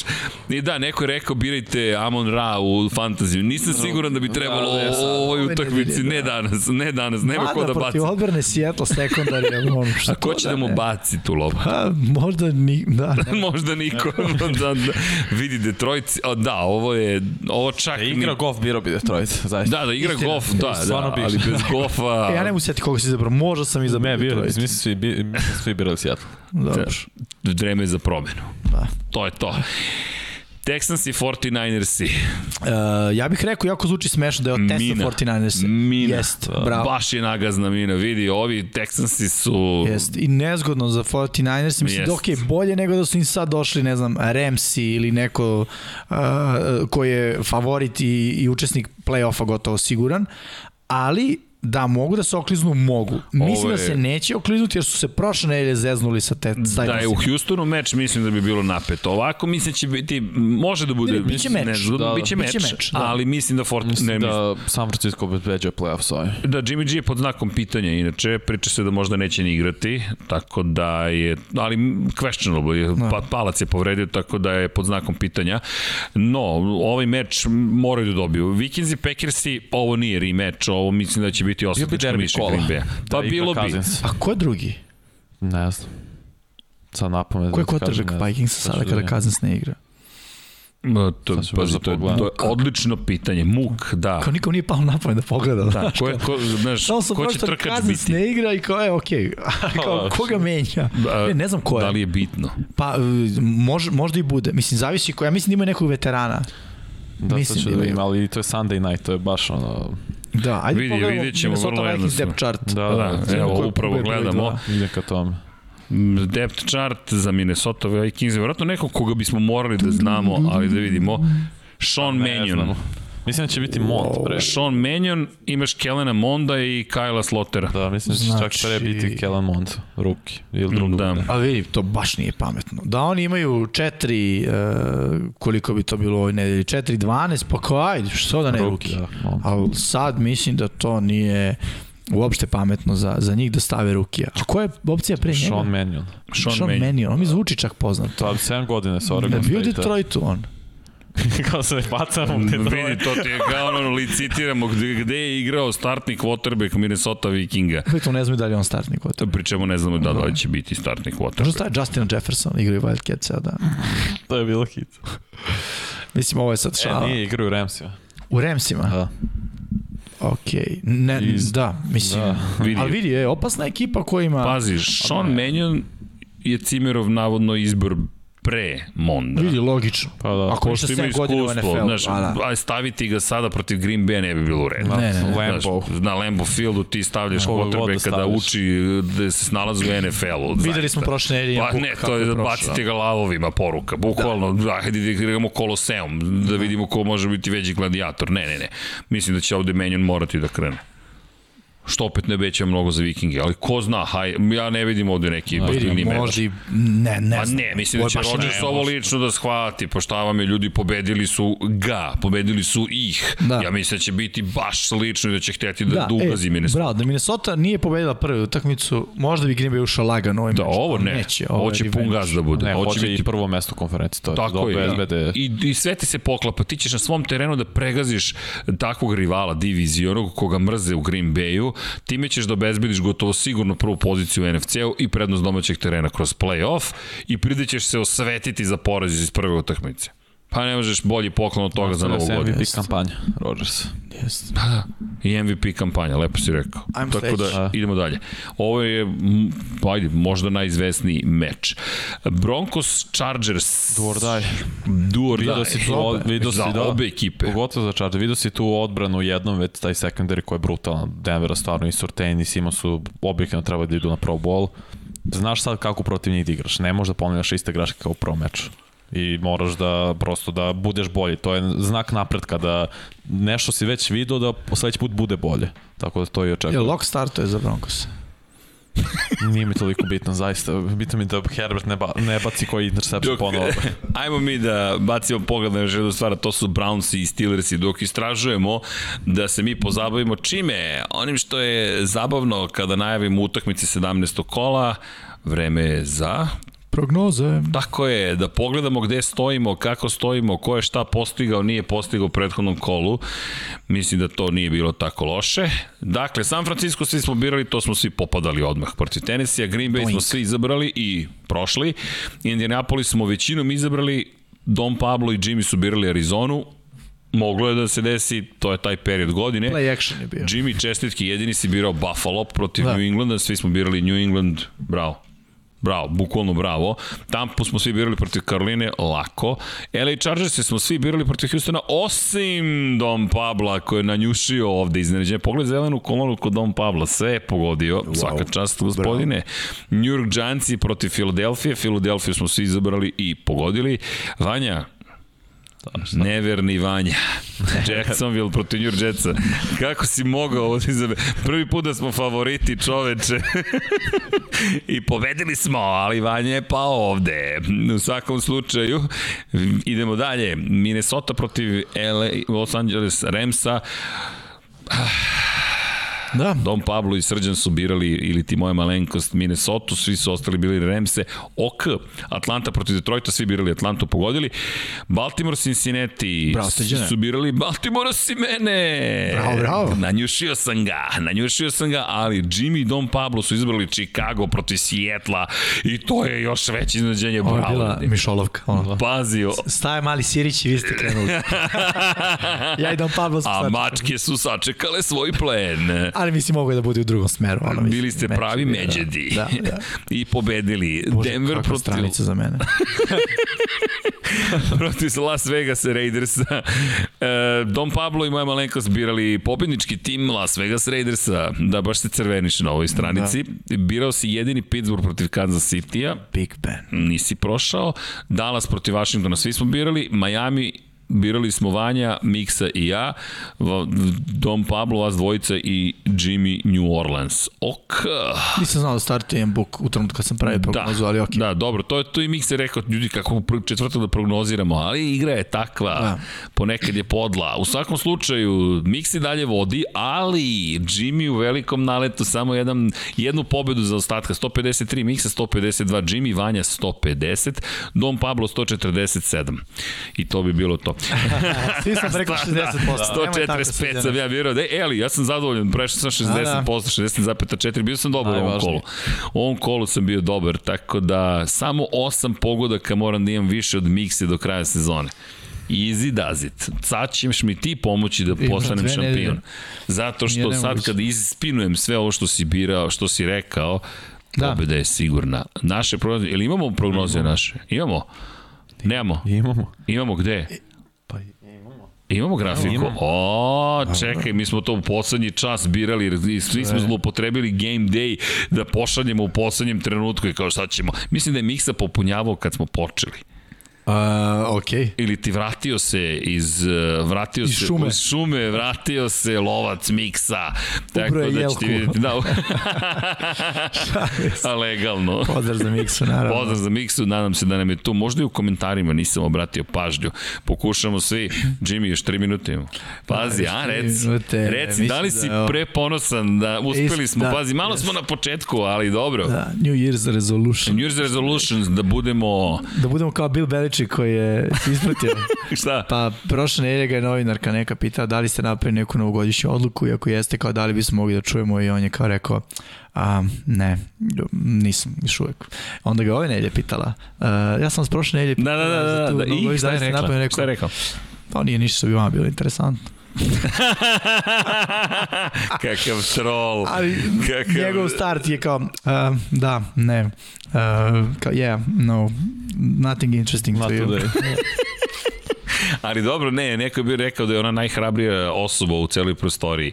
i da, neko je rekao birajte Amon Ra u fantaziju. Nisam siguran da bi da, trebalo da, da, ovoj utakmici, ne danas, ne danas, nema ko da baci. Mada protiv odbrane Seattle sekundar sekundari on, što A ko će da, da mu baci tu loptu? Pa, možda ni, da. možda niko. da, da, vidi Detroit, o, da, ovo je, ovo čak... Da igra ni... golf, biro bi Detroit, zaista. Da, da igra Istina, golf, da, da, ali bez golfa... E, ja ne mu sjeti koga si izabrao, možda sam izabrao Ne, biro, mislim svi, bi, svi birali Seattle. Dobro. Vreme za promenu. Da. To je to. Texans i 49ersi. Uh, ja bih rekao, jako zvuči smešno da je od Tesla Mina. 49ers. Mina. Jest, bravo. Baš je nagazna mina, vidi, ovi Texansi su... Jest. I nezgodno za 49ers. Mislim Jest. da ok, bolje nego da su im sad došli, ne znam, Ramsey ili neko uh, koji je favorit i, i učesnik play-offa gotovo siguran. Ali da mogu da se okliznu, mogu. Mislim Ovo je- da se neće okliznuti jer su se prošle nedelje zeznuli sa te Da je u. Houstonu meč, mislim da bi bilo napeto. Ovako mislim da će biti, može da bude... Ne, biće meč. Ne, Da, da. biće meč, Biće meč, da. ali mislim da Fort... Mislim ne, da San Francisco obezbeđuje playoff s ovim. Da, Jimmy G je pod znakom pitanja, inače, priča se da možda neće ni igrati, tako da je, ali questionable, je, pa, palac je povredio, tako da je pod znakom pitanja. No, ovaj meč moraju da dobiju. Vikings i Packersi, ovo nije rematch, ovo mislim da će biti derbi miša kola. Green Bay. Pa Da bilo bi. A ko je drugi? Ne znam. Sad napamet. Ko je da ne znam. Vikingsa sada kada da Cousins ne igra? Ma, to, da to, je- to je odlično pitanje. Muk, da. Kao nikom nije palo na pamet da pogleda. Da, ko, je, ko, znaš, ko će trkač Cousins biti? ne igra i kao je okej. Okay. kao, koga menja? Da, Ne, ne znam ko je. Da li je bitno? Pa, e, mož, možda i bude. Mislim, zavisi ko. Ja mislim da ima nekog veterana. Da, Mislim to ću da da vidim, ali to je Sunday night, to je baš ono... Da, ajde Vidi, pogledamo vidjet ćemo Minnesota vrlo Vikings jednostavno. depth chart. Da, Da, da, evo, upravo gledamo. ide ka tome. depth chart za Minnesota Vikings, vjerojatno nekog koga bismo morali da znamo, ali da vidimo. Sean Mannion. Mislim da će biti Mont pre. Sean Mannion, imaš Kellena Monda i Kyla Slotera. Da, mislim da će Znači- čak pre biti Kellen Mont, ruki. Ili drugog. Da. Ali vidi, to baš nije pametno. Da oni imaju 4, uh, koliko bi to bilo u ovoj nedelji, 4-12, pa kao ajde, što da ne ruki. Da, Mont. Ali sad mislim da to nije uopšte pametno za, za njih da stave rukija. A koja je opcija pre njega? Sean Mannion. Sean, Sean Mannion. Mannion. On mi zvuči čak poznato. To je 7 godine sa Da Oregon je bio u State. Detroitu on. Kao se ne bacamo u Vidi, Detroit. to ti je kao ono, licitiramo gde, gde je igrao startni quarterback Minnesota Vikinga. Pritom ne znaju da li je on startni kvota. Pri čemu ne znamo da da li će biti startni Možda quarterback. staje Justin Jefferson, igraju Wildcat ceo dan. To je bilo hit. Mislim, ovo je sad E, šala. nije igraju u Ramsima. U Ramsima? Da. Okej. Ne, Iz- da, mislim. Da. Vidi. Ali vidi, je opasna ekipa koja ima... Pazi, Sean Mannion je Cimerov navodno izbor pre Monda. Vidi, logično. Pa da. Ako Pošto ništa ima 7 godina u iskustvo, znaš, a da. aj staviti ga sada protiv Green Bay ne bi bilo u redu. Ne, ne, ne. Znaš, na Lambo Fieldu ti stavljaš god da quarterbacka da uči da se snalazi u NFL-u. Videli smo prošle nedelje. Pa ne, to je da bacite ga lavovima poruka. Bukvalno, da. ajde da igramo Koloseum, da vidimo ko može biti veći gladijator. Ne, ne, ne. Mislim da će ovde Menjon morati da krene. Što opet ne beća mnogo za Vikinge, ali ko zna, haj, ja ne vidim ovde neki ozbiljni meč. možda i... Ne, ne Pa znam. ne, mislim da Ovo će Rodgers ovo lično da shvati, pošto vam je ljudi pobedili su ga, pobedili su ih. Da. Ja mislim da će biti baš slično i da će hteti da, da, da e, ugazi Minnesota. Bravo, da Minnesota nije pobedila prvu utakmicu, možda bi Green Bay ušao lagano ovaj Da, meč, ovo ali ne. Neće, ovo je će pun gaz da bude. Ne, ovo će hoće biti i prvo mesto u konferenciji, to je Tako je, da. I, I sve ti se poklapa. Ti ćeš na svom terenu da pregaziš takvog rivala divizionog koga mrze u Green Bayu, time ćeš da obezbediš gotovo sigurno prvu poziciju u NFC-u i prednost domaćeg terena kroz play-off i pridećeš se osvetiti za poraz iz prve utakmice. Pa ne možeš bolji poklon od toga za novu MVP godinu. kampanja, Rodgers. Jeste. Pa da, i MVP kampanja, lepo si rekao. Ajmo Tako da, sledeći. idemo dalje. Ovo je, pa ajde, možda najizvesniji meč. Broncos Chargers. Do or die. Do or Vidio si tu, od- vidio si, Za da. obe ekipe. Pogotovo za Chargers. Vidio si tu odbranu jednom, već taj secondary koji je brutalan. Denvera stvarno i Surtain i Simo su objektivno trebali da idu na Pro Bowl. Znaš sad kako protiv njih da igraš. Ne možeš da pomljaš iste greške kao u prvom meču. I moraš da prosto da budeš bolji. To je znak napretka da nešto si već video da sledeći put bude bolje. Tako da to i Je očekujem. lock startuje za Broncos? Nije mi toliko bitno, zaista. Bitno mi da Herbert ne, ba, ne baci koji intercept Dok, ponovo. ajmo mi da bacimo pogled na još jednu stvar, to su Brownsi i Steelersi, dok istražujemo da se mi pozabavimo čime? Onim što je zabavno kada najavimo utakmice 17. kola, vreme je za Prognoze. Tako je, da pogledamo gde stojimo, kako stojimo, ko je šta postigao, nije postigao u prethodnom kolu. Mislim da to nije bilo tako loše. Dakle, San Francisco svi smo birali, to smo svi popadali odmah protiv Tennessee, Green Bay smo Doink. svi izabrali i prošli. Indianapolis smo većinom izabrali, Don Pablo i Jimmy su birali Arizonu, moglo je da se desi, to je taj period godine. Play action je bio. Jimmy čestitki, jedini si birao Buffalo protiv Da. New Englanda, svi smo birali New England, bravo. Bravo, bukvalno bravo. Tampu smo svi birali protiv Karoline, lako. LA Chargers smo svi birali protiv Houstona, osim Dom Pabla koji je nanjušio ovde iznenađenje. Pogled zelenu kolonu kod Dom Pabla, sve je pogodio, wow. svaka čast gospodine. Bravo. New York Giantsi protiv Filadelfije, Filadelfiju smo svi izabrali i pogodili. Vanja, Šta? Neverni Vanja. Jacksonville protiv New Jetsa. Kako si mogao ovo da izabe? Prvi put da smo favoriti čoveče. I pobedili smo, ali Vanja je pao ovde. U svakom slučaju, idemo dalje. Minnesota protiv LA, Los Angeles Ramsa. Da. Dom Pablo i Srđan su birali ili ti moja malenkost Minnesota, svi su ostali bili Remse, OK, Atlanta protiv Detroita, svi birali Atlantu, pogodili. Baltimore, Cincinnati bravo, su birali Baltimore si mene. Bravo, bravo. Nanjušio sam ga, nanjušio sam ga, ali Jimmy i Dom Pablo su izbrali Chicago protiv Sijetla i to je još veće iznenađenje. Ovo je bila Mišolovka. Ono. Pazio. Staje mali Sirić i vi ste krenuli. ja i Dom Pablo su A mačke su sačekale svoj plen. Ali mislim mogu da bude u drugom smeru. Ono, mislim, Bili ste pravi međedi. Da, da, da. I pobedili. Bože, Denver protiv... stranica za mene. protiv Las Vegas Raidersa. E, Dom Pablo i moja malenkost birali pobednički tim Las Vegas Raidersa. Da, baš se crveniš na ovoj stranici. Da. Birao si jedini Pittsburgh protiv Kansas City-a. Big Ben. Nisi prošao. Dallas protiv Washingtona svi smo birali. Miami birali smo Vanja, Miksa i ja, Dom Pablo, vas dvojica i Jimmy New Orleans. Ok. Nisam znao da startujem book u trenutku kad sam pravio da. prognozu, da, ali ok. Da, dobro, to je to i Miksa rekao, ljudi, kako četvrtak da prognoziramo, ali igra je takva, da. ponekad je podla. U svakom slučaju, Miksi dalje vodi, ali Jimmy u velikom naletu samo jedan, jednu pobedu za ostatka, 153, Miksa 152, Jimmy, Vanja 150, Dom Pablo 147. I to bi bilo to. Svi sam preko 60%. Da. 145 sam ja vjerao. Da, e, ali ja sam zadovoljan, prešao sam 60%, da, da. 60,4. Bio sam dobar u ovom kolu. U ovom kolu sam bio dobar, tako da samo 8 pogodaka moram da imam više od mikse do kraja sezone. Easy does it. Sad ćeš mi ti pomoći da postanem šampion. Zato što sad kad ispinujem sve ovo što si birao, što si rekao, da. pobeda je sigurna. Naše prognoze, ili imamo prognoze imamo. naše? Imamo. Nemamo. Imamo. Imamo gde? Imamo. Grafiku? Imamo. O, čekaj, mi smo to u poslednji čas birali, i svi smo zlopotrebili game day da pošaljemo u poslednjem trenutku i kao šta ćemo. Mislim da je Miksa popunjavao kad smo počeli. Uh, ok. Ili ti vratio se iz, uh, vratio iz se šume. iz šume, vratio se lovac miksa. Tako da jelku. ćete vidjeti. Da. A legalno. Pozdrav za miksu, naravno. Pozdrav za miksu, nadam se da nam je tu. Možda i u komentarima nisam obratio pažnju. Pokušamo svi. Jimmy, još 3 minute imamo. Pazi, a, reci. Minute, reci, da li si da, preponosan da uspeli smo? Da, Pazi, malo yes. smo na početku, ali dobro. Da, New Year's resolution. New Year's resolution, da budemo... Da budemo kao Bill Belichick Peči koji je ispratio. Šta? Pa prošle nedelje ga je novinarka neka pitala da li ste napravili neku novogodišnju odluku i ako jeste kao da li bismo mogli da čujemo i on je kao rekao a, ne, nisam još uvek. Onda ga ove nedelje pitala. Uh, ja sam vas prošle nedelje pitala. Da, da, da, da, da, da. I šta je rekla? Šta je rekao? Pa nije ništa što bi vama bilo interesantno. Kakav troll. Ali Kakav... njegov start je kao, uh, da, ne, uh, kao, yeah, no, nothing interesting Not to you. Ali dobro, ne, neko bi rekao da je ona najhrabrija osoba u celoj prostoriji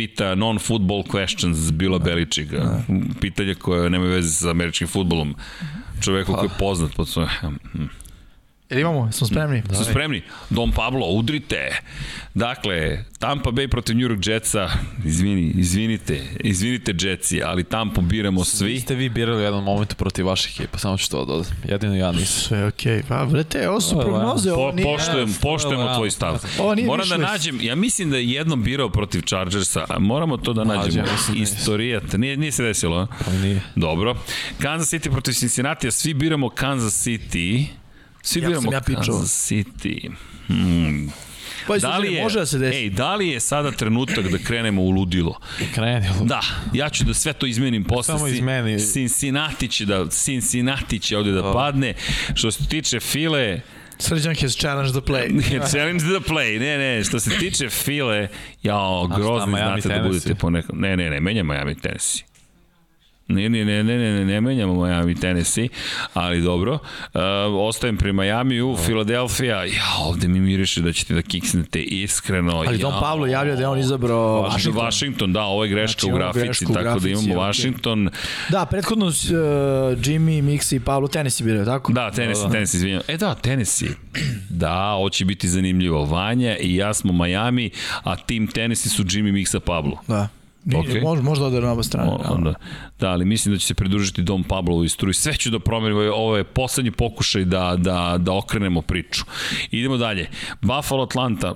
pita non-football questions Bila da. Beličiga. Da. Pitanja koje nemaju veze sa američkim futbolom. Čoveku koji je poznat pod svojom... Jel imamo? Smo spremni? Smo spremni. Dom Pablo, udrite. Dakle, Tampa Bay protiv New York Jetsa, izvini, izvinite, izvinite Jetsi, ali Tampa biramo svi. Vi ste vi birali u jednom momentu protiv vaših ekipa, samo ću to dodati. Jedino ja nisam. Sve okej. Okay. Pa, vrete, ovo su prognoze. Po, nije... Poštujem, poštujemo tvoj stav. Ovo nije Moram da nađem, ja mislim da je jednom birao protiv Chargersa, moramo to da nađemo. Ja Istorijat, nije, nije se desilo, a? Pa nije. Dobro. Kansas City protiv Cincinnati, svi biramo Kansas City. Svi biramo ja Kansas City. Hmm. Pa da li je, može da se desi. Ej, da li je sada trenutak da krenemo u ludilo? Krenemo. Da, ja ću da sve to izmenim posle. Samo izmeni. Cincinnati će, da, Cincinnati će ovde da oh. padne. Što se tiče File, Srđan has challenged the play. challenged the play. Ne, ne, što se tiče File, jao, grozni znate da budete po nekom... Ne, ne, ne, menja Miami Tennessee. Ne, ne, ne, ne, ne, ne, ne menjamo Miami, Tennessee, ali dobro. Uh, ostajem pri Miami u Filadelfija. Ja, ovde mi miriše da ćete da kiksnete iskreno. Ali Don ja. Pablo javlja da je on izabrao Washington. Washington, da, ovo je greška Znači, u grafici, greška u tako grafici, da imamo okej. Washington. Da, prethodno uh, Jimmy, Mixi i Pablo Tennessee biraju, tako? Da, Tennessee, Tennessee, izvinjam. E da, Tennessee. Da, ovo će biti zanimljivo. Vanja i ja smo Miami, a tim Tennessee su Jimmy Mixa Pablo. Da. Okay. može, možda ode na oba strane. O, onda, da, ali mislim da će se pridružiti Dom Pablo i struji. Sve ću da promenim, ovo je- poslednji pokušaj da, da, da okrenemo priču. Idemo dalje. Buffalo, Atlanta,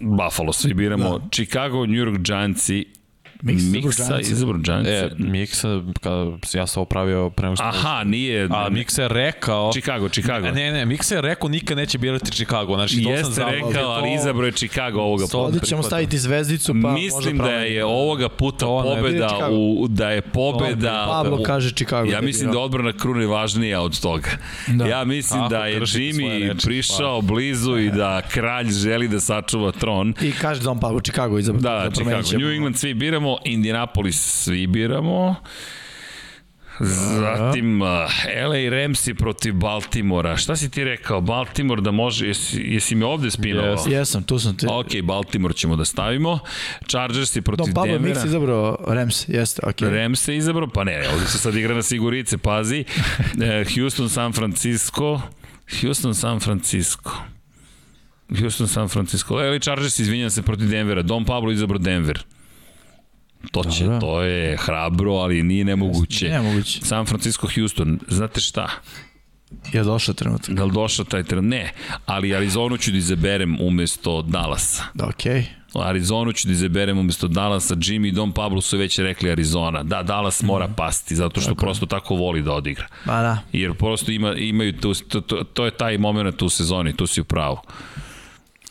Buffalo, svi biramo. Da. Chicago, New York Giantsi, Mix, Miksa, izabro Giantsi. E, Miksa, kada ja sam opravio pre nego što... Aha, nije... A Miksa je rekao... Chicago, Chicago. Ne, ne, Miksa je rekao nikad neće birati Chicago. Znači, to sam Jeste zapravo- rekao, ali izabro je Chicago ovoga puta. Ovdje ćemo staviti zvezdicu, pa Mislim da je ovoga puta To pobeda u, da je pobeda Pablo kaže Chicago. Ja mislim da je odbrana krune važnija od toga. Da. Ja mislim Kako da je Jimmy prišao blizu i da kralj želi da sačuva tron. I kaže Don Pablo, Chicago izabrao. Da, da, Chicago. New England svi biramo, Indianapolis svi biramo. Zatim uh, LA Ramsi protiv Baltimora. Šta si ti rekao? Baltimore da može, jesi, jesi mi ovde spinovao? Jeste. Jesam, tu sam te. Ok, Baltimore ćemo da stavimo. Chargersi protiv Don Pablo Denvera. Mix izabrao Rams, jeste. Okay. Rams se izabrao, pa ne, ovde se sad igra na sigurice, pazi. E, Houston, San Francisco, Houston, San Francisco. Houston, San Francisco. Eli Chargers, izvinjam se, protiv Denvera. Don Pablo izabrao Denver. To će, Dobro. to je hrabro, ali nije nemoguće. Nemoguće. San Francisco, Houston, znate šta? Je došao trenutak. Da li došao taj tren? Ne, ali Arizonu ću da izaberem umesto Dallasa. Da, okej. Arizonu ću da izaberem umesto Dallasa, Jimmy i Don Pablo su već rekli Arizona. Da, Dallas mora pasti, zato što prosto tako voli da odigra. Ma da. Jer prosto ima, imaju tu, to, to, to je taj moment u sezoni, tu si u pravu.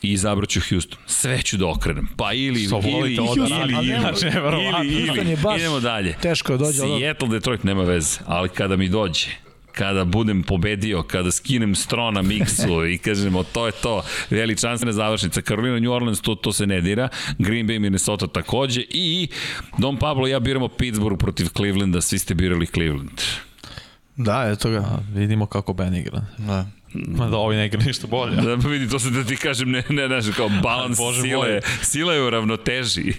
I izabraću Houston. Sve ću da okrenem. Pa ili, Što ili, da ili, ili, inače, verovatno. ili, Houston ili, baš idemo dalje. Teško je dođe, ali- Seattle, Detroit nema veze, ali kada mi dođe, kada budem pobedio, kada skinem strona miksu i kažemo to je to, veličanstvena završnica. Carolina, New Orleans, to, to se ne dira. Green Bay, Minnesota takođe. I Don Pablo i ja biramo Pittsburgh protiv Clevelanda, svi ste birali Cleveland. Da, eto ga. A, vidimo kako Ben igra. Da. Ma da ovi ne igra ništa bolje. Da, pa vidi, to se da ti kažem, ne, ne, ne, kao balans sile, sila je u ravnoteži.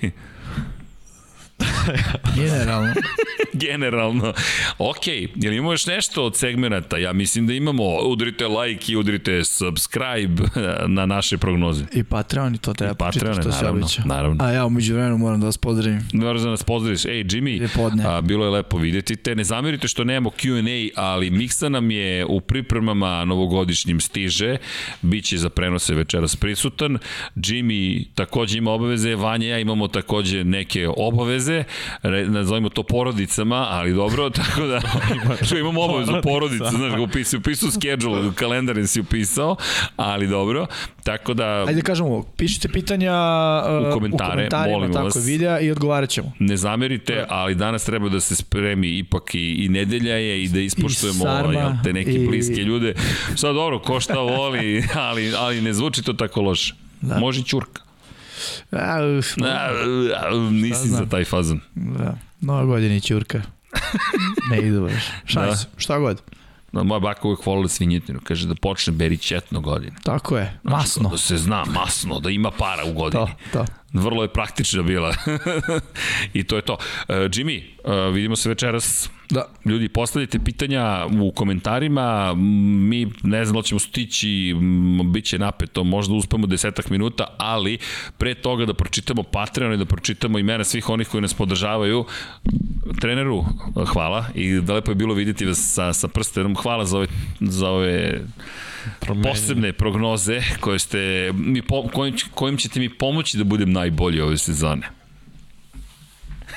Generalno. Generalno. Ok, je li imamo još nešto od segmenta? Ja mislim da imamo. Udrite like i udrite subscribe na naše prognoze. I Patreon i to treba početi što se naravno, običa. naravno. A ja umeđu vremenu moram da vas pozdravim. Moraš da nas pozdraviš. Ej, Jimmy, a, bilo je lepo videti te. Ne zamerite što nemamo Q&A, ali Miksa nam je u pripremama novogodišnjim stiže. Biće za prenose večeras prisutan. Jimmy takođe ima obaveze, Vanja ja imamo takođe neke obaveze. Re, nazovimo to porodicama, ali dobro, tako da što imamo obavezu porodica, znaš, upisao, upisao schedule, kalendar si upisao, ali dobro. Tako da Ajde da kažemo pišite pitanja uh, U komentare, u komentarima, molimo tako vas. videa i odgovarat ćemo. ne zamerite, ali danas treba da se spremi ipak i, i nedelja je i da ispoštujemo I sarma, jel, te neke i- bliske ljude. Sad dobro, ko šta voli, ali, ali ne zvuči to tako loše. Da. Može i ćurka. A, uf, A, a, nisi za taj fazon. da. Nova godina i ćurka. ne idu baš. Šta, Da. šta god. Da, moja baka uvek volila svinjetinu. Kaže da počne beri četno godine. Tako je, masno. Da se zna, masno, da ima para u godini. To, to. Vrlo je praktična bila. I to je to. Uh, Jimmy, uh, vidimo se večeras. Da. Ljudi, postavljajte pitanja u komentarima, mi ne znam da ćemo stići, bit će napeto, možda uspemo desetak minuta, ali pre toga da pročitamo Patreon i da pročitamo imena svih onih koji nas podržavaju. Treneru, hvala i da lepo je bilo vidjeti vas sa, sa prstenom. Hvala za ove, za ove posebne prognoze koje ste, mi po, kojim, kojim ćete mi pomoći da budem najbolji ove sezone.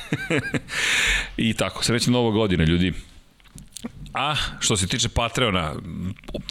I tako, srećna nova godina, ljudi. A, što se tiče Patreona,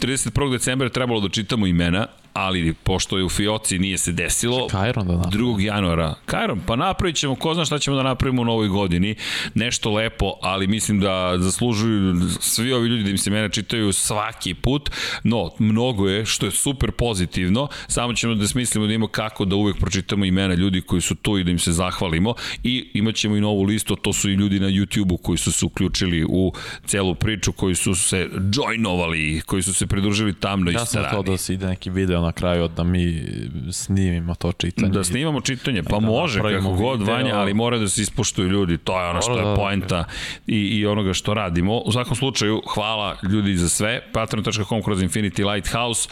31. decembra je trebalo da čitamo imena, ali pošto je u Fioci nije se desilo, Kajron da napravi. 2. januara. Kajron, pa napravit ćemo, ko zna šta ćemo da napravimo u novoj godini, nešto lepo, ali mislim da zaslužuju svi ovi ljudi da im se mene čitaju svaki put, no, mnogo je, što je super pozitivno, samo ćemo da smislimo da imamo kako da uvek pročitamo imena ljudi koji su tu i da im se zahvalimo i imat ćemo i novu listu, to su i ljudi na YouTube-u koji su se uključili u celu priču, koji su se joinovali, koji su se pridružili tamno Ja i sam to strani. da se ide neki video na kraju da mi snimimo to čitanje. Da snimamo čitanje, pa Da može kako god video. vanja, ali mora da se ispoštuju ljudi, to je ono što Da, je da, da. poenta i, i onoga što radimo. U svakom slučaju, hvala ljudi za sve, patreon.com kroz Infinity Lighthouse,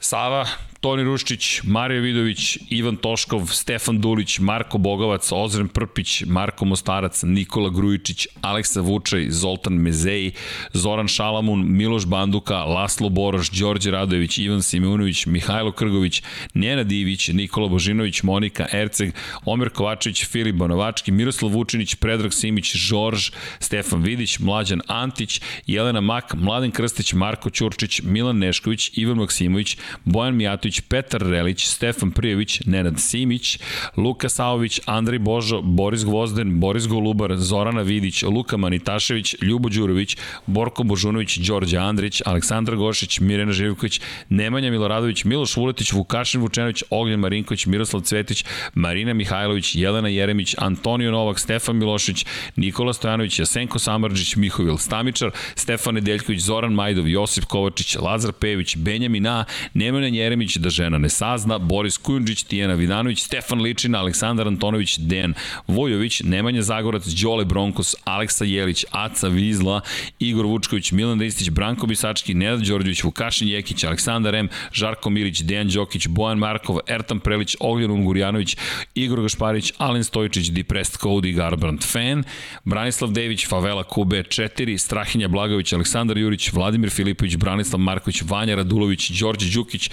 Sava, Toni Ruščić, Mario Vidović, Ivan Toškov, Stefan Dulić, Marko Bogovac, Ozren Prpić, Marko Mostarac, Nikola Grujičić, Aleksa Vučaj, Zoltan Mezeji, Zoran Šalamun, Miloš Banduka, Laslo Boroš, Đorđe Radojević, Ivan Simeunović, Mihajlo Krgović, Njena Divić, Nikola Božinović, Monika Erceg, Omer Kovačević, Filip Banovački, Miroslav Vučinić, Predrag Simić, Žorž, Stefan Vidić, Mlađan Antić, Jelena Mak, Mladen Krstić, Marko Ćurčić, Milan Nešković, Ivan Maksimović, Bojan Mijatović, Petar Relić, Stefan Prijević, Nenad Simić, Luka Saović, Andrej Božo, Boris Gvozden, Boris Golubar, Zorana Vidić, Luka Manitašević, Ljubo Đurović, Borko Božunović, Đorđe Andrić, Aleksandar Gošić, Mirena Živković, Nemanja Miloradović, Miloš Vuletić, Vukašin Vučenović, Ognjen Marinković, Miroslav Cvetić, Marina Mihajlović, Jelena Jeremić, Antonio Novak, Stefan Milošić, Nikola Stojanović, Jasenko Samarđić, Mihovil Stamičar, Stefan Nedeljković, Zoran Majdov, Josip Kovačić, Lazar Pević, Benjamin A, Nemanja Jeremić, da žena ne sazna, Boris Kujundžić, Tijena Vidanović, Stefan Ličina, Aleksandar Antonović, Dejan Vojović, Nemanja Zagorac, Đole Bronkos, Aleksa Jelić, Aca Vizla, Igor Vučković, Milan Ristić, Branko Bisački, Nenad Đorđević, Vukašin Jekić, Aleksandar M, Žarko Milić, Dejan Đokić, Bojan Markov, Ertan Prelić, Ognjen Ungurjanović, Igor Gašparić, Alen Stojičić, Depressed Cody, Garbrand Fan, Branislav Dević, Favela Kube 4, Strahinja Blagović, Aleksandar Jurić, Vladimir Filipović, Branislav Marković, Vanja Radulović, Đorđe Đukić,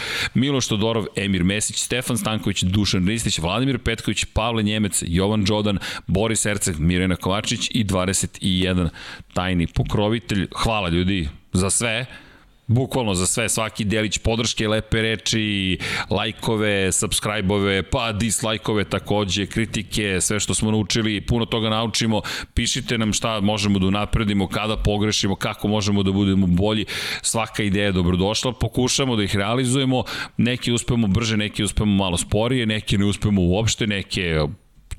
Miloš Todorov, Emir Mesić, Stefan Stanković, Dušan Ristić, Vladimir Petković, Pavle Njemec, Jovan Đodan, Boris Erceg, Mirena Kovačić i 21 tajni pokrovitelj. Hvala ljudi za sve. Bukvalno za sve, svaki delić podrške, lepe reči, lajkove, subscribe-ove, pa dislajkove takođe, kritike, sve što smo naučili, puno toga naučimo. Pišite nam šta možemo da unapredimo, kada pogrešimo, kako možemo da budemo bolji. Svaka ideja je dobrodošla, pokušamo da ih realizujemo. Neki uspemo brže, neki uspemo malo sporije, neki ne uspemo uopšte, neke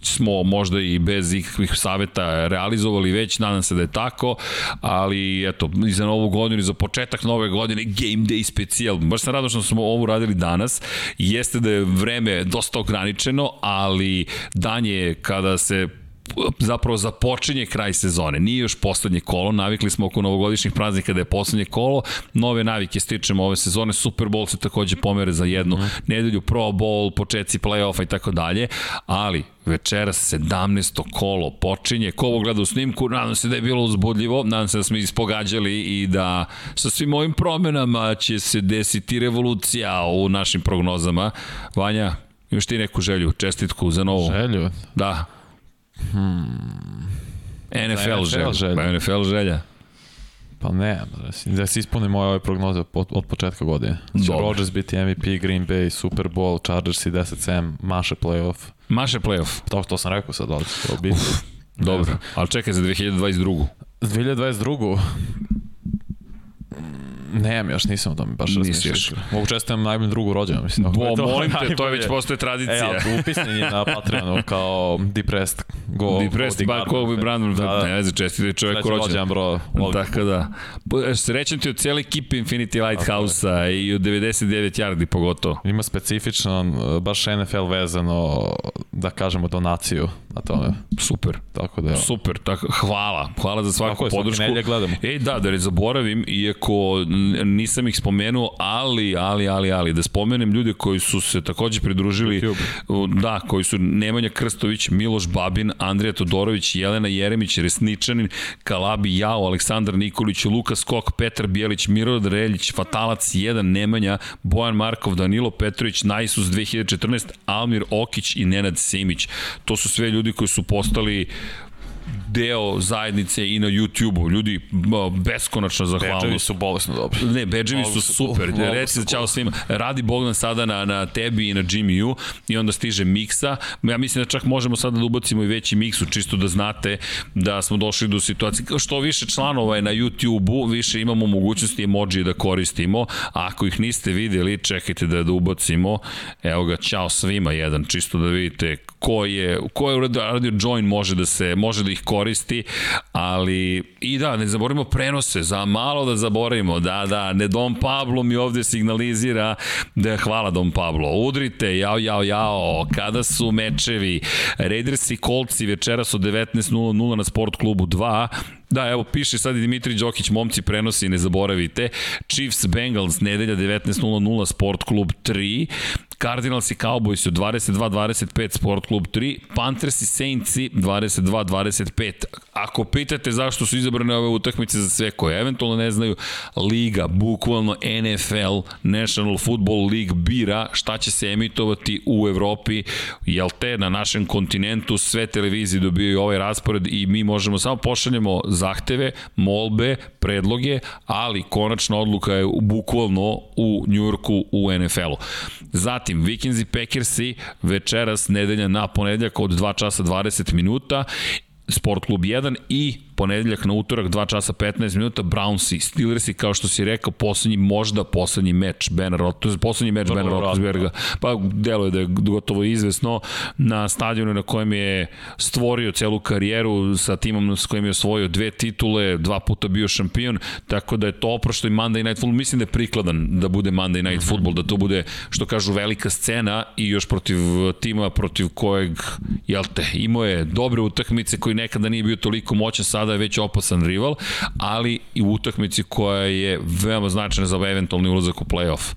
smo možda i bez ikakvih saveta realizovali već, nadam se da je tako, ali eto, i za novu godinu, i za početak nove godine, Game Day specijal, baš sam rado što smo ovo radili danas, jeste da je vreme dosta ograničeno, ali dan je kada se zapravo započinje kraj sezone. Nije još poslednje kolo, navikli smo oko novogodišnjih praznika da je poslednje kolo, nove navike stičemo ove sezone, Super Bowl se takođe pomere za jednu mm. nedelju, Pro Bowl, početci play-offa i tako dalje, ali večeras 17. kolo počinje, ko ovo gleda u snimku, nadam se da je bilo uzbudljivo, nadam se da smo ispogađali i da sa svim ovim promenama će se desiti revolucija u našim prognozama. Vanja, imaš ti neku želju, čestitku za novo? Želju? Da. Hmm. NFL, NFL želja. želja. NFL želja. Pa ne, da se, da se ispune moje ove prognoze od, od početka godine. Će. Rodgers biti MVP, Green Bay, Super Bowl, Chargers i 10-7, maše playoff. Maše playoff. To, to sam rekao sad, da li će to biti. Dobro. Ali čekaj za 2022. 2022. Nemam još, nisam o tome baš razmišljao. Mogu čestitam najboljem drugu rođena, mislim. Bo, je to molim te, to je najbolje. već postoje E, tradicija. ali upisan je na Patreonu kao Depressed Go. Depressed by Kobe Brandon, da, da. ne veze, čestite čoveku rođen. rođendan, bro. Tako da. Po- Srećan ti od cijele ekipe Infinity Lighthouse-a i od 99 yardi pogotovo. Ima specifično, baš NFL vezano, da kažemo, donaciju na tome. Super. Tako da. Super, tako, hvala. Hvala za svaku Tako je, podršku. nedelje gledamo. Ej, da, da ne zaboravim, iako nisam ih spomenuo, ali, ali, ali, ali, da spomenem ljude koji su se takođe pridružili, YouTube. da, koji su Nemanja Krstović, Miloš Babin, Andrija Todorović, Jelena Jeremić, Resničanin, Kalabi Jao, Aleksandar Nikolić, Luka Skok, Petar Bijelić, Mirod Reljić, Fatalac 1, Nemanja, Bojan Markov, Danilo Petrović, Najsus 2014, Almir Okić i Nenad Simić. To su sve ljudi koji su postali deo zajednice i na YouTube-u. Ljudi, beskonačna zahvalnost. Bedževi su bolesno dobri. Ne, bedževi su super. Mogu Reci da ćao svima. Radi Bogdan sada na, na tebi i na Jimmy-u i onda stiže miksa. Ja mislim da čak možemo sada da ubacimo i veći miksu, čisto da znate da smo došli do situacije. Što više članova je na YouTube-u, više imamo mogućnosti emoji da koristimo. A ako ih niste videli, čekajte da, da ubacimo. Evo ga, čao svima jedan, čisto da vidite ko je, ko je radio join može da se, može da ih koristi, ali i da, ne zaboravimo prenose, za malo da zaboravimo, da, da, ne Dom Pablo mi ovde signalizira da je hvala Dom Pablo, udrite, jao, jao, jao, kada su mečevi, Raiders i Kolci večeras od 19.00 na Sport klubu 2, Da, evo, piše sad i Dimitri Đokić, momci prenosi, ne zaboravite. Chiefs Bengals, nedelja 19.00, Sport klub 3. Cardinals i Cowboys 22-25 Sport Club 3, Panthers i Saints 22-25. Ako pitate zašto su izabrane ove utakmice za sve koje eventualno ne znaju, Liga, bukvalno NFL, National Football League bira šta će se emitovati u Evropi, jel te na našem kontinentu sve televizije dobijaju ovaj raspored i mi možemo samo pošaljemo zahteve, molbe, predloge, ali konačna odluka je bukvalno u Njurku u NFL-u. Zatim, Vikings i Packersi večeras, nedelja na ponedeljak od 2 časa 20 minuta Sport klub 1 i ponedeljak na utorak 2 časa 15 minuta Browns i Steelers i kao što si rekao poslednji možda poslednji meč Ben Roethlisberger poslednji meč Ben Roethlisberga. pa deluje da je gotovo izvesno na stadionu na kojem je stvorio celu karijeru sa timom s kojim je osvojio dve titule dva puta bio šampion tako da je to oprošto i Monday Night Football. Mislim da je prikladan da bude Monday Night -hmm. Football da to bude što kažu velika scena i još protiv tima protiv kojeg jel te imao je dobre utakmice koji nekada nije bio toliko moćan sada je već opasan rival, ali i u utakmici koja je veoma značajna za eventualni ulazak u play-off.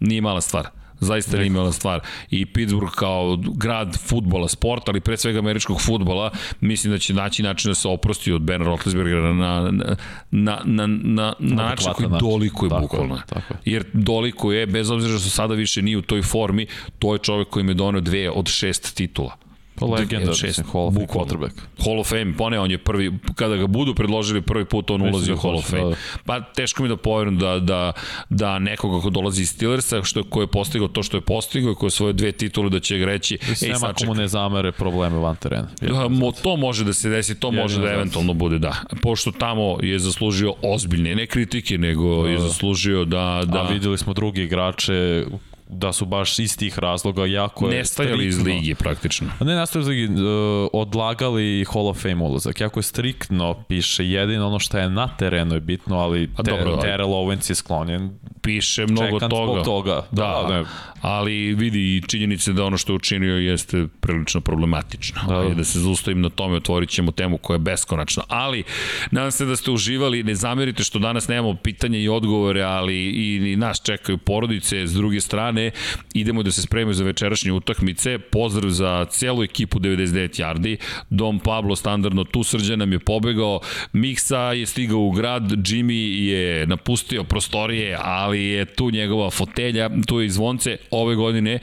Nije mala stvar zaista nije imala stvar. I Pittsburgh kao grad futbola, sporta, ali pre svega američkog futbola, mislim da će naći način da se oprosti od Ben Roethlisbergera na, na, na, na, na, na način koji doliko je bukvalno. Tako. Jer doliko je, bez obzira što sada više nije u toj formi, to je čovek koji me donio dve od šest titula. Pa legenda, šest, Hall of Fame quarterback. Hall of Fame, pa ne, on je prvi, kada ga budu predložili prvi put, on ulazi u Hall of Fame. Da. Pa teško mi da poverujem da, da, da nekoga ko dolazi iz Steelersa, što, ko je postigao to što je postigao, ko je svoje dve titule, da će ga reći... Ej, sad ako mu ne zamere probleme van terena. Da, mo, to može da se desi, to može da eventualno bude, da. Pošto tamo je zaslužio ozbiljne, ne kritike, nego je da. zaslužio da... da... A videli smo drugi igrače da su baš iz tih razloga jako je Nestajali iz ligi praktično. Ne nestajali iz ligi, uh, odlagali Hall of Fame ulazak. Jako je striktno piše, jedino ono što je na terenu je bitno, ali te, dobro, Terrell Owens je sklonjen. Piše mnogo Čekan toga. toga. Da, da ne. ali vidi i činjenice da ono što je učinio jeste prilično problematično. Da, da. da se zaustavim na tome, otvorit ćemo temu koja je beskonačna. Ali, nadam se da ste uživali, ne zamerite što danas nemamo pitanja i odgovore, ali i, i nas čekaju porodice s druge strane idemo da se spremimo za večerašnje utakmice. Pozdrav za celu ekipu 99 Yardi. Dom Pablo standardno tu srđan nam je pobegao. Miksa je stigao u grad, Jimmy je napustio prostorije, ali je tu njegova fotelja, tu je i zvonce. Ove godine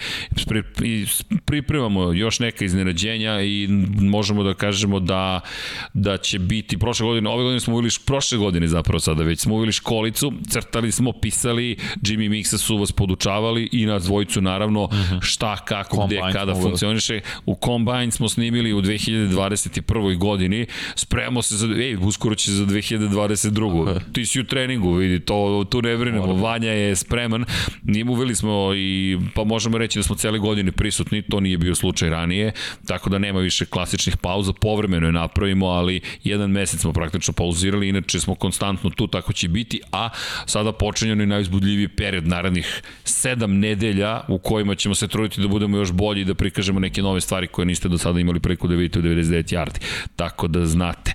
pripremamo još neka iznenađenja i možemo da kažemo da, da će biti prošle godine, ove godine smo uvili, prošle godine zapravo sada već smo uvili školicu, crtali smo, pisali, Jimmy Mixa su vas podučavali i nas dvojicu naravno uh mhm. -huh. šta, kako, Combine gde, kada funkcioniše. U Combine smo snimili u 2021. godini, spremamo se za, ej, uskoro će za 2022. Okay. Ti si u treningu, vidi, to, tu ne brinemo, Vanja je spreman, njim uveli smo i, pa možemo reći da smo cele godine prisutni, to nije bio slučaj ranije, tako da nema više klasičnih pauza, povremeno je napravimo, ali jedan mesec smo praktično pauzirali, inače smo konstantno tu, tako će biti, a sada počinje onaj najuzbudljiviji period narednih sedam nedelja u kojima ćemo se truditi da budemo još bolji i da prikažemo neke nove stvari koje niste do sada imali preko da vidite u 99 yardi. Tako da znate.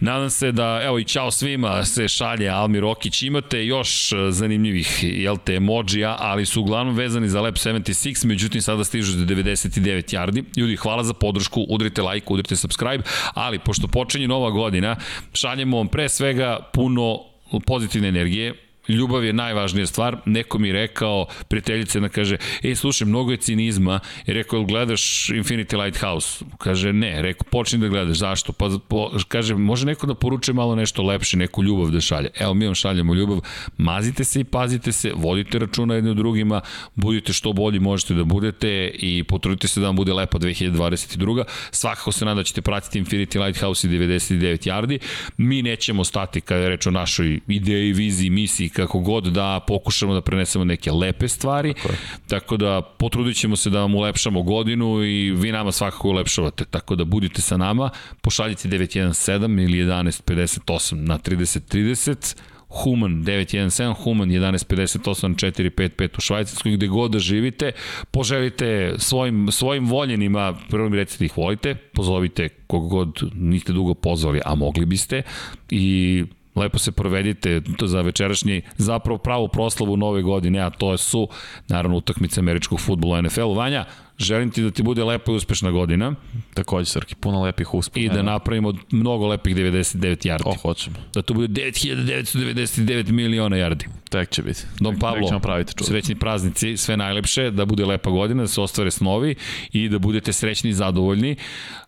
Nadam se da, evo i čao svima, se šalje Almir Okić. Imate još e, zanimljivih, jel te, emojija, ali su uglavnom vezani za Lab 76, međutim sada stižu do 99 yardi. Ljudi, hvala za podršku, udrite like, udrite subscribe, ali pošto počinje nova godina, šaljemo vam pre svega puno pozitivne energije, Ljubav je najvažnija stvar. Neko mi rekao, prijateljica jedna kaže, ej, slušaj, mnogo je cinizma. I rekao, jel gledaš Infinity Lighthouse? Kaže, ne. Rekao, počni da gledaš. Zašto? Pa, po, kaže, može neko da poruče malo nešto lepše, neku ljubav da šalje. Evo, mi vam šaljemo ljubav. Mazite se i pazite se, vodite računa jedni u drugima, budite što bolji možete da budete i potrudite se da vam bude lepo 2022. Svakako se nada da ćete pratiti Infinity Lighthouse i 99 yardi. Mi nećemo stati kada je reč o našoj ideji, viziji, misiji, kako god da pokušamo da prenesemo neke lepe stvari. Tako, tako da potrudit ćemo se da vam ulepšamo godinu i vi nama svakako ulepšavate. Tako da budite sa nama, pošaljite 917 ili 1158 na 3030 Human 917, Human 1158 455 u Švajcarskoj, gde god da živite, poželite svojim, svojim voljenima, prvo mi recite da ih volite, pozovite kog god niste dugo pozvali, a mogli biste, i lepo se provedite to za večerašnji zapravo pravu proslavu nove godine, a to su naravno utakmice američkog futbola NFL-u. Vanja, želim ti da ti bude lepa i uspešna godina. Takođe, Srki, puno lepih uspeha. I da napravimo mnogo lepih 99 yardi. O, hoćemo. Da to bude 9999 miliona yardi. Tek će biti. Don Pablo, ćemo praviti čudo. srećni praznici, sve najlepše, da bude lepa godina, da se ostvare snovi i da budete srećni i zadovoljni.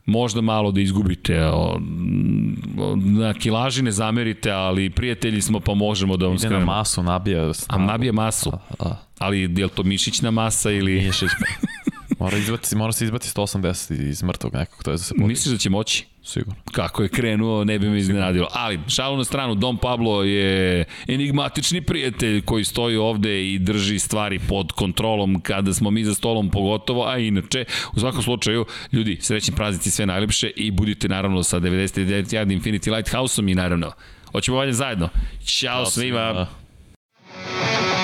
Možda malo da izgubite, o, na kilaži ne zamerite, ali prijatelji smo pa možemo da vam skrenemo. Ide na masu, nabija. A nabija masu. A, a. Ali je li to mišićna masa ili... Mišić, Mora, izbati, mora se izbati 180 iz mrtvog nekog, to je za se podići. Misliš da će moći? Sigurno. Kako je krenuo, ne bi me iznenadilo. Ali, šalu na stranu, Dom Pablo je enigmatični prijatelj koji stoji ovde i drži stvari pod kontrolom kada smo mi za stolom pogotovo, a inače, u svakom slučaju, ljudi, srećni praznici, sve najlepše i budite naravno sa 99 Yard Infinity Lighthouse-om i naravno, hoćemo valje zajedno. Ćao svima! svima.